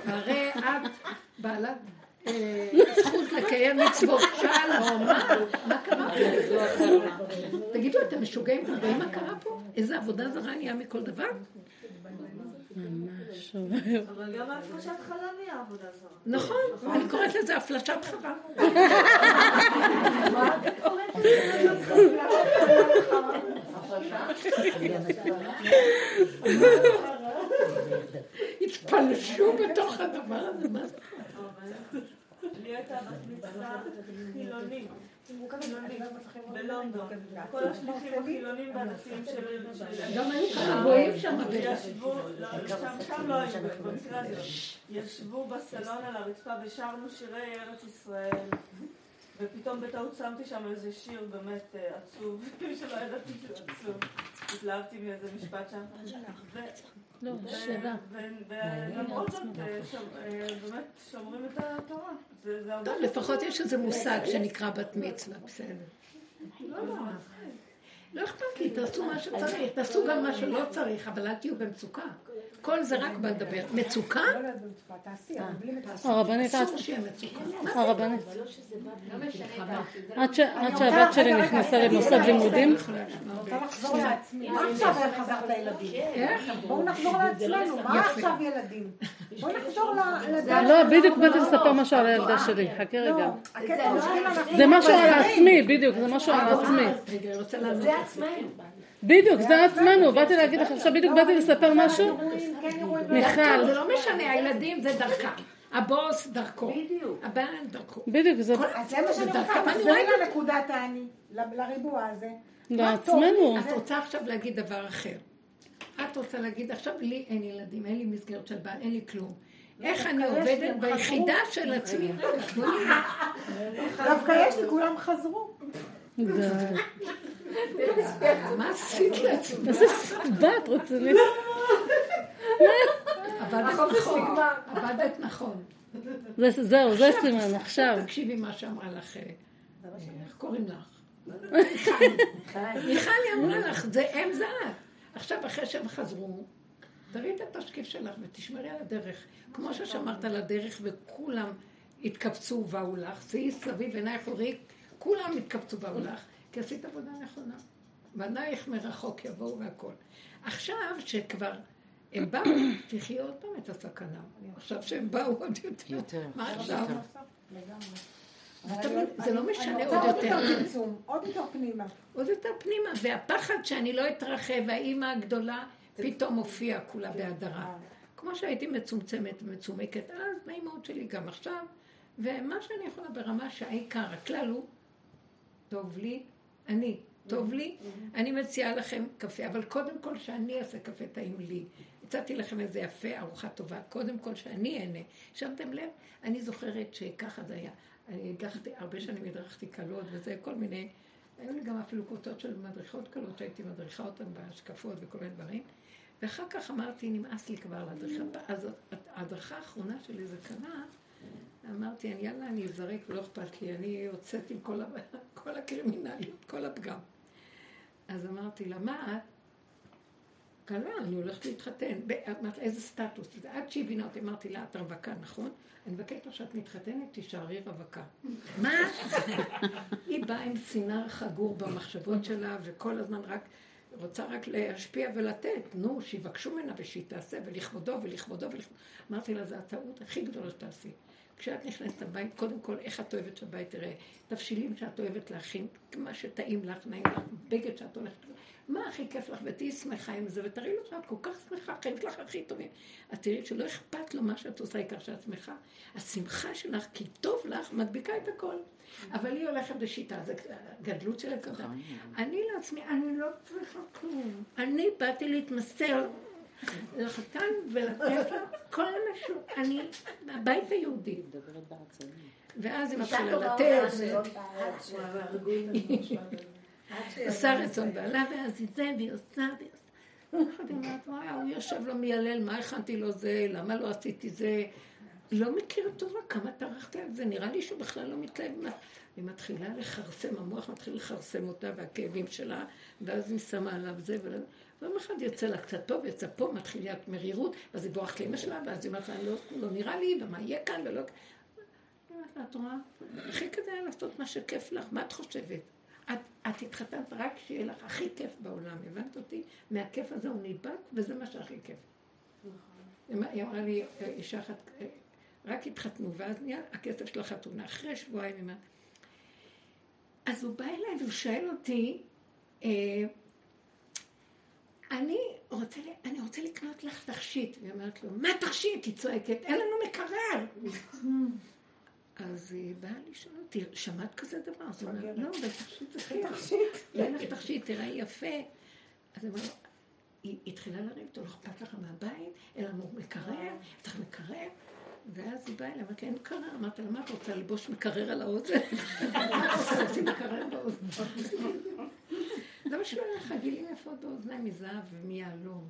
Speaker 2: והרי את בעלת אה, זכות לקיים מצוות שלום. מה קרה פה? תגידו, אתם משוגעים? אתם רואים מה קרה פה? איזה עבודה זרה נהיה מכל דבר?
Speaker 6: אבל גם הפרשת חלב היא עבודה זרה.
Speaker 2: נכון, אני קוראת לזה הפלשת חלב. התפלשו בתוך הדבר הזה, מה זה?
Speaker 6: לי הייתה בת מצווה חילונית. בלונדון. כל השליחים החילונים והדתיים של...
Speaker 2: גם היו כמה גויים שם.
Speaker 6: שם לא היו, במקרה הזה. ישבו בסלון על הרצפה ושרנו שירי ארץ ישראל.
Speaker 8: ופתאום בטעות שמתי שם איזה שיר באמת אה, עצוב, שלא ידעתי שהוא עצוב. התלהבתי מאיזה משפט שם.
Speaker 7: לא, שאלה.
Speaker 8: ולמרות זאת, אה, אה, באמת שומרים את התורה.
Speaker 2: טוב, לפחות יש איזה מושג שנקרא בת מצווה, בסדר. לא. לא אכפת לי, תעשו מה שצריך, תעשו גם מה שלא צריך, אבל אל תהיו במצוקה. כל זה רק בא לדבר. מצוקה?
Speaker 7: הרבנית,
Speaker 2: אסור שיהיה מצוקה.
Speaker 7: הרבנית. עד שהבת שלי נכנסה למוסד לימודים.
Speaker 5: מה עכשיו חזרת לילדים? בואו נחזור לעצמנו, מה עכשיו ילדים? בואי נחזור לילדים.
Speaker 7: לא, בדיוק באתי לספר משהו על הילדה שלי, חכה רגע. זה משהו על עצמי, בדיוק, זה משהו על עצמי.
Speaker 4: עצמנו.
Speaker 7: בדיוק, זה עצמנו, באתי להגיד לך עכשיו, בדיוק באתי לספר משהו. מיכל.
Speaker 2: זה לא משנה, הילדים זה דרכם. הבוס דרכו.
Speaker 4: בדיוק.
Speaker 2: הבעל דרכו.
Speaker 7: בדיוק, זה...
Speaker 5: אז זה מה שאני רוצה, תחזרי לנקודת האני, לריבוע הזה.
Speaker 7: לעצמנו.
Speaker 2: את רוצה עכשיו להגיד דבר אחר. את רוצה להגיד, עכשיו לי אין ילדים, אין לי מסגרת של בעל, אין לי כלום. איך אני עובדת ביחידה של עצמי?
Speaker 5: דווקא יש לי, כולם חזרו.
Speaker 2: מה עשית לעצמי?
Speaker 7: איזה בת רצינית.
Speaker 2: עבדת נכון, עבדת נכון.
Speaker 7: זהו, זה סימן, עכשיו.
Speaker 2: תקשיבי מה שאמרה לך, איך קוראים לך? מיכל אמרה לך, זה הם זה את. עכשיו, אחרי שהם חזרו, תראי את התשקיף שלך ותשמרי על הדרך. כמו ששמרת על הדרך וכולם התקבצו ובאו לך, שאי סביב עינייך וראי, כולם התקבצו ובאו לך, כי עשית עבודה נכונה. בנייך מרחוק יבואו והכל. עכשיו שכבר הם באו, תחי עוד פעם את הסכנה. עכשיו שהם באו עוד יותר. מה עכשיו? זה לא משנה עוד יותר.
Speaker 5: עוד יותר פנימה.
Speaker 2: עוד יותר פנימה, והפחד שאני לא אתרחב, והאימא הגדולה פתאום הופיעה כולה בהדרה. כמו שהייתי מצומצמת ומצומקת אז, מהאימהות שלי גם עכשיו, ומה שאני יכולה ברמה שהעיקר, הכלל הוא, טוב לי, אני, טוב לי, אני מציעה לכם קפה, אבל קודם כל שאני אעשה קפה טעים לי. הצעתי לכם איזה יפה, ארוחה טובה, קודם כל שאני אהנה. שמתם לב? אני זוכרת שככה זה היה. אני הגחתי, הרבה שנים הדרכתי קלות וזה, כל מיני, היו לי גם אפילו קבוצות של מדריכות קלות, שהייתי מדריכה אותן בהשקפות וכל מיני דברים. ואחר כך אמרתי, נמאס לי כבר להדריכה. אז ההדרכה האחרונה שלי זה קרה, אמרתי, יאללה, אני אזרק ולא אכפת לי, אני יוצאת עם כל, כל הקרימינליות, כל הפגם. אז אמרתי לה, מה את? קלה, אני הולכת להתחתן. אמרתי, איזה סטטוס? עד שהיא הבינה אותי, אמרתי לה, את רווקה, נכון? אני מבקשת לך שאת מתחתנת, תישארי רווקה. מה? היא באה עם סינר חגור במחשבות שלה, וכל הזמן רק רוצה רק להשפיע ולתת. נו, שיבקשו ממנה ושהיא תעשה, ולכבודו ולכבודו ולכבודו. אמרתי לה, זו הטעות הכי גדולה שתעשי. כשאת נכנסת לבית, קודם כל, איך את אוהבת שהבית תראה? תבשילים שאת אוהבת להכין, מה שטעים לך, נעים לך, בגד שאת הולכת... מה הכי כיף לך, ותהיי שמחה עם זה, ותראי לו שאת כל כך שמחה, חיים שלך הכי טובים. את תראי שלא אכפת לו מה שאת עושה, העיקר שאת שמחה. השמחה שלך, כי טוב לך, מדביקה את הכל. אבל היא הולכת בשיטה, זה גדלות של הכבוד. אני לעצמי, אני לא צריכה כלום. אני באתי להתמסר לחתן ולתת לה כל משהו. אני, הבית היהודי. ואז היא מתחילה לתת. עושה רצון בעלה, ואז היא זה, והיא עושה, והיא עושה. הוא יושב לו מיילל, מה הכנתי לו זה, למה לא עשיתי זה? לא מכיר טובה, כמה טרחתי על זה, נראה לי שהוא בכלל לא מתלהב. היא מתחילה לכרסם, המוח מתחיל לכרסם אותה והכאבים שלה, ואז היא שמה עליו זה ולא... ויום אחד יוצא לה קצת פה ויוצא פה, מתחילה מרירות, ואז היא בורחת לאמא שלה, ואז היא אומרת לה, לא, לא נראה לי, ומה יהיה כאן, ולא... היא אומרת לה, את רואה? הכי כדאי לעשות מה שכיף לך, מה את חושבת? את, את התחתנת רק שיהיה לך הכי כיף בעולם, הבנת אותי? מהכיף הזה הוא נדבק, וזה מה שהכי כיף. נכון. היא אמרה לי, אישה אחת, רק התחתנו, ואז נהיה הכסף של החתונה. אחרי שבועיים, היא אז הוא בא אליי והוא שואל אותי, אה, אני רוצה, אני רוצה לקנות לך תכשיט. היא אומרת לו, מה תכשיט? היא צועקת, אין לנו מקרר. אז היא באה לשאול אותי, שמעת כזה דבר? אז היא אומרת, לא, אבל תכשיט זה חייך. אין לך תכשיט, תראי יפה. אז היא התחילה לריב אותו, לא אכפת לך מהבית, אין לנו מקרר, צריך מקרר. ואז היא באה אליי, אמרתי, אין קרה. אמרתי לה, מה את רוצה ללבוש מקרר על האוזן? רוצים מקרר באוזן. למה שלא יהיה לך גילים יפות באוזניים מזהב ומיהלום?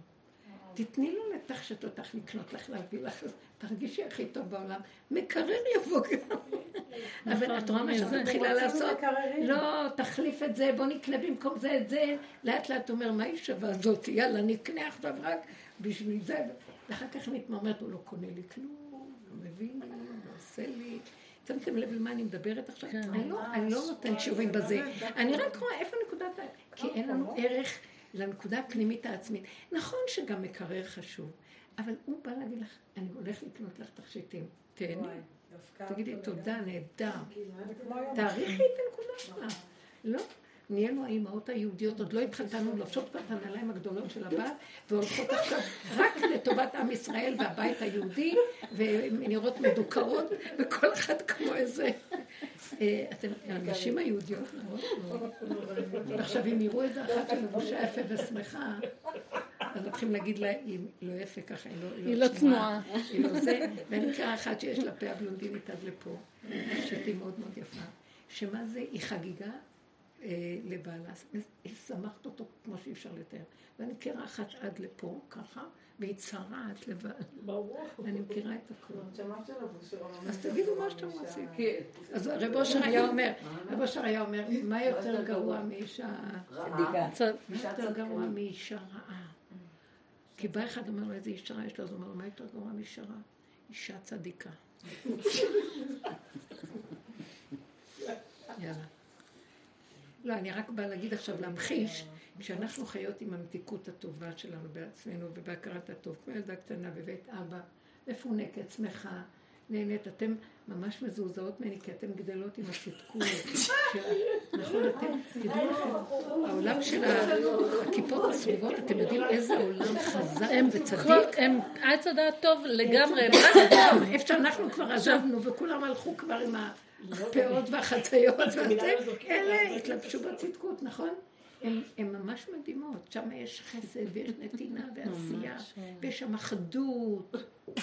Speaker 2: תתני לו לתחשת אותך לקנות לך, להביא לך, תרגישי הכי טוב בעולם. מקרר יבוא גם. אבל את רואה מה שאת מתחילה לעשות? לא, תחליף את זה, בוא נקנה במקום זה את זה. לאט לאט אומר, מה היא שווה זאת? יאללה, נקנה עכשיו רק בשביל זה. ואחר כך מתמרמרת, הוא לא קונה לי כלום, לא מבין לי, לא עושה לי. שמתם לב למה אני מדברת עכשיו? כן. אני לא, לא נותנת שיעורים בזה. אני רק רואה איפה נקודת ה... כי אין לנו ערך לנקודה הפנימית העצמית. נכון שגם מקרר חשוב, אבל הוא בא להגיד לך, אני הולך לקנות לך תכשיטים. תהני. תגידי תודה, נהדר. תעריכי את הנקודה שלך. לא. נהיינו האימהות היהודיות, עוד לא התחתנו, לובשות כבר את הנעליים הגדולות של הבת, והולכות עכשיו רק לטובת עם ישראל והבית היהודי, ונראות מדוכאות, וכל אחד כמו איזה... אה, אתם, הנשים היהודיות מאוד מאוד... עכשיו, אם יראו איזה אחת שלבושה יפה ושמחה, אז הולכים להגיד לה, היא לא יפה ככה, היא לא,
Speaker 7: היא לא צנועה.
Speaker 2: היא לא זה, ואני מכירה אחת שיש לה פה הבלונדינית עד לפה, שהיא מאוד מאוד יפה. שמה זה, היא חגיגה לבעלה. היא שמחת אותו כמו שאי אפשר לתאר. ואני מכירה אחת עד לפה, ככה, והיא צרעת לבד. ברור. אני מכירה את הכול. אז תגידו מה שאתם רוצים. כן. אז רב אושר היה אומר, רב אושר היה אומר, מה יותר גרוע מאישה... רעה. מה יותר גרוע מאישה רעה? כי בא אחד אומר לו איזה אישה רעה יש לו, אז הוא אומר לו, מה יותר גרוע מאישה רעה? אישה צדיקה. יאללה. לא, אני רק באה להגיד עכשיו, להמחיש, כשאנחנו חיות עם המתיקות הטובה שלנו בעצמנו ובהכרת הטוב, כמו ילדה קטנה בבית אבא, מפונקת, שמחה, נהנית, אתם ממש מזועזעות ממני, כי אתן גדלות עם הצדקות. נכון, אתם, תדעו לכם, העולם של הכיפות הסביבות, אתם יודעים איזה עולם חזק וצדיק?
Speaker 7: הם עץ הדעת טוב לגמרי.
Speaker 2: איפה שאנחנו כבר עזבנו וכולם הלכו כבר עם ה... הפאות והחציות, אלה התלבשו בצדקות, נכון? הן ממש מדהימות, שם יש חסד ויש נתינה ועשייה, ויש שם אחדות.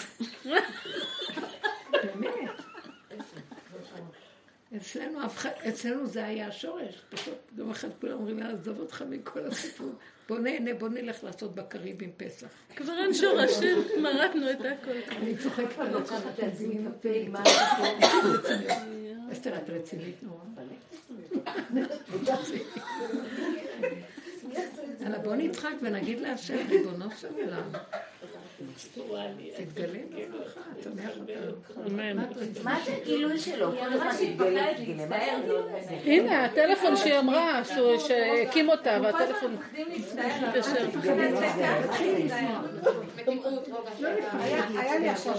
Speaker 2: באמת. אצלנו, אצלנו זה היה השורש, פשוט יום אחד כולם אומרים, לעזוב אותך מכל הסיפור. בוא נהנה, בוא נלך לעשות בקריבים פסח.
Speaker 7: כבר אין שורשים, מרקנו את הכל.
Speaker 2: אני צוחקת על מה אסתר, את רצינית נורא. יאללה, בוא נצחק ונגיד להשם, ריבונו של עולם. תתגלה בברכה, תומך
Speaker 4: מה זה גילוי שלו? כל הזמן תתגלה,
Speaker 7: הנה, הטלפון שהיא אמרה, שהקים אותה, והטלפון...
Speaker 3: היה לי עכשיו,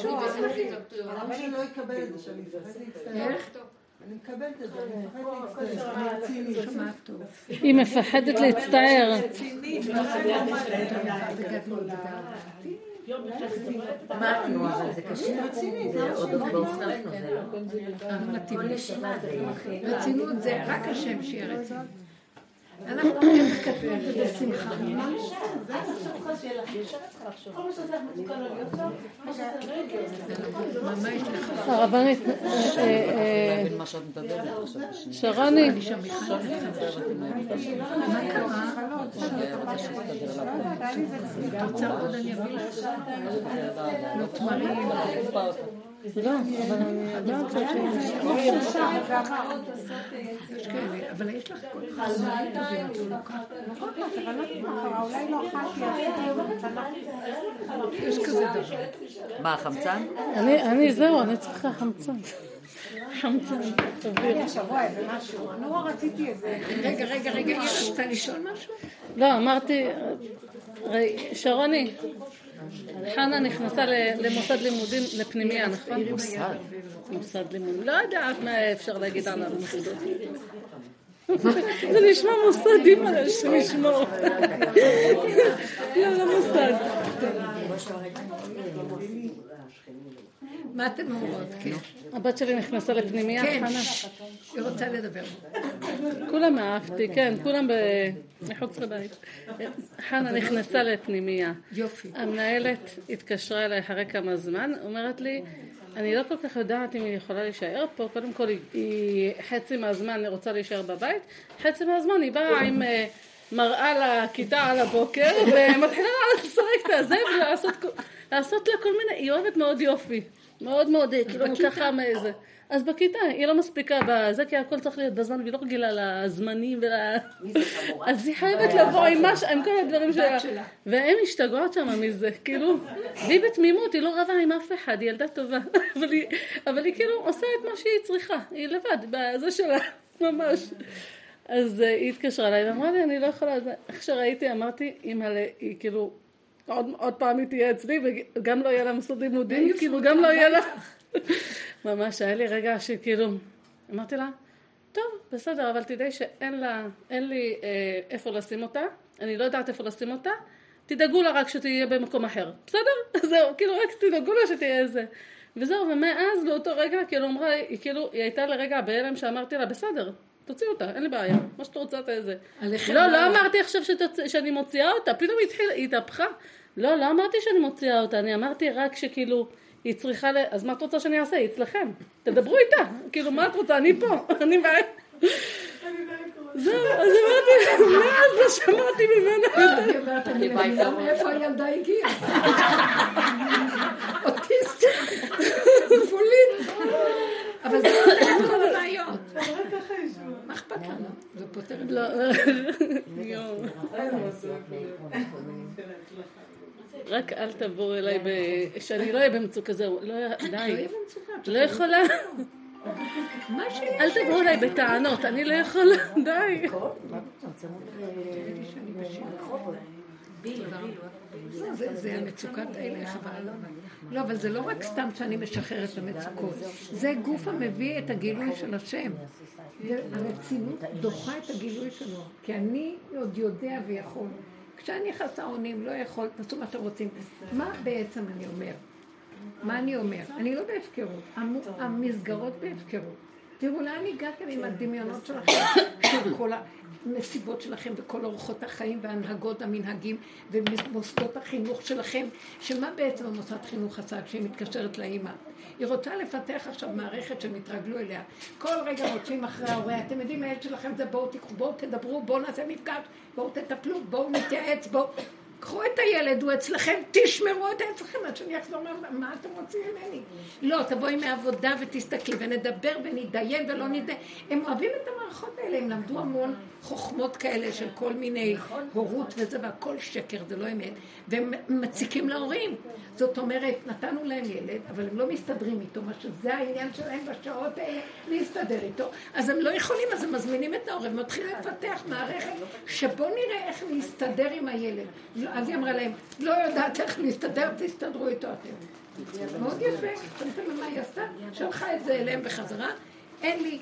Speaker 3: הרב לא יקבל את זה שאני מפחד להצטער. אני מקבלת את זה,
Speaker 7: היא מפחדת להצטער.
Speaker 4: אמרנו, אבל זה קשה, זה עוד בשרנו,
Speaker 2: זה. רצינות זה רק השם שיהיה רצינות. אנחנו מקדמים את זה בשמחה.
Speaker 7: הרבנית, שרני,
Speaker 2: מה? לא.
Speaker 7: לא, אבל לא
Speaker 2: יש לך כל
Speaker 5: אולי לא
Speaker 2: יש כזה דבר.
Speaker 4: מה, חמצן?
Speaker 7: אני, זהו, אני צריכה חמצן. חמצן,
Speaker 5: תביא. השבוע איזה משהו, נורא רציתי איזה...
Speaker 2: רגע, רגע, רגע, רצתה לשאול משהו?
Speaker 7: לא, אמרתי, שרוני, חנה נכנסה למוסד לימודים, לפנימייה, נכון? מוסד. מוסד לימודים. לא יודעת מה אפשר להגיד על המוסדות. זה נשמע מוסד, אימא, שנשמור. לא, לא מוסד.
Speaker 2: מה אתם אומרות? כן.
Speaker 7: הבת שלי נכנסה לפנימייה,
Speaker 2: כן, היא רוצה לדבר.
Speaker 7: כולם אהבתי, כן, כולם מחוץ לבית. חנה נכנסה לפנימייה.
Speaker 2: יופי.
Speaker 7: המנהלת התקשרה אליי אחרי כמה זמן, אומרת לי, אני לא כל כך יודעת אם היא יכולה להישאר פה, קודם כל היא חצי מהזמן רוצה להישאר בבית, חצי מהזמן היא באה עם אה, מראה לכיתה על הבוקר ומתחילה לשחק את הזה ולעשות לה כל מיני, היא אוהבת מאוד יופי, מאוד מאוד, כאילו ככה מאיזה. אז בכיתה, היא לא מספיקה בזה, כי הכל צריך להיות בזמן, והיא לא רגילה לזמנים ול... אז היא חייבת לבוא עם, מש... עם כל הדברים שלה. והן משתגעות שם מזה, כאילו, והיא בתמימות, היא לא רבה עם אף אחד, היא ילדה טובה. אבל היא, כאילו עושה את מה שהיא צריכה, היא לבד, בזה שלה, ממש. אז uh, היא התקשרה אליי ואמרה לי, אני לא יכולה, איך שראיתי, אמרתי, אימא'לה, היא כאילו, עוד, עוד פעם היא תהיה אצלי, וגם לא יהיה לה מסוד לימודים, כאילו, גם לא יהיה לה... ממש, היה לי רגע שכאילו, אמרתי לה, טוב, בסדר, אבל תדעי שאין לה, אין לי אה, איפה לשים אותה, אני לא יודעת איפה לשים אותה, תדאגו לה רק שתהיה במקום אחר, בסדר? זהו, כאילו רק תדאגו לה שתהיה איזה. וזהו, ומאז באותו רגע, כאילו אמרה, היא כאילו, היא הייתה לרגע בהלם שאמרתי לה, בסדר, תוציא אותה, אין לי בעיה, מה שאת רוצה זה. לא, לא אמרתי עכשיו שתוצ... שאני מוציאה אותה, פתאום היא התהפכה. לא, לא אמרתי שאני מוציאה אותה, אני אמרתי רק שכאילו... היא צריכה ל... אז מה את רוצה שאני אעשה? היא אצלכם. תדברו איתה. כאילו, מה את רוצה? אני פה. אני בעיה. זהו, אז אמרתי, מאז לא שמעתי ממנה.
Speaker 2: היא אומרת, אני מבינה מאיפה הילדה הגיעה. אוטיסטית, גבולית. אבל זה לא כל הבעיות. מה אכפת לנו? זה פותר את זה.
Speaker 7: רק אל תבואו אליי, שאני לא אהיה במצוקה, זהו, לא, די. לא יכולה. אל תבואו אליי בטענות, אני לא יכולה, די.
Speaker 2: זה המצוקת הילך, לא, אבל זה לא רק סתם שאני משחררת את המצוקות, זה גוף המביא את הגילוי של השם. הרצינות דוחה את הגילוי שלו, כי אני עוד יודע ויכול. כשאני חסר אונים, לא יכול, תעשו מה שאתם רוצים. מה בעצם אני אומר? מה אני אומר? אני לא בהפקרות, המסגרות בהפקרות. תראו לאן הגעתם עם הדמיונות שלכם, המסיבות שלכם וכל אורחות החיים וההנהגות, המנהגים ומוסדות החינוך שלכם, שמה בעצם המוסד חינוך עשה כשהיא מתקשרת לאימא? היא רוצה לפתח עכשיו מערכת שהם יתרגלו אליה. כל רגע רוצים אחרי ההורה, אתם יודעים, הילד שלכם זה בואו תיקחו, בואו תדברו, בואו נעשה מפגש, בואו תטפלו, בואו נתייעץ, בואו... קחו את הילד, הוא אצלכם, תשמרו את אצלכם עד שאני אחזור, מה אתם רוצים ממני? לא, תבואי מהעבודה ותסתכלי ונדבר ונתדיין ולא נתדיין. הם אוהבים את המערכות האלה, הם למדו המון חוכמות כאלה של כל מיני הורות וזה, והכל שקר, זה לא אמת, והם מציקים להורים. זאת אומרת, נתנו להם ילד, אבל הם לא מסתדרים איתו, מה שזה העניין שלהם בשעות האלה, להסתדר איתו. אז הם לא יכולים, אז הם מזמינים את ההורים, מתחילים לפתח מערכת שבוא נראה איך להסתדר עם הילד. אז היא אמרה להם, לא יודעת איך להסתדר, תסתדרו איתו אתם. מאוד יפה, שמתם למה היא עשתה? שלחה את זה אליהם בחזרה. אין לי,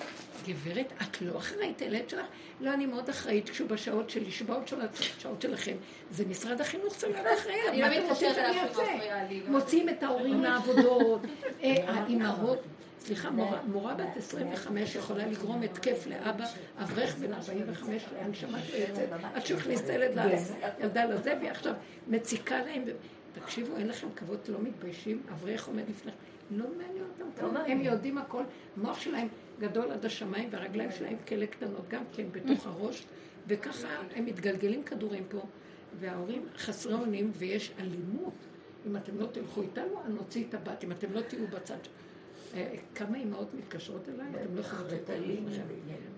Speaker 2: גברת, את לא אחראית הילד שלך? לא, אני מאוד אחראית כשהוא בשעות שלי, שבעות של השעות שלכם. זה משרד החינוך צריך להיות אחראי, מה אתם רוצים שאני אעשה? מוציאים את ההורים לעבודות, אה, האימהות. סליחה, מורה בת 25 יכולה לגרום התקף לאבא, אברך בן 45, הנשמה שלו יוצאת, עד שהוא הכניס את הילד לילדה לזה, והיא עכשיו מציקה להם. תקשיבו, אין לכם כבוד, לא מתביישים, אברך עומד לפניכם. לא מעניין אותם, הם יודעים הכל, המוח שלהם גדול עד השמיים והרגליים שלהם כאלה קטנות, גם כן בתוך הראש, וככה הם מתגלגלים כדורים פה, וההורים חסרי אונים ויש אלימות. אם אתם לא תלכו איתנו, אני נוציא את הבת, אם אתם לא תהיו בצד אה, כמה אימהות מתקשרות אליי, אתם לא יכולים לתת.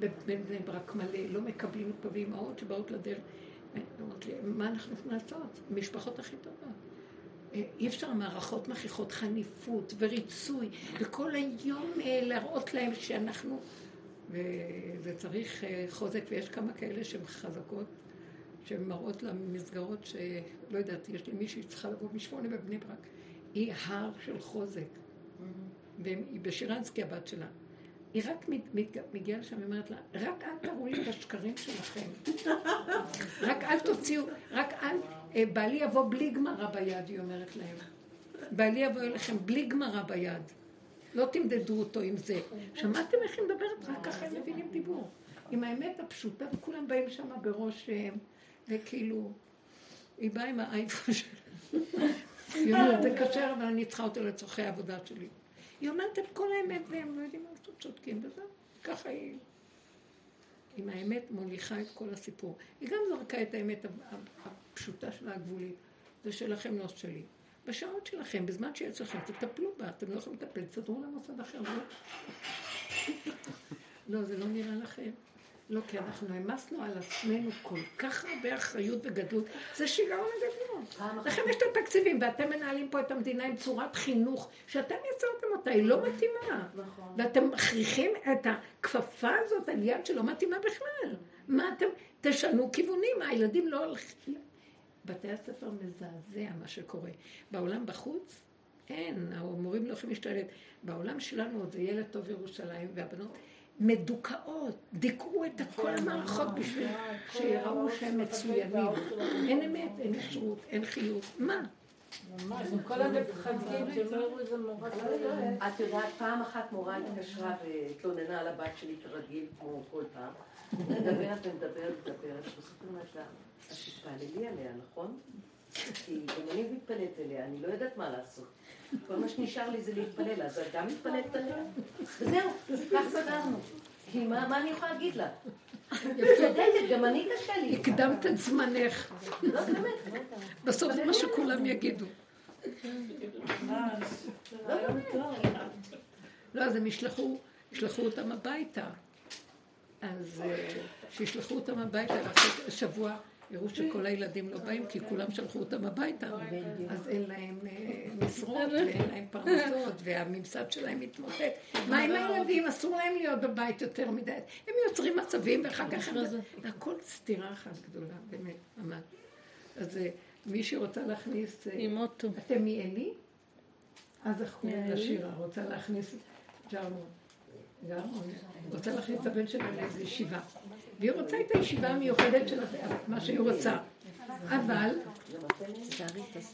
Speaker 2: בבני ברק מלא, לא מקבלים פה, ואימהות שבאות לדרך. אמרתי לי, מה אנחנו יכולים לעשות? המשפחות הכי טובות. אה, אי אפשר מערכות מכריחות חניפות וריצוי, וכל היום אה, להראות להם שאנחנו... וזה צריך חוזק, ויש כמה כאלה שהן חזקות, שהן מראות למסגרות שלא יודעת, יש לי מישהי שצריכה לבוא משמונה בבני ברק. היא הר של חוזק. Mm-hmm. והיא בשירנסקי הבת שלה. היא רק מגיעה לשם, היא אומרת לה, רק אל תראו לי את השקרים שלכם. רק אל תוציאו, רק אל, אה, בעלי יבוא בלי גמרא ביד, היא אומרת להם. בעלי יבוא אליכם בלי גמרא ביד. לא תמדדו אותו עם זה. שמעתם איך היא מדברת? רק ככה הם מבינים דיבור. עם האמת הפשוטה, וכולם באים שם בראש, אה, וכאילו, היא באה עם האייפון שלה. היא אומרת, זה קשה, אבל אני צריכה אותו לצורכי העבודה שלי. היא אומרת את כל האמת והם לא יודעים מה לעשות, צודקים, וזהו. ככה היא... עם האמת מוליכה את כל הסיפור. היא גם זרקה את האמת הפשוטה של הגבולית. זה שלכם, לא שלי. בשעות שלכם, בזמן שיש לכם, תטפלו בה. אתם לא יכולים לטפל, תסדרו למוסד אחר. לא, לא זה לא נראה לכם. לא, כי אנחנו העמסנו על עצמנו כל כך הרבה אחריות וגדלות, זה שיגעון הגדלות. לכם יש את התקציבים, ואתם מנהלים פה את המדינה עם צורת חינוך, שאתם יצרתם אותה, היא לא מתאימה. נכון. ואתם מכריחים את הכפפה הזאת על יד שלא מתאימה בכלל. מה אתם, תשנו כיוונים, הילדים לא הולכים... בתי הספר מזעזע מה שקורה. בעולם בחוץ, אין, המורים לא יכולים להשתלט. בעולם שלנו עוד זה ילד טוב ירושלים, והבנות... מדוכאות, דיכאו את כל המערכות בשביל שיראו שהם מצוינים. אין אמת, אין ישרות, אין חיות. מה?
Speaker 6: את יודעת, פעם אחת מורה התקשרה והתלוננה על הבת שלי כרגיל, כמו כל פעם. מדברת ומדברת ומדברת, בסוף היא אומרת לה, את תתפללי עליה, נכון? כי אם אני מתפלאת אליה, אני לא יודעת מה לעשות. כל מה שנשאר לי זה להתפלל, אז את גם מתפללת עליה? וזהו, כך סגרנו. כי מה אני יכולה להגיד לה? צודקת, גם אני קשה לי.
Speaker 2: הקדמת את זמנך.
Speaker 6: לא, באמת.
Speaker 2: בסוף זה מה שכולם יגידו. לא, אז הם ישלחו, ישלחו אותם הביתה. אז אה, שישלחו אותם הביתה, ואחרי שבוע יראו שכל הילדים לא באים, כי כולם שלחו אותם הביתה. אז אין להם אה, משרות, ואין להם פרנסות, והממסד שלהם מתמוטט. מה עם הילדים? אסור להם להיות בבית יותר מדי. הם יוצרים מצבים, ואחר כך... הכל סתירה אחת גדולה, באמת, ממש. אז אה, מי שרוצה להכניס... אתם מעלי? אז איך קוראים לשירה? רוצה להכניס... ג'רמון. ג'רמון. רוצה להכניס את הבן שלה לאיזו ישיבה. והיא רוצה את הישיבה המיוחדת של מה שהיא רוצה. אבל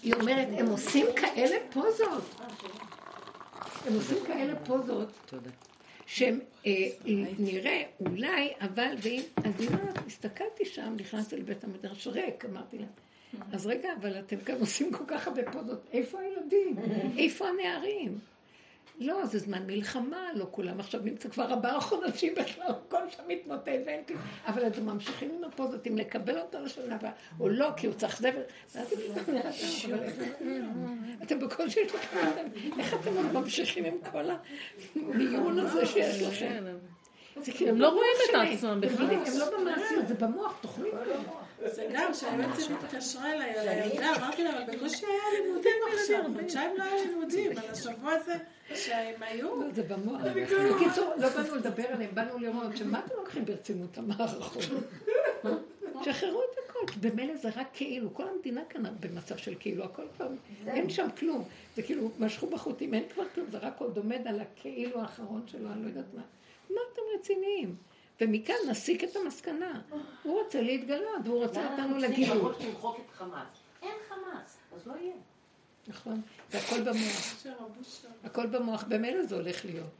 Speaker 2: היא אומרת, הם עושים כאלה פוזות. הם עושים כאלה פוזות. שהם אה, נראה אולי, אבל, ואם, אז היא אומרת, הסתכלתי שם, נכנסתי לבית המדרש ריק, אמרתי לה, אז רגע, אבל אתם כאן עושים כל כך הרבה פוזות, איפה הילדים? איפה הנערים? לא, זה זמן מלחמה, לא כולם עכשיו נמצא כבר ארבעה חודשים בכלל, הכל שם מתמוטט ואין כלום. אבל אתם ממשיכים עם הפוזות, אם לקבל אותו לשנה הבאה, או לא, כי הוא צריך זבל. אתם בקושי שלכם, איך אתם עוד ממשיכים עם כל המיון הזה שיש לכם?
Speaker 7: כאילו הם לא רואים את עצמם בכלל.
Speaker 2: הם לא במעשיות, זה במוח, תוכנית.
Speaker 3: זה גם, שהיועצת התקשרה אליי על הילדה, אמרתי לה, אבל בקושי היה לימודים עכשיו, חודשיים לא היה לימודים, על השבוע הזה שהם היו.
Speaker 2: זה במוח. בקיצור, לא באנו לדבר עליהם, באנו לראות שמה אתם לוקחים ברצינות המערכות? שחררו את הכל, כי במילא זה רק כאילו, כל המדינה כאן במצב של כאילו, הכל כבר, אין שם כלום. זה כאילו, משכו בחוטים, אין כבר כלום, זה רק עוד עומד על הכאילו האחרון שלו, אני לא יודעת מה. מה אתם רציניים? ומכאן נסיק את המסקנה. הוא רוצה להתגלות, והוא רוצה אותנו לגילוי.
Speaker 6: אין חמאס, אז לא יהיה.
Speaker 2: נכון, זה הכל במוח. הכל במוח, במילא זה הולך להיות.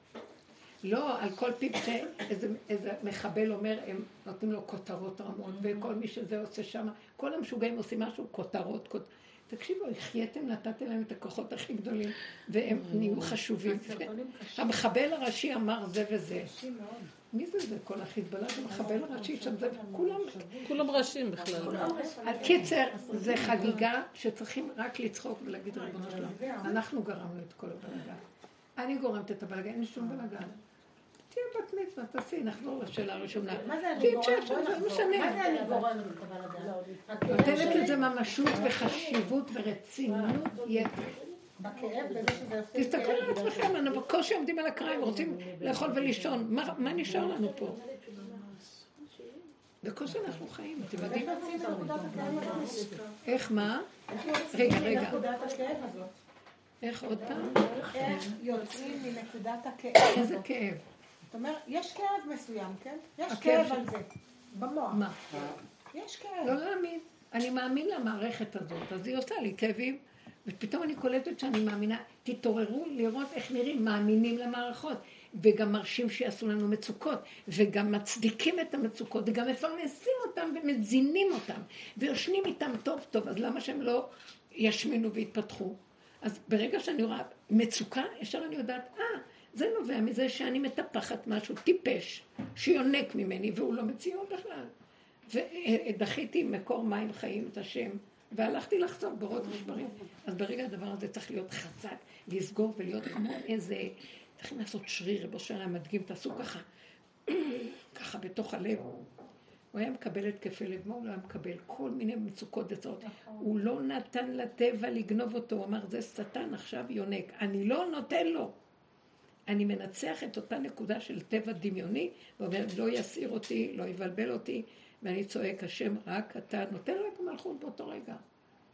Speaker 2: לא, על כל פיפ שאיזה מחבל אומר, הם נותנים לו כותרות רמות, וכל מי שזה עושה שם, כל המשוגעים עושים משהו, כותרות, כותרות. תקשיבו, החייתם, נתתם להם את הכוחות הכי גדולים, והם נהיו חשובים. המחבל הראשי אמר זה וזה. מי זה זה? כל החיזבאללה זה מחבל ראשי שם, זה כולם...
Speaker 7: כולם ראשים בכלל.
Speaker 2: הקיצר, זה חגיגה שצריכים רק לצחוק ולהגיד ריבונו שלום. אנחנו גרמנו את כל הבלגן. אני גורמת את הבלגן, אין לי שום בלגן. תהיה בת מצווה, תעשי, נחזור לשאלה הראשונה.
Speaker 5: מה זה אני גורמת?
Speaker 2: לא משנה.
Speaker 5: מה זה אני גורמת?
Speaker 2: נותנת לזה ממשות וחשיבות ורצינות יתר. תסתכלו על עצמכם, אנחנו בקושי עומדים על הקריים, רוצים לאכול ולישון. מה נשאר לנו פה? בקושי אנחנו חיים, אתם יודעים? איך מה? רגע, רגע. איך עוד פעם?
Speaker 5: איך יוצאים מנקודת הכאב?
Speaker 2: איזה כאב?
Speaker 5: זאת אומרת, יש כאב מסוים, כן? יש כאב על זה, במוח.
Speaker 2: מה?
Speaker 5: יש כאב.
Speaker 2: לא להאמין. אני מאמין למערכת הזאת, אז היא עושה לי כאבים. ופתאום אני קולטת שאני מאמינה, תתעוררו לראות איך נראים, מאמינים למערכות, וגם מרשים שיעשו לנו מצוקות, וגם מצדיקים את המצוקות, וגם מפרנסים אותם ומזינים אותם, ויושנים איתם טוב טוב, אז למה שהם לא ישמינו ויתפתחו? אז ברגע שאני רואה מצוקה, ישר אני יודעת, אה, זה נובע מזה שאני מטפחת משהו טיפש, שיונק ממני, והוא לא מציאות בכלל. ודחיתי מקור מים חיים את השם, והלכתי לחצוב בורות ושברים. אז ברגע הדבר הזה צריך להיות חזק, לסגור ולהיות כמו איזה, צריכים לעשות שריר, רבו שלם מדגים, תעשו ככה, ככה בתוך הלב. הוא היה מקבל התקפי לב, מה הוא לא היה מקבל? כל מיני מצוקות וצרות. הוא לא נתן לטבע לגנוב אותו, הוא אמר, זה שטן עכשיו יונק, אני לא נותן לו. אני מנצח את אותה נקודה של טבע דמיוני, ואומר, לא יסעיר אותי, לא יבלבל אותי, ואני צועק, השם, רק אתה נותן לו את המלכות באותו רגע.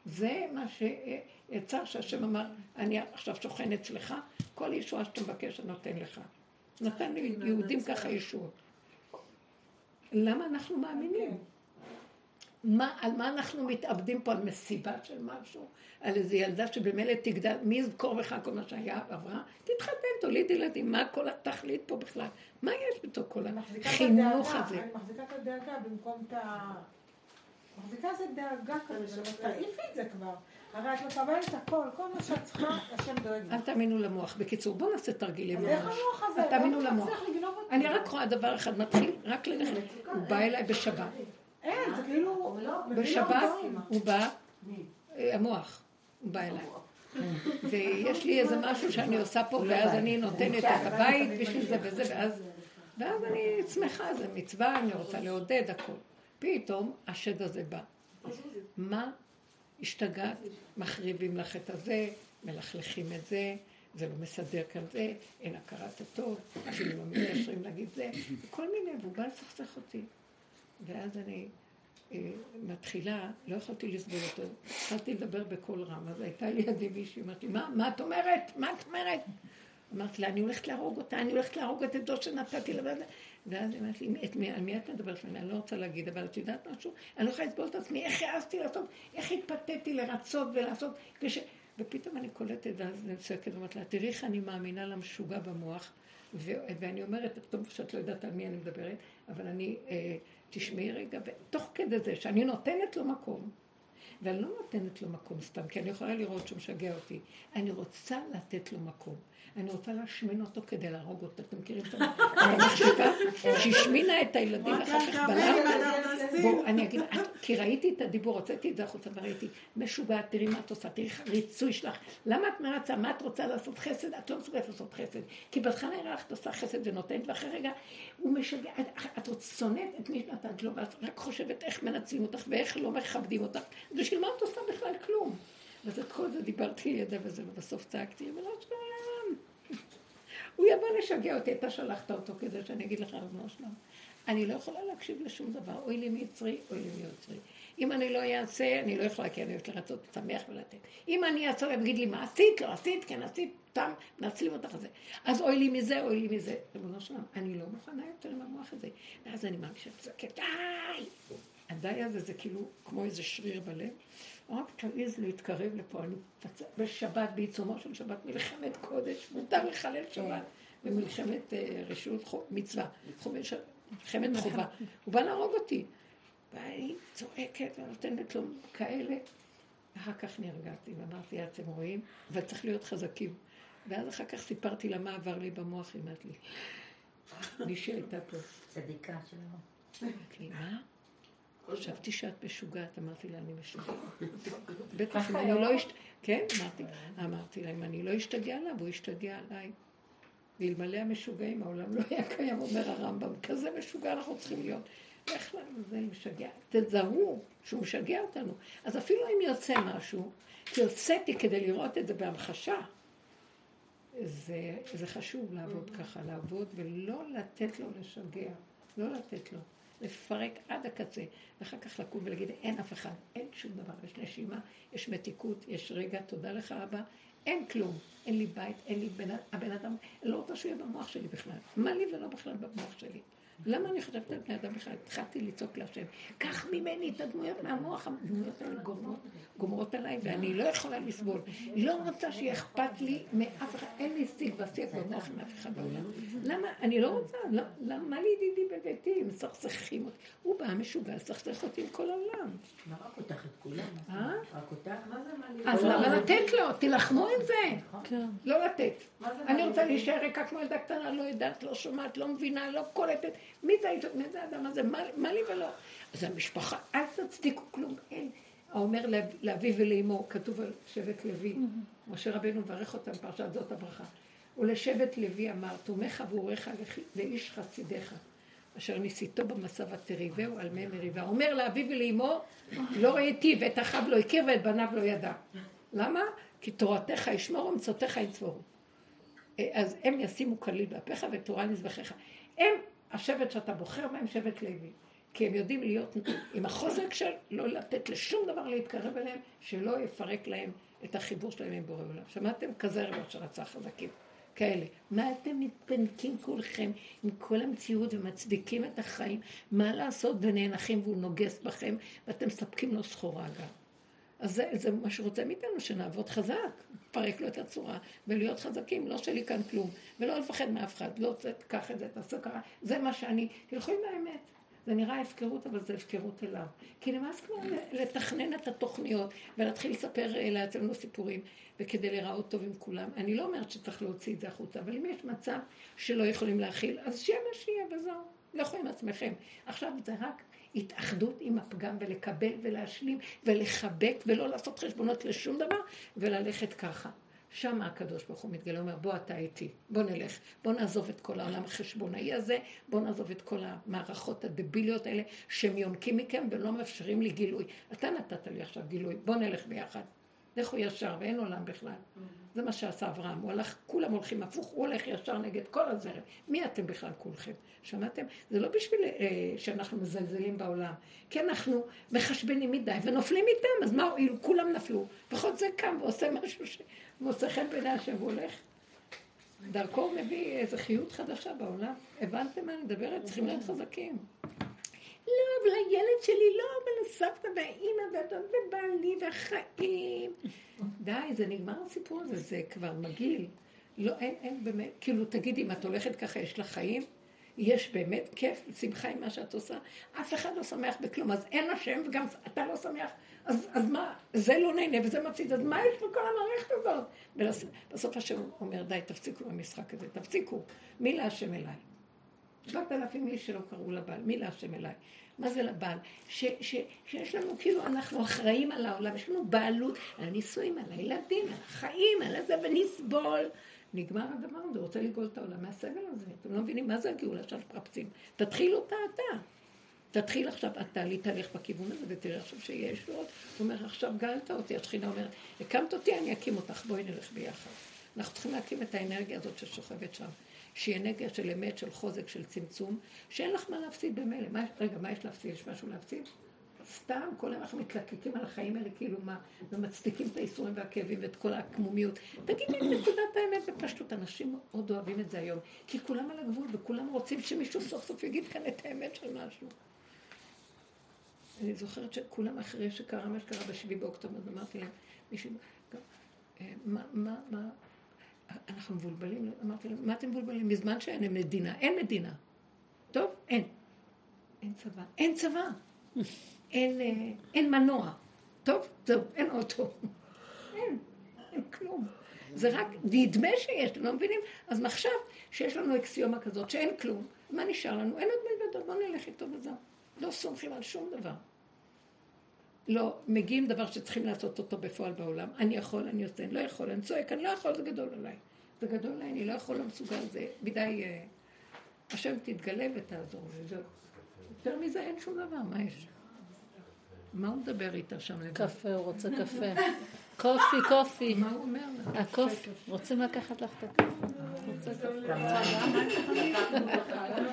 Speaker 2: זה מה שיצר שהשם אמר, אני עכשיו שוכן אצלך, כל ישועה שאתה מבקש אני נותן לך. נתן ליהודים ככה ישועות. למה אנחנו מאמינים? מה, על מה אנחנו מתאבדים פה? על מסיבה של משהו? על איזה ילדה שבמילא תגדל, מי יזכור לך כל מה שהיה עברה? תתחתן, תוליד ילדים, מה כל התכלית פה בכלל? מה יש בתוך כל החינוך הזה?
Speaker 5: אני מחזיקה את הדאגה במקום את ה... מחזיקה איזה דאגה כזה, תעיפי את זה כבר. הרי את מקבלת הכל, כל מה שאת צריכה, השם דואג.
Speaker 2: אל תאמינו למוח. בקיצור, בואו נעשה תרגילים
Speaker 5: ממש. אז איך המוח הזה?
Speaker 2: אל תאמינו למוח. אני רק רואה דבר אחד, מתחיל רק ללכת. הוא בא אליי בשבת.
Speaker 5: אין, זה כאילו...
Speaker 2: בשבת הוא בא, אה, המוח, הוא בא אליי. ויש לי איזה משהו שאני עושה פה, ואז אני נותנת את הבית בשביל זה וזה, ואז... ואז אני שמחה, זה מצווה, אני רוצה לעודד הכל. פתאום השד הזה בא. מה השתגעת? מחריבים לך את הזה, מלכלכים את זה, זה לא מסדר כאן זה, אין הכרת הטוב, אפילו לא מתקשרים להגיד זה, כל מיני, והוא בא לסכסך אותי. ואז אני מתחילה, לא יכולתי לסבול אותו, התחלתי לדבר בקול רם, אז הייתה לידי מישהי, אמרתי, מה, מה את אומרת? מה את אומרת? אמרתי לה, אני הולכת להרוג אותה, אני הולכת להרוג את עדו שנתתי לה, ואז היא אמרת לי, את מי, על מי את מדברת? אני לא רוצה להגיד, אבל את יודעת משהו? אני לא יכולה לסבול את עצמי, איך העזתי לעשות, איך התפתיתי לרצות ולעשות, כש... ופתאום אני קולטת, ואז אני צועקת ואומרת לה, תראי איך אני מאמינה למשוגע במוח, ו... ואני אומרת, טוב שאת לא יודעת על מי אני מדברת, אבל אני, אה, תשמעי רגע, ותוך כדי זה שאני נותנת לו מקום, ואני לא נותנת לו מקום סתם, כי אני יכולה לראות שהוא משגע אותי, אני רוצה לתת לו מקום. אני רוצה להשמין אותו כדי להרוג אותו. אתם מכירים את המחשבה? שהשמינה את הילדים אחר כך בלם? בואו, אני אגיד, כי ראיתי את הדיבור, הוצאתי את זה החוצה וראיתי, משוגעת, תראי מה את עושה, תראי ריצוי שלך. למה את מרצה? מה את רוצה לעשות חסד? את לא מסוגלת לעשות חסד. כי בהתחלה נראה לך את עושה חסד ונותנת, ואחרי רגע הוא משגע, את שונאת את מי שנתת לו, ואת רק חושבת איך מנצלים אותך ואיך לא מכבדים אותך. בשביל מה את עושה בכלל כלום? ואז את כל זה דיברתי לידה וזה, ובסוף צעקתי, אבל לא שלם. הוא יבוא לשגע אותי, אתה שלחת אותו כדי שאני אגיד לך, רבנו שלום. אני לא יכולה להקשיב לשום דבר, אוי לי מיצרי, אוי לי מיוצרי. אם אני לא אעשה, אני לא יכולה, כי אני אוהבת לרצות, לשמח ולתת. אם אני אעשה, הוא יגיד לי, מה עשית? לא עשית? כן עשית? תם, מנצלים אותך זה. אז אוי לי מזה, אוי לי מזה. רבנו שלום, אני לא מוכנה יותר עם המוח הזה. ואז אני מרגישה די! הדי הזה זה כאילו כמו איזה שריר בלב. רק תעיז להתקרב לפה, אני בשבת, בעיצומו של שבת, מלחמת קודש, מותר לחלל שבת, במלחמת אה, רשות מצווה, מלחמת חובה. הוא בא להרוג אותי. ואני צועקת ונותנת לו כאלה. אחר כך נרגעתי ואמרתי, אתם רואים? אבל צריך להיות חזקים. ואז אחר כך סיפרתי לה מה עבר לי במוח, היא אמרת לי, מישהי הייתה פה.
Speaker 4: צדיקה שלו.
Speaker 2: מה? חשבתי שאת משוגעת, אמרתי לה, אני משוגעת. בטח אם אני לא אשת... כן, אמרתי, אמרתי לה, אם אני לא אשתגע עליו, הוא ישתגע עליי. ואלמלא המשוגעים, העולם לא היה קיים, אומר הרמב"ם, כזה משוגע אנחנו צריכים להיות. איך לנו זה משגע? תזהו שהוא משגע אותנו. אז אפילו אם יוצא משהו, כי הוצאתי כדי לראות את זה בהמחשה, זה, זה חשוב לעבוד ככה, לעבוד ולא לתת לו לשגע, לא לתת לו. לפרק עד הקצה, ואחר כך לקום ולהגיד, אין אף אחד, אין שום דבר, יש נשימה, יש מתיקות, יש רגע, תודה לך אבא, אין כלום, אין לי בית, אין לי בן, הבן אדם, לא רוצה שהוא יהיה במוח שלי בכלל, מה לי ולא בכלל במוח שלי. למה אני חושבת על בני אדם בכלל? התחלתי לצעוק להשם, קח ממני את הדמויות מהמוח, הדמויות האלה גומרות, גומרות עליי, ואני לא יכולה לסבול. לא רוצה שיהיה אכפת לי מאף אחד, אין לי שיג ושיג במוח עם אף אחד בעולם. למה? אני לא רוצה, לא, למה לי ידידי בביתי, מסכסכים אותי? הוא בא משוגע, לסכסך אותי עם כל העולם.
Speaker 4: מה רק אותך את כולם?
Speaker 2: אה?
Speaker 4: רק אותך? מה זה מה לי?
Speaker 2: אז למה לתת לו? תילחמו עם זה.
Speaker 7: כן.
Speaker 2: לא לתת. אני רוצה להישאר ריקה כמו ילדה קטנה, לא יודעת, לא שומעת, לא מבינה, לא קולטת. מי זה האיש? מי זה האדם הזה? מה, מה לי ולא? אז המשפחה, אל תצדיקו כלום, אין. האומר לאביו ולאמו, כתוב על שבט לוי, משה רבנו מברך אותם, פרשת זאת הברכה. ולשבט לוי אמר, תומך עבורך לאיש חסידיך, אשר ניסיתו במסע ותריבהו על מי מריבה. אומר לאביו ולאמו, לא ראיתי ואת אחיו לא הכיר ואת בניו לא ידע. למה? כי תורתך ישמור ומצוותיך יצבורו. אז הם ישימו כליל באפיך ותורה נזבחיך. הם השבט שאתה בוחר בהם שבט לוי. כי הם יודעים להיות עם החוזק של לא לתת לשום דבר להתקרב אליהם, שלא יפרק להם את החיבור שלהם עם בורא עולם. שמעתם? כזה רבות שרצה חזקים. כאלה. מה אתם מתפנקים כולכם עם כל המציאות ומצדיקים את החיים? מה לעשות ונאנחים והוא נוגס בכם ואתם מספקים לו סחורה גם. אז זה, זה מה שרוצה מאיתנו, שנעבוד חזק, לפרק לו את הצורה ולהיות חזקים, לא שלי כאן כלום, ולא לפחד מאף אחד, לא תקח את זה, תעשה ככה, זה מה שאני, תלכו עם האמת. זה נראה הפקרות, אבל זה הפקרות אליו. כי נמאס כבר לתכנן את התוכניות ולהתחיל לספר אה, לעצמנו סיפורים, וכדי להיראות טוב עם כולם. אני לא אומרת שצריך להוציא את זה החוצה, אבל אם יש מצב שלא יכולים להכיל, אז שיהיה מה שיהיה וזהו. לכו עם עצמכם. עכשיו זה רק התאחדות עם הפגם ולקבל ולהשלים ולחבק ולא לעשות חשבונות לשום דבר וללכת ככה. שם הקדוש ברוך הוא מתגלה, אומר בוא אתה איתי, בוא נלך, בוא נעזוב את כל העולם החשבונאי הזה, בוא נעזוב את כל המערכות הדביליות האלה שהם יונקים מכם ולא מאפשרים לי גילוי. אתה נתת לי עכשיו גילוי, בוא נלך ביחד. לכו ישר ואין עולם בכלל. זה מה שעשה אברהם, הוא הלך, כולם הולכים הפוך, הוא הולך ישר נגד כל הזרם. מי אתם בכלל כולכם? שמעתם? זה לא בשביל אה, שאנחנו מזלזלים בעולם, כי אנחנו מחשבנים מדי ונופלים איתם, אז מה הועילו? כולם נפלו. לפחות זה קם ועושה משהו שמוצא חן בעיני השם, הוא הולך. דרכו מביא איזו חיות חדשה בעולם. הבנתם מה אני מדברת? צריכים להיות חזקים. לא, אבל הילד שלי לא, אבל הסבתא והאימא והדוד ובעלי והחיים. די, זה נגמר הסיפור הזה, זה כבר מגעיל. לא, אין, אין באמת, כאילו, תגידי, אם את הולכת ככה, יש לך חיים? יש באמת כיף, שמחה עם מה שאת עושה? אף אחד לא שמח בכלום, אז אין השם וגם אתה לא שמח. אז, אז מה, זה לא נהנה וזה מפסיד, אז מה יש בכל המערכת הזאת? ובסוף השם אומר, די, תפסיקו במשחק הזה, תפסיקו. מי להשם אליי? שבעת אלפים איש שלא קראו לבעל, מי להשם אליי? מה זה לבעל? ש, ש, שיש לנו, כאילו, אנחנו אחראים על העולם, יש לנו בעלות על הנישואים, על הילדים, על החיים, על הזה, ונסבול. נגמר הדבר הזה, רוצה לגאול את העולם מהסבל הזה. אתם לא מבינים מה זה הגאולה שאנחנו מחפשים. תתחיל אותה אתה. תתחיל עכשיו אתה להתהלך בכיוון הזה, ותראה עכשיו שיהיה ישועות. הוא אומר, עכשיו גאלת אותי, השכינה אומרת, הקמת אותי, אני אקים אותך, בואי נלך ביחד. אנחנו צריכים להקים את האנרגיה הזאת ששוכבת שם. שהיא אנרגיה של אמת, של חוזק, של צמצום, שאין לך מה להפסיד במילא. רגע, מה יש להפסיד? יש משהו להפסיד? סתם, כל היום אנחנו מתלקקים על החיים האלה, כאילו מה, ומצדיקים את האיסורים והכאבים ואת כל העקמומיות. תגידי את נקודת האמת בפשטות, אנשים מאוד אוהבים את זה היום, כי כולם על הגבול וכולם רוצים שמישהו סוף סוף יגיד כאן את האמת של משהו. אני זוכרת שכולם אחרי שקרה מה שקרה בשביעי באוקטובר, אמרתי להם, מישהו, אה, מה, מה, מה, אנחנו מבולבלים, אמרתי להם, מה אתם מבולבלים? מזמן שאין מדינה, אין מדינה. טוב, אין. אין צבא. אין צבא. אין, אה, אין מנוע. טוב, זהו, אין אוטו. אין, אין כלום. זה רק נדמה שיש, אתם לא מבינים? אז מעכשיו שיש לנו אקסיומה כזאת שאין כלום, מה נשאר לנו? אין עוד מלבדו, בוא נלך איתו וזהו. לא סומכים על שום דבר. לא, מגיעים דבר שצריכים לעשות אותו בפועל בעולם. אני יכול, אני עושה, אני לא יכול, אני צועק, אני לא יכול, זה גדול עליי. זה גדול עליי, אני לא יכול, לא מסוגל, זה מדי... אה, השם תתגלה ותעזור לי, זהו. יותר מזה אין שום דבר, מה יש? מה הוא מדבר איתה שם לבד?
Speaker 7: קפה, הוא רוצה קפה. קופי, קופי.
Speaker 2: מה הוא אומר לה?
Speaker 7: הקופי. רוצים לקחת לך את הקפה.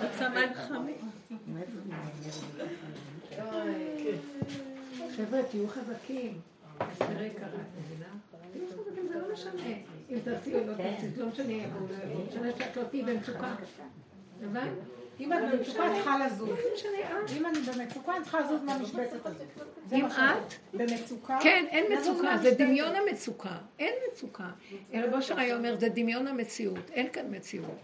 Speaker 7: רוצה
Speaker 1: מים חמים.
Speaker 2: חבר'ה, תהיו חזקים. תראה קרה, מבינה? תהיו חזקים, זה לא משנה. אם תעשי או לא תעשי, לא משנה, לא משנה שאת לא תהיי במצוקה. הבנת?
Speaker 5: אם את במצוקה, את צריכה לזוז. אם אני במצוקה, אני צריכה לזוז מהמשבצת הזאת.
Speaker 2: אם את?
Speaker 5: במצוקה?
Speaker 2: כן, אין מצוקה, זה. דמיון המצוקה. אין מצוקה. רב אושר היה אומר, זה דמיון המציאות, אין כאן מציאות.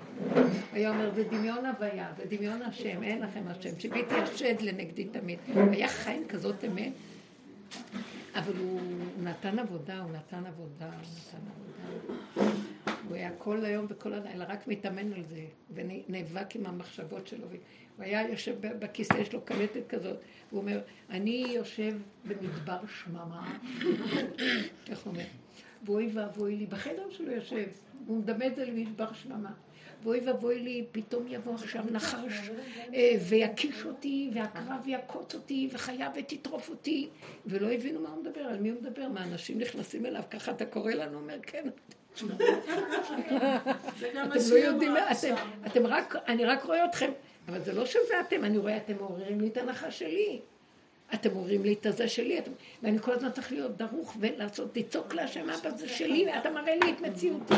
Speaker 2: היה אומר, זה דמיון הוויה, זה דמיון השם, אין לכם השם, שביתי השד לנגדי תמיד. היה חי עם כזאת אמת, אבל הוא נתן עבודה, הוא נתן עבודה, הוא נתן עבודה. הוא היה כל היום וכל הלילה רק מתאמן על זה, ונאבק עם המחשבות שלו. הוא היה יושב בכיסא, יש לו קלטת כזאת, הוא אומר, אני יושב במדבר שממה, איך הוא אומר? ואוי ואבוי לי, בחדר שלו יושב, הוא מדמה את זה למדבר שממה. ואוי ואבוי לי, פתאום יבוא עכשיו נחש אה, ויקיש אותי, והקרב יעקוץ אותי, וחיה ותטרוף אותי, ולא הבינו מה הוא מדבר, על מי הוא מדבר, מה אנשים נכנסים אליו, ככה אתה קורא לנו, אומר כן. אתם לא יודעים, אתם, אתם רק, אני רק רואה אתכם, אבל זה לא שזה אתם, אני רואה, אתם מעוררים לי את הנחש שלי. אתם אומרים לי את הזה שלי, אתם... ואני כל הזמן צריך להיות דרוך ולעשות, לצעוק להשם, אבא זה שלי, ואתה מראה לי את מציאותי,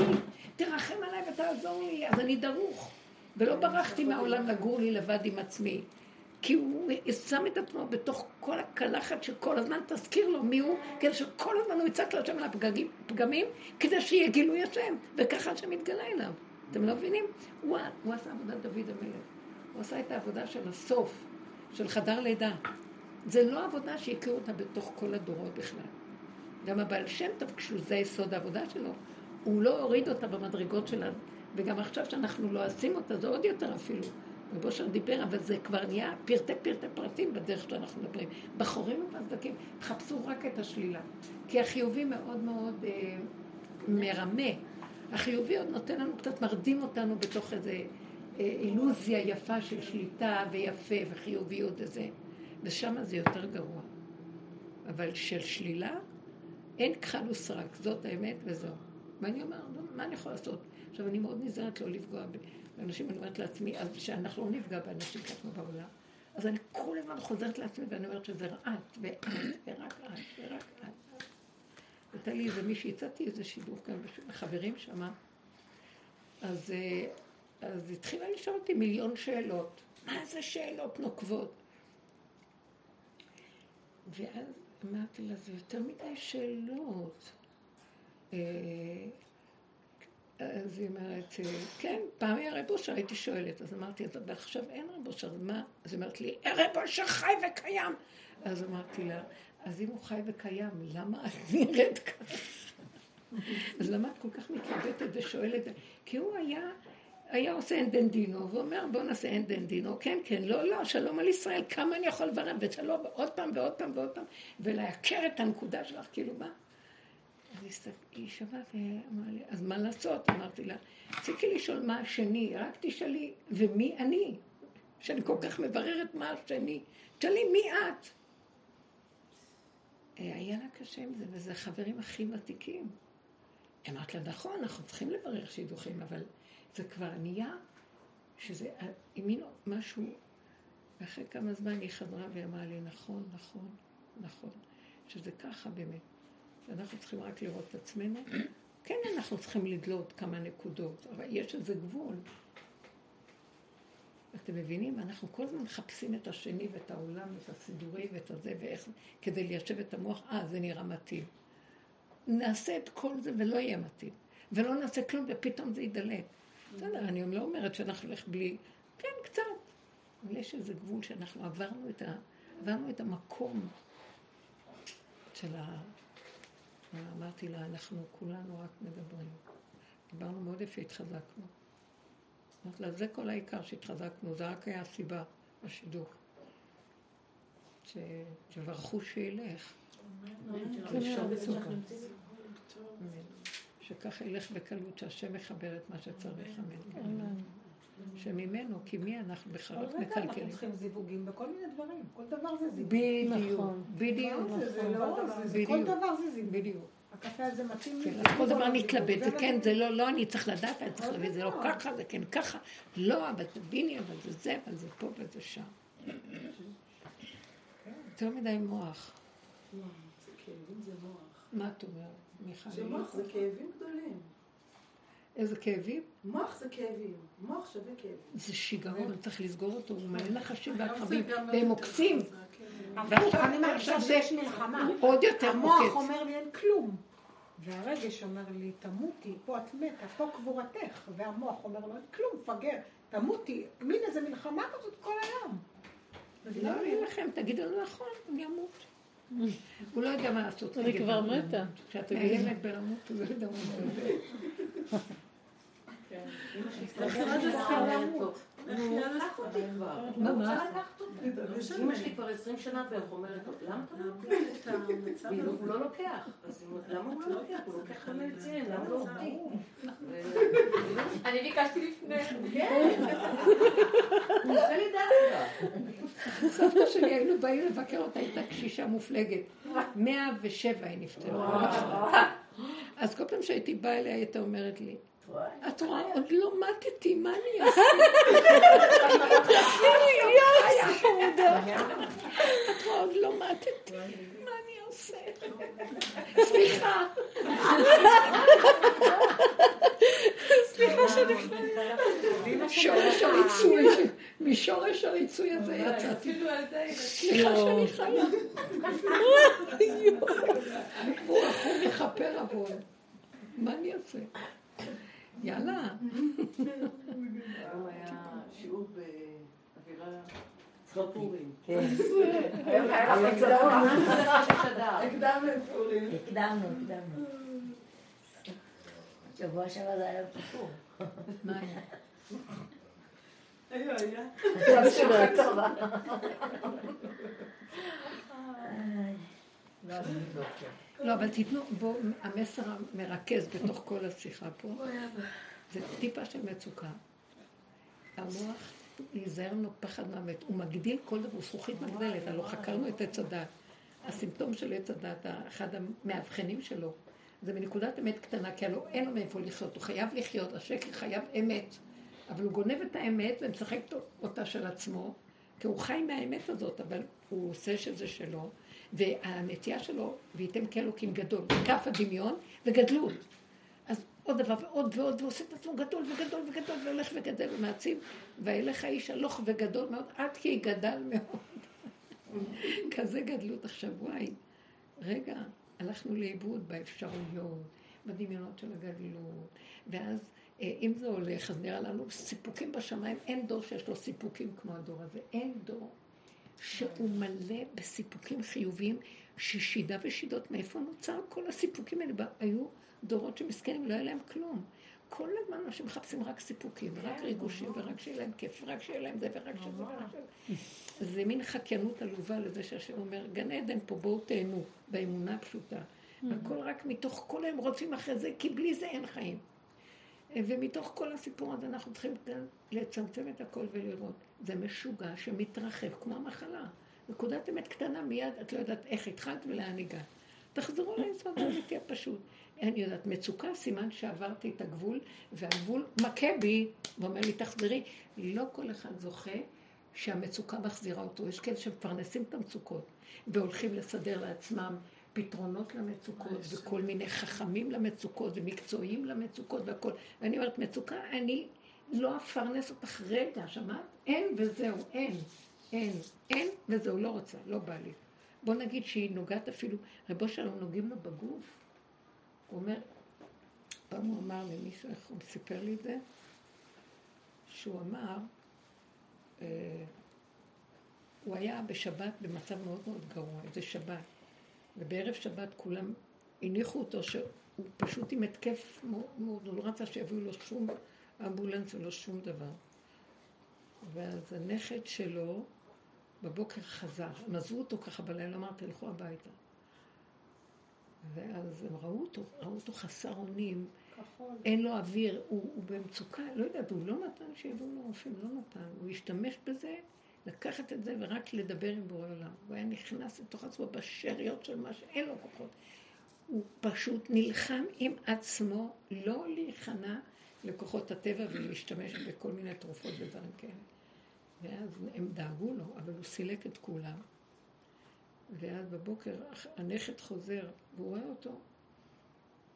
Speaker 2: תרחם עליי ותעזור לי, אז אני דרוך. ולא ברחתי מהעולם לגור לי לבד עם עצמי. כי הוא שם את עצמו בתוך כל הקלחת שכל הזמן תזכיר לו מי הוא, כדי שכל הזמן הוא יצעק להשם על הפגמים, פגמים, כדי שיהיה גילוי השם, וככה השם יתגלה אליו. אתם לא מבינים? הוא, הוא עשה עבודת דוד המלך. הוא עשה את העבודה של הסוף, של חדר לידה. זה לא עבודה שהכירו אותה בתוך כל הדורות בכלל. גם הבעל שם טוב, כשזה יסוד העבודה שלו, הוא לא הוריד אותה במדרגות שלה, וגם עכשיו שאנחנו לא עושים אותה, זה עוד יותר אפילו. ובושר דיבר, אבל זה כבר נהיה פרטי פרטי פרטים בדרך שאנחנו מדברים. בחורים ובסדקים, תחפשו רק את השלילה. כי החיובי מאוד מאוד אה, מרמה. החיובי עוד נותן לנו קצת, מרדים אותנו בתוך איזו אה, אילוזיה יפה של שליטה ויפה וחיוביות וזה. ושם זה יותר גרוע. אבל של שלילה, אין כחל וסרק, זאת האמת וזהו. ואני אומרת, מה אני יכולה לעשות? עכשיו, אני מאוד נזהרת לא לפגוע באנשים, אני אומרת לעצמי, אז שאנחנו לא נפגע באנשים ככה בעולם. אז אני כל הזמן חוזרת לעצמי ואני אומרת שזה את, ואת, ורק את, ורק את. הייתה לי איזה מישהי, הצעתי איזה שידור כאן לחברים שמה, אז, אה, אז התחילה לשאול אותי מיליון שאלות. מה זה שאלות נוקבות? ואז אמרתי לה, זה יותר מדי שאלות. אה, אז היא אומרת, כן, פעם היה רב אושר, הייתי שואלת, אז אמרתי, אבל עכשיו אין רב אושר, אז מה? אז היא אומרת לי, רב אושר חי וקיים. אז אמרתי לה, אז אם הוא חי וקיים, למה את נראית ככה? אז למה את כל כך מתלבטת ושואלת? כי הוא היה, היה עושה אין דן דינו, ואומר, בוא נעשה אין דן דינו, כן, כן, לא, לא, שלום על ישראל, כמה אני יכול לברר, ושלום עוד פעם ועוד פעם ועוד פעם, ולעקר את הנקודה שלך, כאילו מה? אז היא שמעה ואמרה לי, אז מה לעשות? אמרתי לה, רציתי לשאול מה השני, רק תשאלי, ומי אני? שאני כל כך מבררת מה השני. תשאלי, מי את? היה לה קשה עם זה, וזה החברים הכי ותיקים. אמרת לה, נכון, אנחנו צריכים לברר שידוכים, אבל זה כבר נהיה, שזה האמינו משהו, ואחרי כמה זמן היא חזרה ואמרה לי, נכון, נכון, נכון, שזה ככה באמת. אנחנו צריכים רק לראות את עצמנו. כן, אנחנו צריכים לדלות כמה נקודות, אבל יש איזה גבול. אתם מבינים? אנחנו כל הזמן מחפשים את השני ואת העולם ואת הסידורי ואת הזה ואיך, כדי ליישב את המוח, אה, זה נראה מתאים. נעשה את כל זה ולא יהיה מתאים. ולא נעשה כלום ופתאום זה ידלק. בסדר, אני לא אומרת שאנחנו נלך בלי... כן, קצת. אבל יש איזה גבול שאנחנו עברנו את, ה... עברנו את המקום של ה... אמרתי לה, אנחנו כולנו רק מדברים. דיברנו מאוד יפה, התחזקנו. אמרתי לה, זה כל העיקר שהתחזקנו, זה רק היה הסיבה, השידור. ש... שברכו שילך. שככה ילך בקלות, שהשם מחבר את מה שצריך, אמן. שממנו, כי מי אנחנו בכלל
Speaker 5: כל רגע אנחנו צריכים זיווגים בכל מיני דברים, כל דבר זה זיווג.
Speaker 2: בדיוק, בדיוק.
Speaker 5: כל דבר זה זיווג.
Speaker 2: בדיוק.
Speaker 5: הקפה הזה מתאים לי.
Speaker 2: כל דבר נתלבט, זה כן, זה לא, לא, אני צריך לדעת, אני צריך להבין, זה לא ככה, זה כן ככה. לא, אבל תביני, אבל זה זה, אבל זה פה וזה שם. יותר מדי מוח.
Speaker 3: זה כאבים זה מוח.
Speaker 2: מה את אומרת, מיכל?
Speaker 3: שמוח זה כאבים גדולים.
Speaker 2: איזה כאבים?
Speaker 3: מוח זה כאבים, מוח שווה כאבים.
Speaker 2: זה שיגעון, צריך לסגור אותו, הוא מלא נחשים ועקרבים, והם עוקצים.
Speaker 5: הפוך, אני מרגישה שיש מלחמה.
Speaker 2: עוד יותר
Speaker 5: המוח
Speaker 2: עוקץ.
Speaker 5: אומר לי אין כלום. והרגש אומר לי, תמותי, פה את מתה, פה קבורתך. והמוח אומר לו, אין כלום, מפגר, תמותי. מין איזה מלחמה כזאת כל היום.
Speaker 2: לא יהיה לכם, תגידו לו נכון, אני אמות. הוא לא יודע מה לעשות.
Speaker 7: אני כבר. מתה.
Speaker 2: כשאת מאיימת בלמות, הוא לא יודע מה לעשות.
Speaker 6: אמא שלי כבר עשרים שנה בערך אומרת למה אתה לא לוקח? לא- הוא לא לוקח. אז למה הוא לא לוקח? הוא לוקח את המלצים, למה לא אותי?
Speaker 4: אני ביקשתי לפני.
Speaker 6: כן. הוא עושה לי דווקא.
Speaker 2: סבתא שלי היינו באים לבקר אותה, הייתה קשישה מופלגת. 107 היא נפטרה. אז כל פעם שהייתי באה אליה, היא הייתה אומרת לי, את רואה, עוד לא מתתי, מה אני אעשה? את רואה, עוד לא מתתי, מה אני עושה? סליחה. סליחה שורש הריצוי, משורש הריצוי הזה יצאתי. סליחה שאני חיה. הוא מכפר עבור. מה אני אעשה? יאללה.
Speaker 6: היום היה שיעור באווירה צחוק פורים.
Speaker 4: כן.
Speaker 3: הקדמנו את פורים.
Speaker 4: הקדמנו, הקדמנו. שבוע שעבר זה היה כיפור.
Speaker 2: מה היה?
Speaker 3: היה, היה.
Speaker 2: לא, אבל תיתנו, בואו, המסר המרכז בתוך כל השיחה פה, זה טיפה של מצוקה. המוח, להיזהר ממנו פחד מהמת. הוא מגדיל כל דבר, הוא זכוכית מגדלת, הלוא חקרנו את עץ הדת. הסימפטום של עץ הדת, אחד המאבחנים שלו, זה מנקודת אמת קטנה, כי הלוא אין לו מאיפה לחיות, הוא חייב לחיות, השקר חייב אמת. אבל הוא גונב את האמת ומשחק אותה של עצמו, כי הוא חי מהאמת הזאת, אבל הוא עושה שזה שלו, והנטייה שלו, וייתם כאלוקים גדול, כף הדמיון וגדלות. אז עוד דבר ועוד ועוד, ועושה את עצמו גדול וגדול וגדול, והולך וגדל ומעצים, וילך האיש הלוך וגדול מאוד, עד כי גדל מאוד. כזה גדלות עכשיו, וואי. רגע, הלכנו לאיבוד באפשרויות, בדמיונות של הגדלות, ואז אה, אם זה הולך, אז נראה לנו סיפוקים בשמיים, אין דור שיש לו סיפוקים כמו הדור הזה, אין דור שהוא מלא בסיפוקים חיוביים, ששידה ושידות, מאיפה נוצר כל הסיפוקים האלה? היו דורות שמסכנים, לא היה להם כלום. כל הזמן אנשים מחפשים רק סיפוקים, ורק ריגושים, ורק שיהיה להם כיף, ורק שיהיה להם זה, ורק שזה, ורק שזה. זה מין חקיינות עלובה לזה שהשם אומר, גן עדן פה, בואו תהנו, באמונה הפשוטה. והכל רק מתוך כל הם רוצים אחרי זה, כי בלי זה אין חיים. ומתוך כל הסיפור הזה אנחנו צריכים לצמצם את הכל ולראות. זה משוגע שמתרחב כמו המחלה. נקודת אמת קטנה מיד, את לא יודעת איך התחלת ולאן הגעת. תחזרו ליסוד האמיתי הפשוט. אני יודעת, מצוקה, סימן שעברתי את הגבול, והגבול מכה בי, ואומר לי, תחזרי. לא כל אחד זוכה שהמצוקה מחזירה אותו. יש כאלה שמפרנסים את המצוקות, והולכים לסדר לעצמם פתרונות למצוקות, וכל מיני חכמים למצוקות, ומקצועיים למצוקות והכל. ואני אומרת, מצוקה, אני לא אפרנס אותך רגע, שמעת? אין וזהו, אין, אין, אין וזהו, לא רוצה, לא בא לי. בוא נגיד שהיא נוגעת אפילו, רבו שלום נוגעים לו בגוף. הוא אומר, פעם הוא אמר למישהו, איך הוא סיפר לי את זה? שהוא אמר, אה, הוא היה בשבת במצב מאוד מאוד גרוע, איזה שבת. ובערב שבת כולם הניחו אותו שהוא פשוט עם התקף מאוד הוא לא רצה שיביאו לו שום אמבולנס ולא שום דבר. ואז הנכד שלו בבוקר חזר, הם עזבו אותו ככה בלילה, אמר תלכו הביתה. ואז הם ראו אותו, ראו אותו חסר אונים, אין לו אוויר, הוא, הוא במצוקה, לא יודעת, הוא לא נתן שיביאו לו רופאים, לא נתן, הוא השתמש בזה לקחת את זה ורק לדבר עם בורא עולם. הוא היה נכנס לתוך עצמו בשאריות של מה שאין לו כוחות. הוא פשוט נלחם עם עצמו לא להיכנע לכוחות הטבע ולהשתמש בכל מיני תרופות ודברים כאלה. ואז הם דאגו לו, אבל הוא סילק את כולם. ואז בבוקר הנכד חוזר, והוא רואה אותו.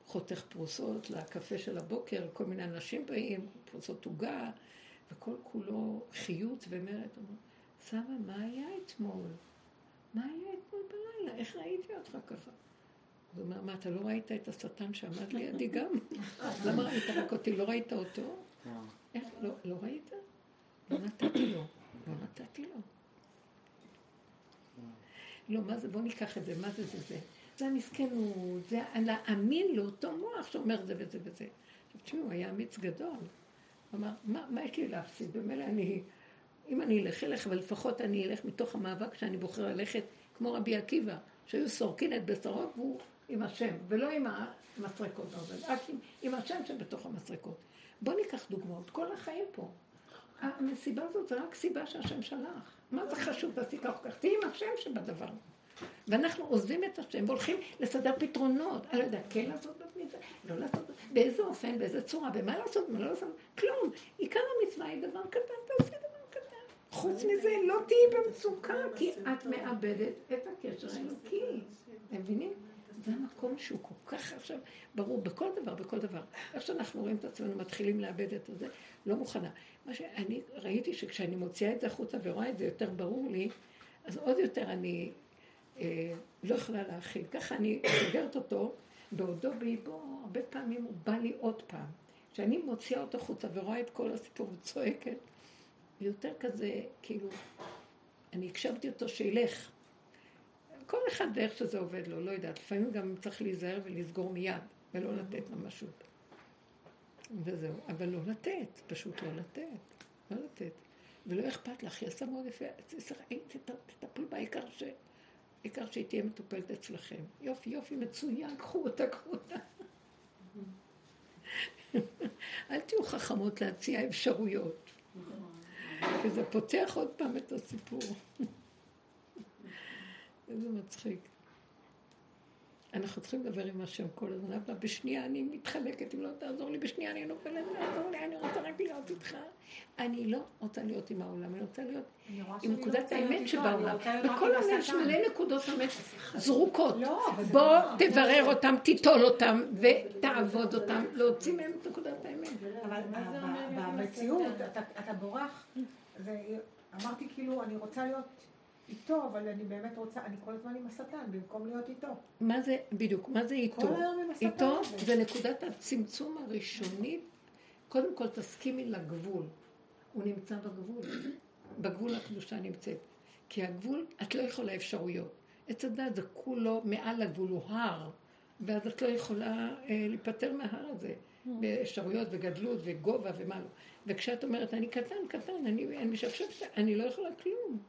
Speaker 2: חותך פרוסות לקפה של הבוקר, כל מיני אנשים באים, פרוסות עוגה, וכל כולו חיות ומרד. סבא, מה היה אתמול? מה היה אתמול בלילה? איך ראיתי אותך ככה? הוא אומר, מה, אתה לא ראית את השטן שעמד לידי גם? למה ראית רק אותי? לא ראית אותו? איך? לא, לא ראית? לא נתתי לו. לא נתתי לו. לא, מה זה? בוא ניקח את זה, מה זה זה זה? זה המסכנות, זה להאמין לאותו מוח שאומר זה וזה וזה. עכשיו תשמעו, היה אמיץ גדול. הוא אמר, מה, מה יש לי להפסיד? במילא אני, אם אני אלך, אלך, אבל לפחות אני אלך מתוך המאבק שאני בוחר ללכת, כמו רבי עקיבא, שהיו סורקין את בשרו והוא עם השם, ולא עם המסרקות, רק עם, עם השם שבתוך המסרקות. בואו ניקח דוגמאות, כל החיים פה. המסיבה הזאת זה רק סיבה שהשם שלח. מה זה חשוב, תעשי כך וכך, תהיי עם השם שבדבר. ואנחנו עוזבים את השם והולכים לסדר פתרונות. אני לא יודע, כן לעשות במצווה, לא לעשות, באיזה אופן, באיזה צורה, במה לעשות, במה לא לעשות, כלום. עיקר המצווה היא דבר קטן, תעשי. חוץ מזה, לא תהיי במצוקה, כי את מאבדת את הקשר האלוקי. אתם מבינים? זה המקום שהוא כל כך עכשיו ברור בכל דבר, בכל דבר. איך שאנחנו רואים את עצמנו מתחילים לאבד את זה, לא מוכנה. מה שאני ראיתי שכשאני מוציאה את זה החוצה ורואה את זה יותר ברור לי, אז עוד יותר אני אה, לא יכולה להכיל. ככה אני סוגרת אותו, בעודו באיבו, הרבה פעמים הוא בא לי עוד פעם. כשאני מוציאה אותו החוצה ורואה את כל הסיפור וצועקת, יותר כזה, כאילו, אני הקשבתי אותו שילך. כל אחד דרך שזה עובד לו, לא יודעת. לפעמים גם צריך להיזהר ולסגור מיד, ולא לתת ממשות. וזהו. אבל לא לתת, פשוט לא לתת. לא לתת. ולא אכפת לך, היא עשה מאוד יפה. תטפלו בעיקר ש... העיקר שהיא תהיה מטופלת אצלכם. יופי, יופי, מצוין, קחו אותה, קחו אותה. אל תהיו חכמות להציע אפשרויות. כי זה פותח עוד פעם את הסיפור. איזה מצחיק. אנחנו צריכים לדבר עם השם כל הזמן, אבל בשנייה אני מתחלקת, אם לא תעזור לי, בשנייה אני נופלת, תעזור לי, אני רוצה רק להיות איתך. אני לא רוצה להיות עם העולם, אני רוצה להיות עם נקודת האמת שבעולם. בכל העולם יש מלא נקודות אמת זרוקות. לא, בוא תברר אותם, תיטול אותם ותעבוד אותם, להוציא מהם את נקודת האמת.
Speaker 5: אבל במציאות אתה בורח, אמרתי כאילו, אני רוצה להיות... איתו, אבל אני באמת רוצה, אני כל הזמן עם השטן, במקום להיות איתו.
Speaker 2: מה זה, בדיוק, מה זה איתו?
Speaker 5: כל היום עם השטן.
Speaker 2: איתו זה נקודת הצמצום הראשונית. קודם כל תסכימי לגבול. הוא נמצא בגבול. בגבול הקדושה נמצאת. כי הגבול, את לא יכולה אפשרויות. עץ הדת זה כולו מעל הגבול, הוא הר. ואז את לא יכולה אה, להיפטר מההר הזה. באפשרויות וגדלות וגובה ומה לא. וכשאת אומרת, אני קטן, קטן, אני, אני משפשפת, אני לא יכולה כלום.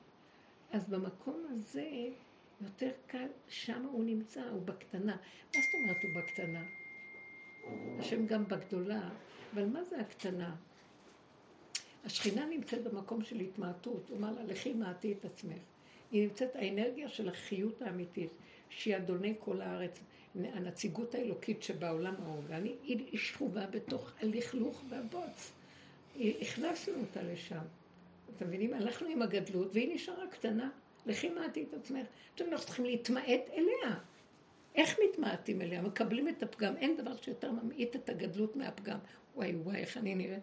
Speaker 2: אז במקום הזה יותר קל, שם הוא נמצא, הוא בקטנה. מה זאת אומרת הוא בקטנה? השם גם בגדולה, אבל מה זה הקטנה? השכינה נמצאת במקום של התמעטות, הוא אומר לה, לכי מעטי את עצמך. היא נמצאת האנרגיה של החיות האמיתית, שהיא אדוני כל הארץ, הנציגות האלוקית שבעולם האורגני, היא שכובה בתוך הלכלוך והבוץ. הכנסנו אותה לשם. אתם מבינים? הלכנו עם הגדלות, והיא נשארה קטנה. לכי מעטי את עצמך. עכשיו אנחנו צריכים להתמעט אליה. איך מתמעטים אליה? מקבלים את הפגם. אין דבר שיותר ממעיט את הגדלות מהפגם. וואי וואי, איך אני נראית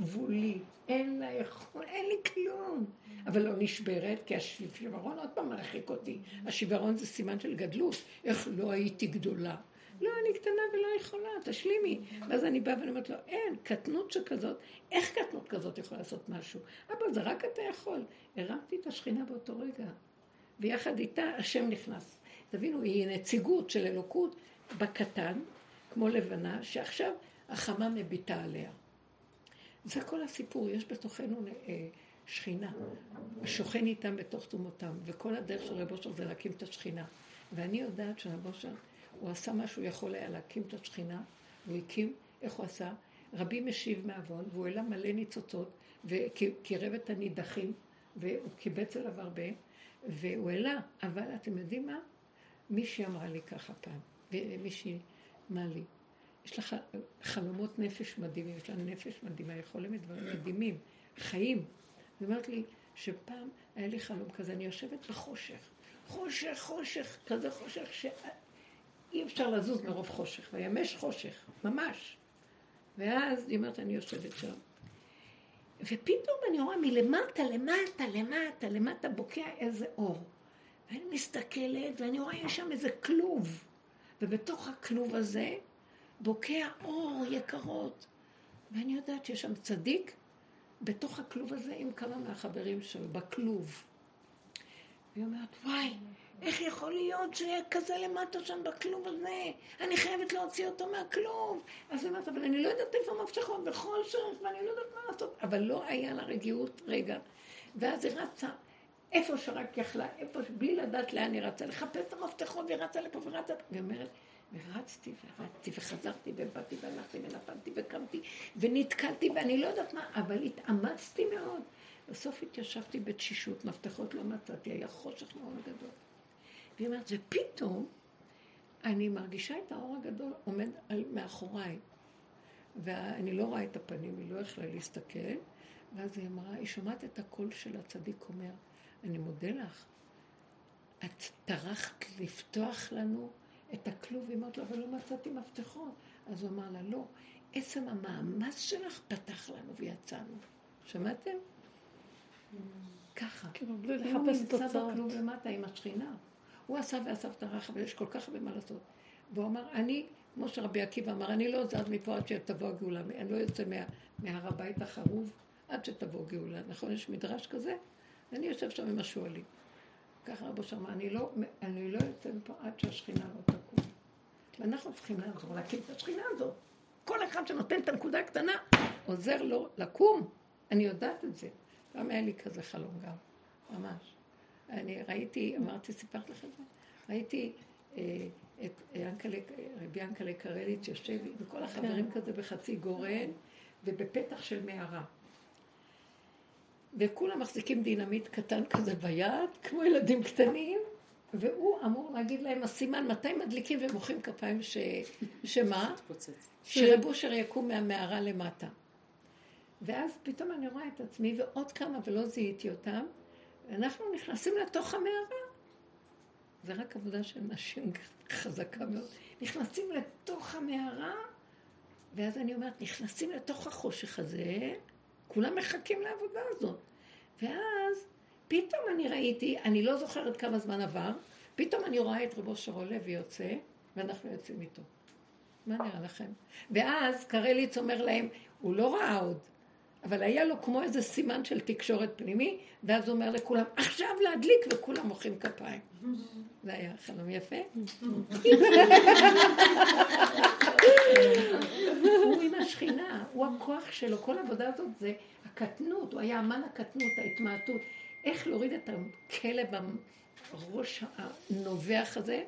Speaker 2: גבולי. אין לה יכול, אין לי כלום. אבל לא נשברת, כי השיוורון עוד פעם מרחיק אותי. השיוורון זה סימן של גדלות. איך לא הייתי גדולה. לא, אני קטנה ולא יכולה, תשלימי. ואז אני באה ואני אומרת לו, אין, קטנות שכזאת, איך קטנות כזאת יכולה לעשות משהו? אבא, זה רק אתה יכול. הרמתי את השכינה באותו רגע, ויחד איתה השם נכנס. תבינו, היא נציגות של אלוקות בקטן, כמו לבנה, שעכשיו החמה מביטה עליה. זה כל הסיפור, יש בתוכנו אה, שכינה, שוכן איתם בתוך תומותם, וכל הדרך של רב אושר זה להקים את השכינה. ואני יודעת שרב אושר הוא עשה מה שהוא יכול היה להקים את השכינה, הוא הקים, איך הוא עשה? רבי משיב מעוון, והוא העלה מלא ניצוצות, וקירב את הנידחים, והוא קיבץ עליו הרבה, והוא העלה, אבל אתם יודעים מה? מישהי אמרה לי ככה פעם, ומישהי אמרה לי, יש לך חלומות נפש מדהימים, יש לה נפש מדהימה, יכולים דברים מדהימים, חיים. היא אומרת לי שפעם היה לי חלום כזה, אני יושבת בחושך, חושך, חושך, כזה חושך, אי אפשר לזוז מרוב חושך, וימש חושך, ממש. ואז היא אומרת, אני יושבת שם. ופתאום אני רואה מלמטה, למטה, למטה, למטה בוקע איזה אור. ואני מסתכלת, ואני רואה יש שם איזה כלוב. ובתוך הכלוב הזה בוקע אור יקרות. ואני יודעת שיש שם צדיק בתוך הכלוב הזה עם כמה מהחברים שלו, בכלוב. והיא אומרת, וואי, איך יכול להיות שיהיה כזה למטה שם בכלוב הזה? אני חייבת להוציא אותו מהכלוב. אז היא אומרת, אבל אני לא יודעת איפה המפתחות בכל שרף, ואני לא יודעת מה לעשות. אבל לא היה לה רגיעות רגע. ואז היא רצה איפה שרק יכלה, איפה, בלי לדעת לאן היא רצה, לחפש את המפתחות, והיא רצה לפה ורצה, והיא אומרת, ורצתי ורצתי וחזרתי ובאתי והלכתי ונפלתי וקמתי ונתקלתי ואני לא יודעת מה, אבל התאמצתי מאוד. בסוף התיישבתי בתשישות, מפתחות לא מצאתי, היה חושך מאוד גדול. והיא אומרת, ופתאום אני מרגישה את האור הגדול עומד על, מאחוריי. ואני לא רואה את הפנים, היא לא יכלה להסתכל. ואז היא אמרה, היא שומעת את הקול של הצדיק אומר, אני מודה לך, את טרחת לפתוח לנו את הכלוב, היא אומרת לו, אבל לא מצאתי מפתחות. אז הוא אמר לה, לא, עצם המאמץ שלך פתח לנו ויצאנו. שמעתם? ככה.
Speaker 7: כאילו, בלי לחפש תוצאות.
Speaker 2: הוא נמצא בכלוב למטה עם השכינה. הוא עשה ועשה וטרח, אבל יש כל כך הרבה מה לעשות. והוא אמר, אני, כמו שרבי עקיבא אמר, אני לא זז מפה עד שתבוא הגאולה, אני לא יוצא מה, מהר הבית החרוב עד שתבוא גאולה. נכון, יש מדרש כזה? ואני יושב שם עם השועלים. ככה רבו שם, אני לא, אני לא יוצא מפה עד שהשכינה לא תקום. ואנחנו צריכים לעזור להקים את השכינה הזאת. כל אחד שנותן את הנקודה הקטנה, עוזר לו לקום. אני יודעת את זה. גם היה לי כזה חלום גם, ממש. אני ראיתי, אמרתי, סיפרת לך את זה? ראיתי אה, את ינקלה, רבי ינקלה קרליץ יושב עם כל החברים כן. כזה בחצי גורן ובפתח של מערה. וכולם מחזיקים דינמיט קטן כזה ביד, כמו ילדים קטנים, והוא אמור להגיד להם הסימן מתי מדליקים ומוחאים כפיים ש... שמה? שרב אושר יקום מהמערה למטה. ואז פתאום אני רואה את עצמי ועוד כמה ולא זיהיתי אותם, ואנחנו נכנסים לתוך המערה. זה רק עבודה של נשים חזקה מאוד. נכנסים לתוך המערה, ואז אני אומרת, נכנסים לתוך החושך הזה, כולם מחכים לעבודה הזאת. ואז פתאום אני ראיתי, אני לא זוכרת כמה זמן עבר, פתאום אני רואה את רבו שרול לוי יוצא, ואנחנו יוצאים איתו. מה נראה לכם? ואז קרליץ אומר להם, הוא לא ראה עוד, אבל היה לו כמו איזה סימן של תקשורת פנימי, ואז הוא אומר לכולם, עכשיו להדליק, וכולם מוחאים כפיים. זה היה חלום יפה. הוא עם השכינה, הוא הכוח שלו, כל העבודה הזאת זה הקטנות, הוא היה אמן הקטנות, ההתמעטות. איך להוריד את הכלב הראש הנובח הזה,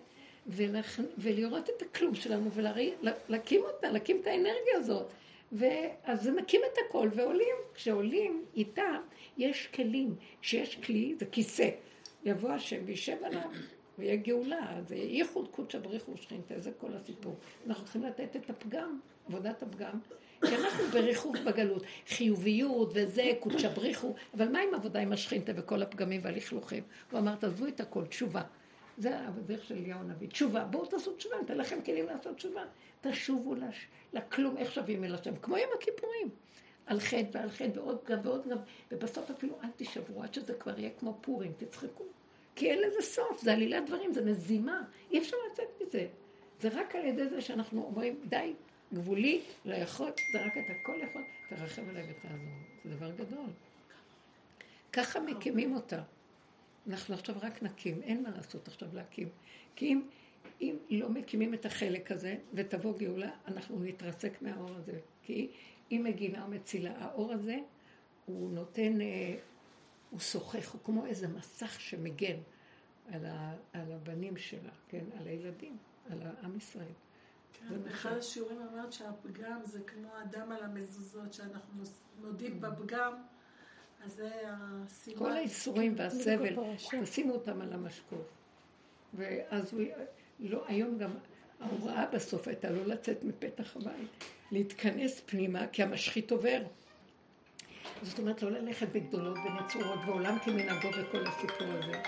Speaker 2: ולראות את הכלום שלנו, ולהקים אותה, להקים את האנרגיה הזאת. ואז מקים את הכל ועולים. כשעולים איתה, יש כלים. כשיש כלי, זה כיסא. יבוא השם וישב עליו, ויהיה גאולה. זה ייחוד קודשא בריחו שכינתא, זה כל הסיפור. אנחנו צריכים לתת את הפגם, עבודת הפגם, כי אנחנו בריחוף בגלות. חיוביות וזה, קודשא בריחו, אבל מה עם עבודה עם השכינתא וכל הפגמים והלכלוכים? הוא אמר, תעזבו את הכל, תשובה. זה הדרך של אליהו הנביא. תשובה, בואו תעשו תשובה, ניתן לכם כלים לעשות תשובה. תשובו לש... לכלום, איך שווים אל השם? כמו יום הכיפורים. על חטא ועל חטא ועוד גם ועוד גם, ובסוף אפילו אל תישברו, עד שזה כבר יהיה כמו פורים, תצחקו. כי אין לזה סוף, זה עלילת דברים, זה מזימה, אי אפשר לצאת מזה. זה רק על ידי זה שאנחנו אומרים, די, גבולי, לא יכול, זה רק אתה כל יכול, תרחם עליי ותעזור. זה דבר גדול. ככה מקימים אותה. אנחנו עכשיו רק נקים, אין מה לעשות עכשיו להקים. כי אם, אם לא מקימים את החלק הזה ותבוא גאולה, אנחנו נתרסק מהאור הזה. כי היא מגינה ומצילה. האור הזה, הוא נותן, אה, הוא שוחח, הוא כמו איזה מסך שמגן על, ה, על הבנים שלה, כן? על הילדים, על העם ישראל.
Speaker 3: כן, באחד השיעורים אמרת שהפגם זה כמו אדם על המזוזות, שאנחנו נודים בפגם. אז זה הסימן.
Speaker 2: כל האיסורים והסבל, תשימו אותם על המשקוף. ואז הוא, לא, היום גם ההוראה בסוף הייתה לא לצאת מפתח הבית, להתכנס פנימה, כי המשחית עובר. זאת אומרת, לא ללכת בגדולות ונצורות ועולם כמנהגו וכל הסיפור הזה,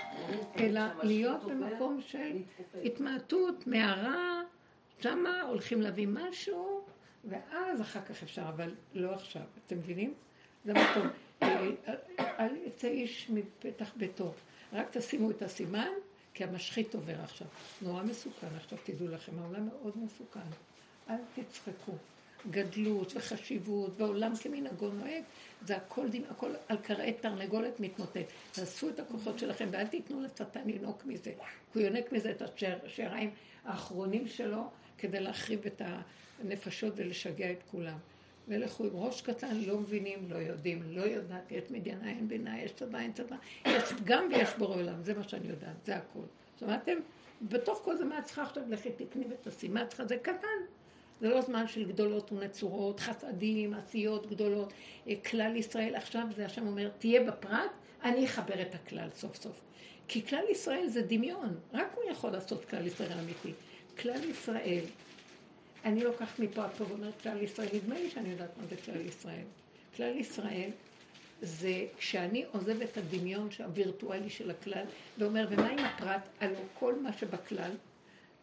Speaker 2: אלא להיות במקום של התמעטות, מערה, שמה הולכים להביא משהו, ואז אחר כך אפשר, אבל לא עכשיו. אתם מבינים? זה מקום. אה, אל יצא איש מפתח ביתו. רק תשימו את הסימן, כי המשחית עובר עכשיו. נורא מסוכן, עכשיו תדעו לכם, העולם מאוד מסוכן. אל תצחקו. גדלות וחשיבות, והעולם כמנהגו נוהג, זה הכל, דין, הכל על קרעי תרנגולת מתמוטט. תעשו את הכוחות שלכם ואל תיתנו לשטן לנעוק מזה. הוא יונק מזה את השעריים האחרונים שלו כדי להחריב את הנפשות ולשגע את כולם. ולכו עם ראש קטן, לא מבינים, לא יודעים, לא יודעת, יש מדינה, אין בינה, יש צבא, אין צבא, יש פגם ויש בורא עולם, זה מה שאני יודעת, זה הכל. שמעתם? בתוך כל זה מה צריכה עכשיו? לכי תקני ותעשי, מה צריכה? זה קטן. זה לא זמן של גדולות ונצורות, חסדים, עשיות גדולות. אה, כלל ישראל, עכשיו זה השם אומר, תהיה בפרט, אני אחבר את הכלל סוף סוף. כי כלל ישראל זה דמיון, רק הוא יכול לעשות כלל ישראל אמיתי. כלל ישראל, אני לוקחת מפה פה ואומרת כלל ישראל, נדמה לי שאני יודעת מה זה כלל ישראל. כלל ישראל זה כשאני עוזב את הדמיון הווירטואלי של הכלל ואומר, ומה עם הפרט? הלוא כל מה שבכלל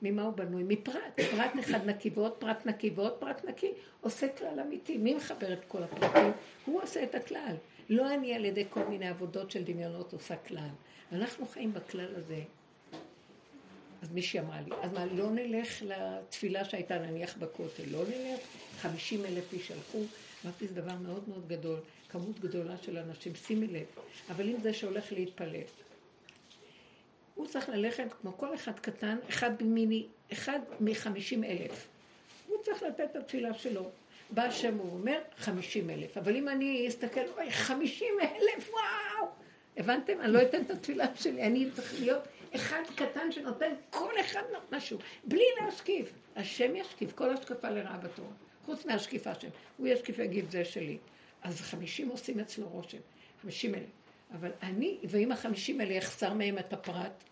Speaker 2: ממה הוא בנוי? מפרט. פרט אחד נקי ועוד פרט נקי ועוד פרט נקי, עושה כלל אמיתי. מי מחבר את כל הפרטים? הוא עושה את הכלל. לא אני על ידי כל מיני עבודות של דמיונות עושה כלל. אנחנו חיים בכלל הזה. אז מישהי אמרה לי, אז מה, לא נלך לתפילה שהייתה נניח בכותל, לא נלך? חמישים אלף איש הלכו, אמרתי, זה דבר מאוד מאוד גדול, כמות גדולה של אנשים, שימי לב. אבל אם זה שהולך להתפלל, הוא צריך ללכת כמו כל אחד קטן, אחד מיני, אחד מחמישים אלף. הוא צריך לתת את התפילה שלו. בא השם, הוא אומר, חמישים אלף. אבל אם אני אסתכל, אוי, חמישים אלף, וואו! הבנתם? אני לא אתן את התפילה שלי, אני צריך להיות אחד קטן שנותן כל אחד משהו, בלי להשקיף. השם ישקיף, כל השקפה לרעה בתורה. חוץ מהשקיפה השם. הוא ישקיף ויגיד, זה שלי. אז חמישים עושים אצלו רושם. חמישים אלף. אבל אני, ואם החמישים האלה יחסר מהם את הפרט,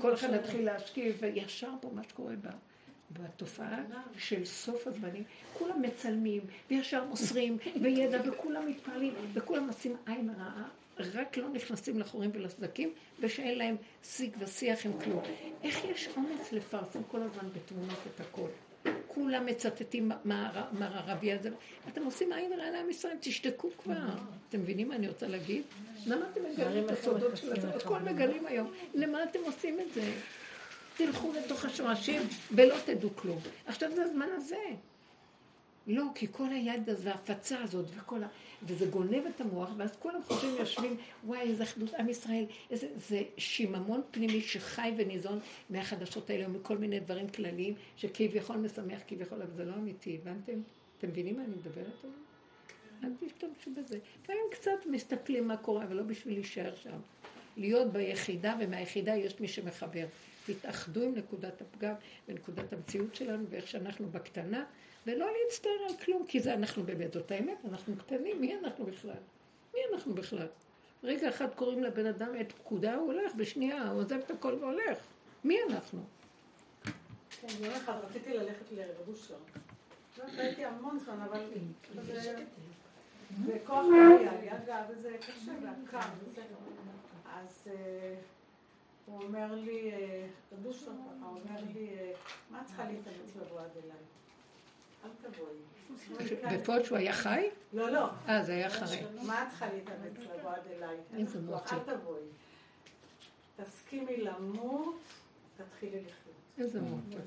Speaker 2: כל אחד יתחיל להשקיף, וישר פה מה שקורה בה. בתופעה של סוף הזמנים, כולם מצלמים, וישר מוסרים, וידע, וכולם מתפעלים, וכולם עושים עין רעה, רק לא נכנסים לחורים ולסדקים, ושאין להם שיג ושיח עם כלום. איך יש אומץ לפרסם כל הזמן בתמונות את הכל? כולם מצטטים מה הרבי הזה. אתם עושים עין רעה לעם ישראל, תשתקו כבר. אתם מבינים מה אני רוצה להגיד? למה אתם מגלים את הסודות של עצמם? הכל מגלים היום. למה אתם עושים את זה? תלכו לתוך השורשים ולא תדעו כלום. עכשיו זה הזמן הזה. לא, כי כל היד הזה, ההפצה הזאת וכל ה... וזה גונב את המוח, ואז כולם חושבים, יושבים, וואי, איזה אחדות עם ישראל, איזה, זה שיממון פנימי שחי וניזון מהחדשות האלה ומכל מיני דברים כלליים, שכביכול משמח, כביכול, אבל זה לא אמיתי, הבנתם? אתם מבינים מה אני מדברת עליו? אל תשתמשו בזה. לפעמים קצת מסתכלים מה קורה, אבל לא בשביל להישאר שם. להיות ביחידה, ומהיחידה יש מי שמחבר. תתאחדו עם נקודת הפגם ונקודת המציאות שלנו, ואיך שאנחנו בקטנה, ולא להצטער על כלום, כי זה אנחנו באמת, זאת האמת, אנחנו קטנים, מי אנחנו בכלל? מי אנחנו בכלל? רגע אחד קוראים לבן אדם את פקודה, הוא הולך, בשנייה, הוא עוזב את הכל והולך. מי אנחנו?
Speaker 5: כן, יום אחד רציתי ללכת לרבושר. לא הייתי המון זמן, אבל בכוח היה לי אגב, וזה קשה והקר וזה. אז אה, הוא אומר לי, אה, רבושר הוא אומר לי, אה, מה צריכה להתאמץ לבוא עד אליי?
Speaker 2: בפועל שהוא היה חי?
Speaker 5: לא, לא.
Speaker 2: אה, זה היה חי.
Speaker 5: מה את צריכה להתאמץ לבוא עד אליי? איזה מוצא. אל תבואי. תסכימי למות, תתחילי לחיות.
Speaker 2: איזה מוצא.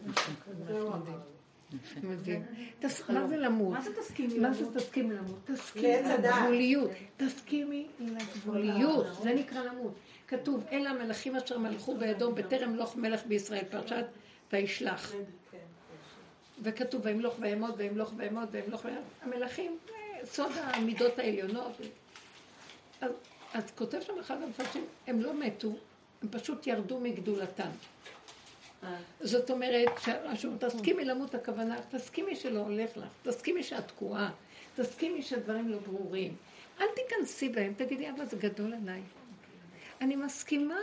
Speaker 2: מדהים. מה זה למות?
Speaker 5: מה זה תסכימי
Speaker 2: למות? מה זה תסכימי למות? תסכימי לגבוליות. תסכימי לגבוליות. זה נקרא למות. כתוב, אלה המלכים אשר מלכו באדום בטרם מלוך מלך בישראל, פרשת וישלח. וכתוב וימלוך ואמוד וימלוך ואמוד וימלוך ואמוד. המלכים, סוד המידות העליונות. אז, אז כותב שם אחד המפרשים, הם לא מתו, הם פשוט ירדו מגדולתם. זאת אומרת, תסכימי למות הכוונה, תסכימי שלא הולך לך, תסכימי שאת תקועה, תסכימי שהדברים לא ברורים. אל תיכנסי בהם, תגידי, אבל זה גדול עליי. אני מסכימה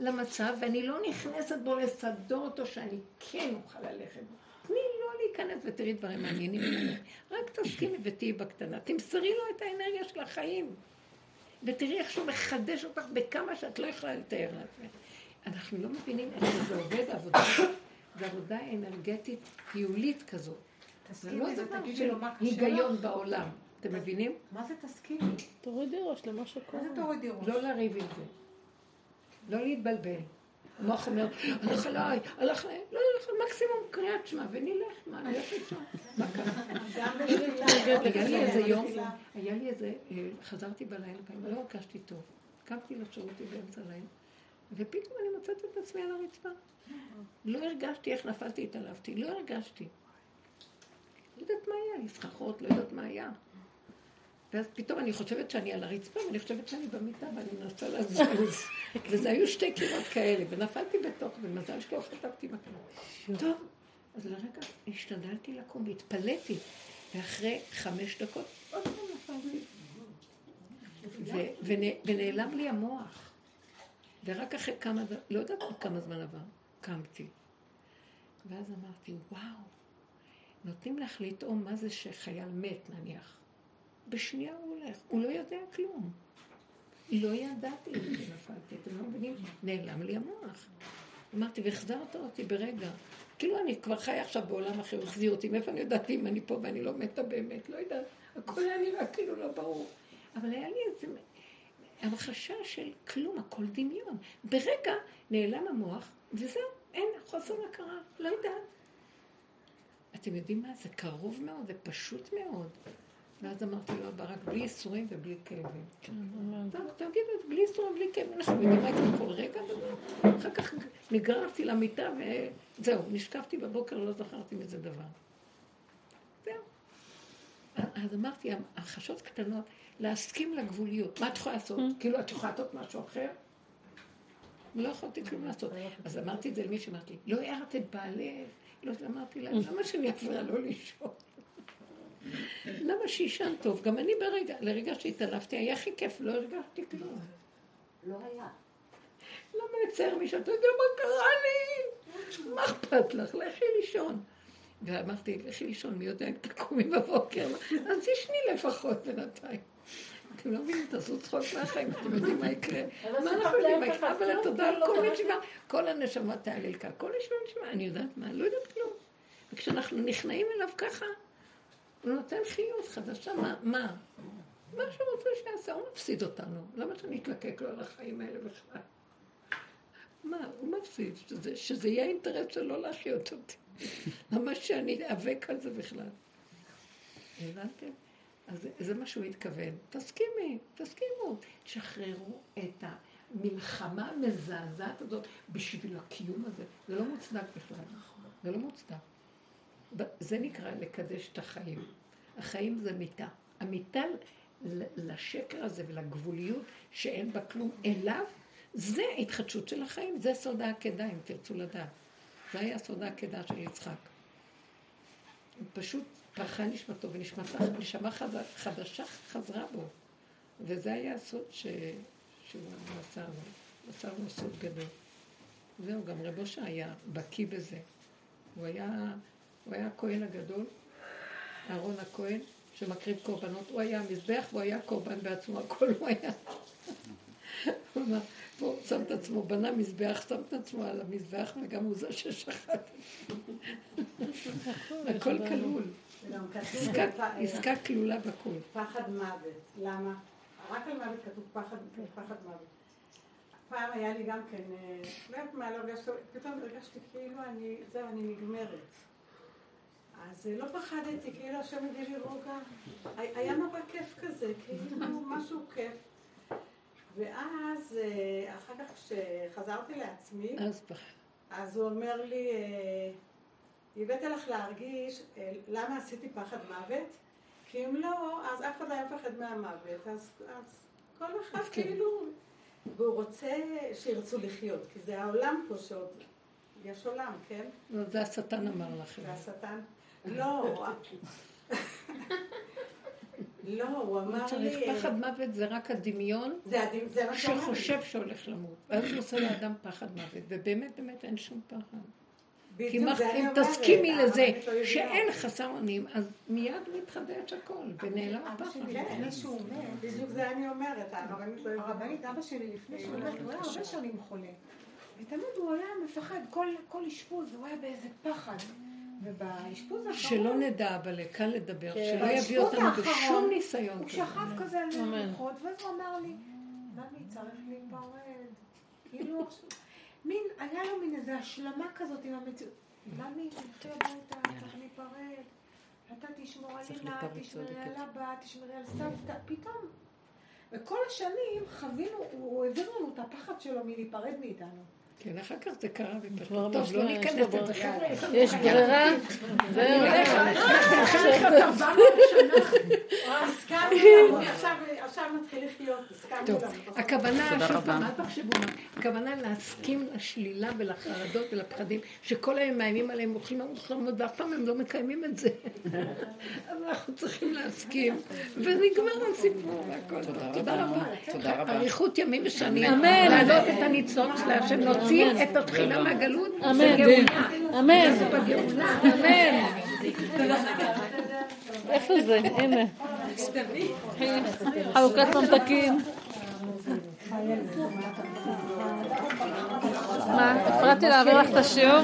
Speaker 2: למצב, ואני לא נכנסת בו לסדור אותו שאני כן אוכל ללכת בו. להיכנס ותראי דברים מעניינים. רק תסכימי ותהיי בקטנה. תמסרי לו את האנרגיה של החיים. ותראי איך שהוא מחדש אותך בכמה שאת לא יכולה לתאר לעצמך. אנחנו לא מבינים איך זה עובד, עבודה. זה עבודה אנרגטית טיולית כזאת. זה לא
Speaker 9: תסכימי
Speaker 2: דבר של
Speaker 9: לו מה קשה
Speaker 2: היגיון. בעולם. אתם מבינים?
Speaker 9: מה זה תסכימי?
Speaker 7: תורידי ראש למה שקורה.
Speaker 9: מה זה תורידי ראש?
Speaker 2: לא לריב עם זה. לא להתבלבל. המוח אומר, הלך עליי, הלך עליי, לא הלך עליי, מקסימום קריאת שמע, ונלך, מה, נלך לישון. מה קרה? היה לי איזה יום. היה לי איזה, אה, חזרתי בלילה לא הרגשתי טוב. קמתי לשירותי באמצע הלילה, ופתאום אני מוצאת את עצמי על הרצפה. לא הרגשתי איך נפלתי, התעלפתי, לא הרגשתי. לא יודעת מה היה סככות, לא יודעת מה היה. ואז פתאום אני חושבת שאני על הרצפה, ואני חושבת שאני במיטה, ואני מנסה לזוז. וזה היו שתי קירות כאלה, ונפלתי בתוך, ומזל שלא חטפתי בכלל. טוב, אז לרגע השתדלתי לקום, והתפלאתי. ואחרי חמש דקות, עוד פעם נפלתי. ונעלם לי המוח. ורק אחרי כמה, לא יודעת כמה זמן עבר, קמתי. ואז אמרתי, וואו, נותנים לך לטעום מה זה שחייל מת נניח. בשנייה הוא הולך, הוא לא יודע כלום. לא ידעתי שנפלתי, אתם לא מבינים? נעלם לי המוח. אמרתי, והחזרת אותי ברגע. כאילו אני כבר חיה עכשיו בעולם אחר, החזיר אותי, מאיפה אני יודעת אם אני פה ואני לא מתה באמת, לא יודעת. הכל היה נראה כאילו לא ברור. אבל היה לי איזה המחשה של כלום, הכל דמיון. ברגע נעלם המוח, וזהו, אין חוסר הכרה, לא יודעת. אתם יודעים מה? זה קרוב מאוד, זה פשוט מאוד. ואז אמרתי לו, אבא, רק בלי ייסורים ובלי כאבים. טוב, תגידו, בלי ייסורים ובלי כאבים, אנחנו יודעים מה יקרה כל רגע, וזה. אחר כך נגררתי למיטה וזהו, נשקפתי בבוקר, לא זכרתי מזה דבר. זהו. אז אמרתי, החשות קטנות, להסכים לגבוליות. מה את יכולה לעשות? כאילו, את יכולה לעשות משהו אחר? לא יכולתי כלום לעשות. אז אמרתי את זה למישהו, אמרתי, לא הערת את בעלך. לא, אמרתי לה, למה שאני אפריע לא לישון? למה שישן טוב? גם אני ברגע, לרגע שהתעלפתי, היה הכי כיף, לא הרגשתי כלום.
Speaker 4: לא היה.
Speaker 2: למה לצייר מישהו? אתה יודע מה קרה לי? מה אכפת לך? לכי לישון. ואמרתי, לכי לישון, מי יודע אם תקומי בבוקר? אז תשני לפחות בינתיים. אתם לא מבינים, תעשו צחוק מהחיים, אתם יודעים מה יקרה. מה אנחנו יודעים מה יקרה? אבל תודה על כל נשימה, כל הנשמה תעלל כאן, כל נשימה נשימה, אני יודעת מה, לא יודעת כלום. וכשאנחנו נכנעים אליו ככה, הוא נותן חיות חדשה, מה? מה? מה שהוא רוצה שיעשה, הוא מפסיד אותנו. למה שאני אתלקק לו על החיים האלה בכלל? מה, הוא מפסיד, שזה, שזה יהיה אינטרס שלו להחיות אותי. למה שאני איאבק על זה בכלל? הבנתם? אז זה מה שהוא התכוון. תסכימי, תסכימו. תשחררו את המלחמה המזעזעת הזאת בשביל הקיום הזה. זה לא מוצדק בכלל. זה לא מוצדק. זה נקרא לקדש את החיים. החיים זה מיטה. המיטה לשקר הזה ולגבוליות שאין בה כלום אליו, זה התחדשות של החיים, זה סוד העקדה, אם תרצו לדעת. זה היה סוד העקדה של יצחק. הוא פשוט פרחה נשמתו ונשמה חדשה חזרה בו. וזה היה הסוד ש... שהוא מסר לו, מסר לו סוד גדול. זהו, גם רב אושה היה בקיא בזה. הוא היה, הוא היה הכהן הגדול, אהרון הכהן, שמקריב קורבנות. הוא היה המזבח והוא היה קורבן בעצמו, הכל הוא היה. הוא אמר, פה שם את עצמו, בנה מזבח, שם את עצמו על המזבח, וגם הוא זה ששחט. הכל כלול.
Speaker 5: כתוב
Speaker 2: עסקה כלולה בכל.
Speaker 5: פחד מוות. למה? רק על מוות כתוב פחד, פחד מוות. פעם היה לי גם כן, לא יודעת מה, לא הרגשתי, פתאום הרגשתי כאילו אני, זהו, אני נגמרת. אז לא פחדתי, כאילו השם הביא לי רוגע. היה נורא כיף כזה, כאילו משהו כיף. ואז, אחר כך כשחזרתי לעצמי, אז הוא אומר לי, הבאתי לך להרגיש למה עשיתי פחד מוות, כי אם לא, אז אף אחד לא היה מפחד מהמוות. אז, אז כל אחד כאילו, והוא רוצה שירצו לחיות, כי זה העולם פה שעוד, יש עולם, כן?
Speaker 2: זה השטן אמר לכם.
Speaker 5: זה השטן? לא. לא, הוא אמר לי...
Speaker 2: צריך פחד מוות זה רק הדמיון שחושב שהולך למות. ואז הוא עושה לאדם פחד מוות, ובאמת באמת אין שום פחד. כי אם תסכימי לזה שאין חסר אונים, אז מיד מתחדש הכל, ונעלם הפחד.
Speaker 5: כן, בדיוק זה אני אומרת, הרבנית לא
Speaker 9: הרבנית, אבא שלי לפני שהוא מת, הוא היה הרבה שנים חולה. ותמיד הוא היה מפחד, כל אשפוז הוא היה באיזה פחד. ובאשפוז האחרון...
Speaker 2: שלא נדע, אבל קל לדבר, כן. שלא יביא אותנו בשום ניסיון.
Speaker 9: הוא שכב כזה על מלוכות, ואז הוא אמר לי, ממי, צריך להיפרד. כאילו, מין, היה לו מין איזו השלמה כזאת עם המציאות. ממי, תצא הביתה, צריך להיפרד. אתה תשמור על אמא, תשמרי על אבא, תשמרי על סבתא, פתאום. וכל השנים חווינו, הוא העביר לנו את הפחד שלו מלהיפרד מאיתנו.
Speaker 2: כן, אחר כך זה קרה בפרק. טוב, לא ניכנס לזה, חבר'ה.
Speaker 7: יש ברירה, זהו.
Speaker 5: עכשיו מתחיל לחיות,
Speaker 2: טוב, הכוונה, שוב פעם, אל תחשבו, הכוונה להסכים לשלילה ולחרדות ולפחדים, שכל היום מאיימים עליהם, הולכים למות, ואף פעם הם לא מקיימים את זה. אנחנו צריכים להסכים, ונגמר הסיפור והכל. תודה רבה. תודה רבה. אריכות ימים ושנים.
Speaker 7: אמן.
Speaker 2: להעלות את הניצוץ להשם, להוציא את התחילה מהגלות.
Speaker 7: אמן. אמן. אמן. איפה זה? הנה. חלוקת ממתקים. מה, הפרעתי להעביר לך את השיעור?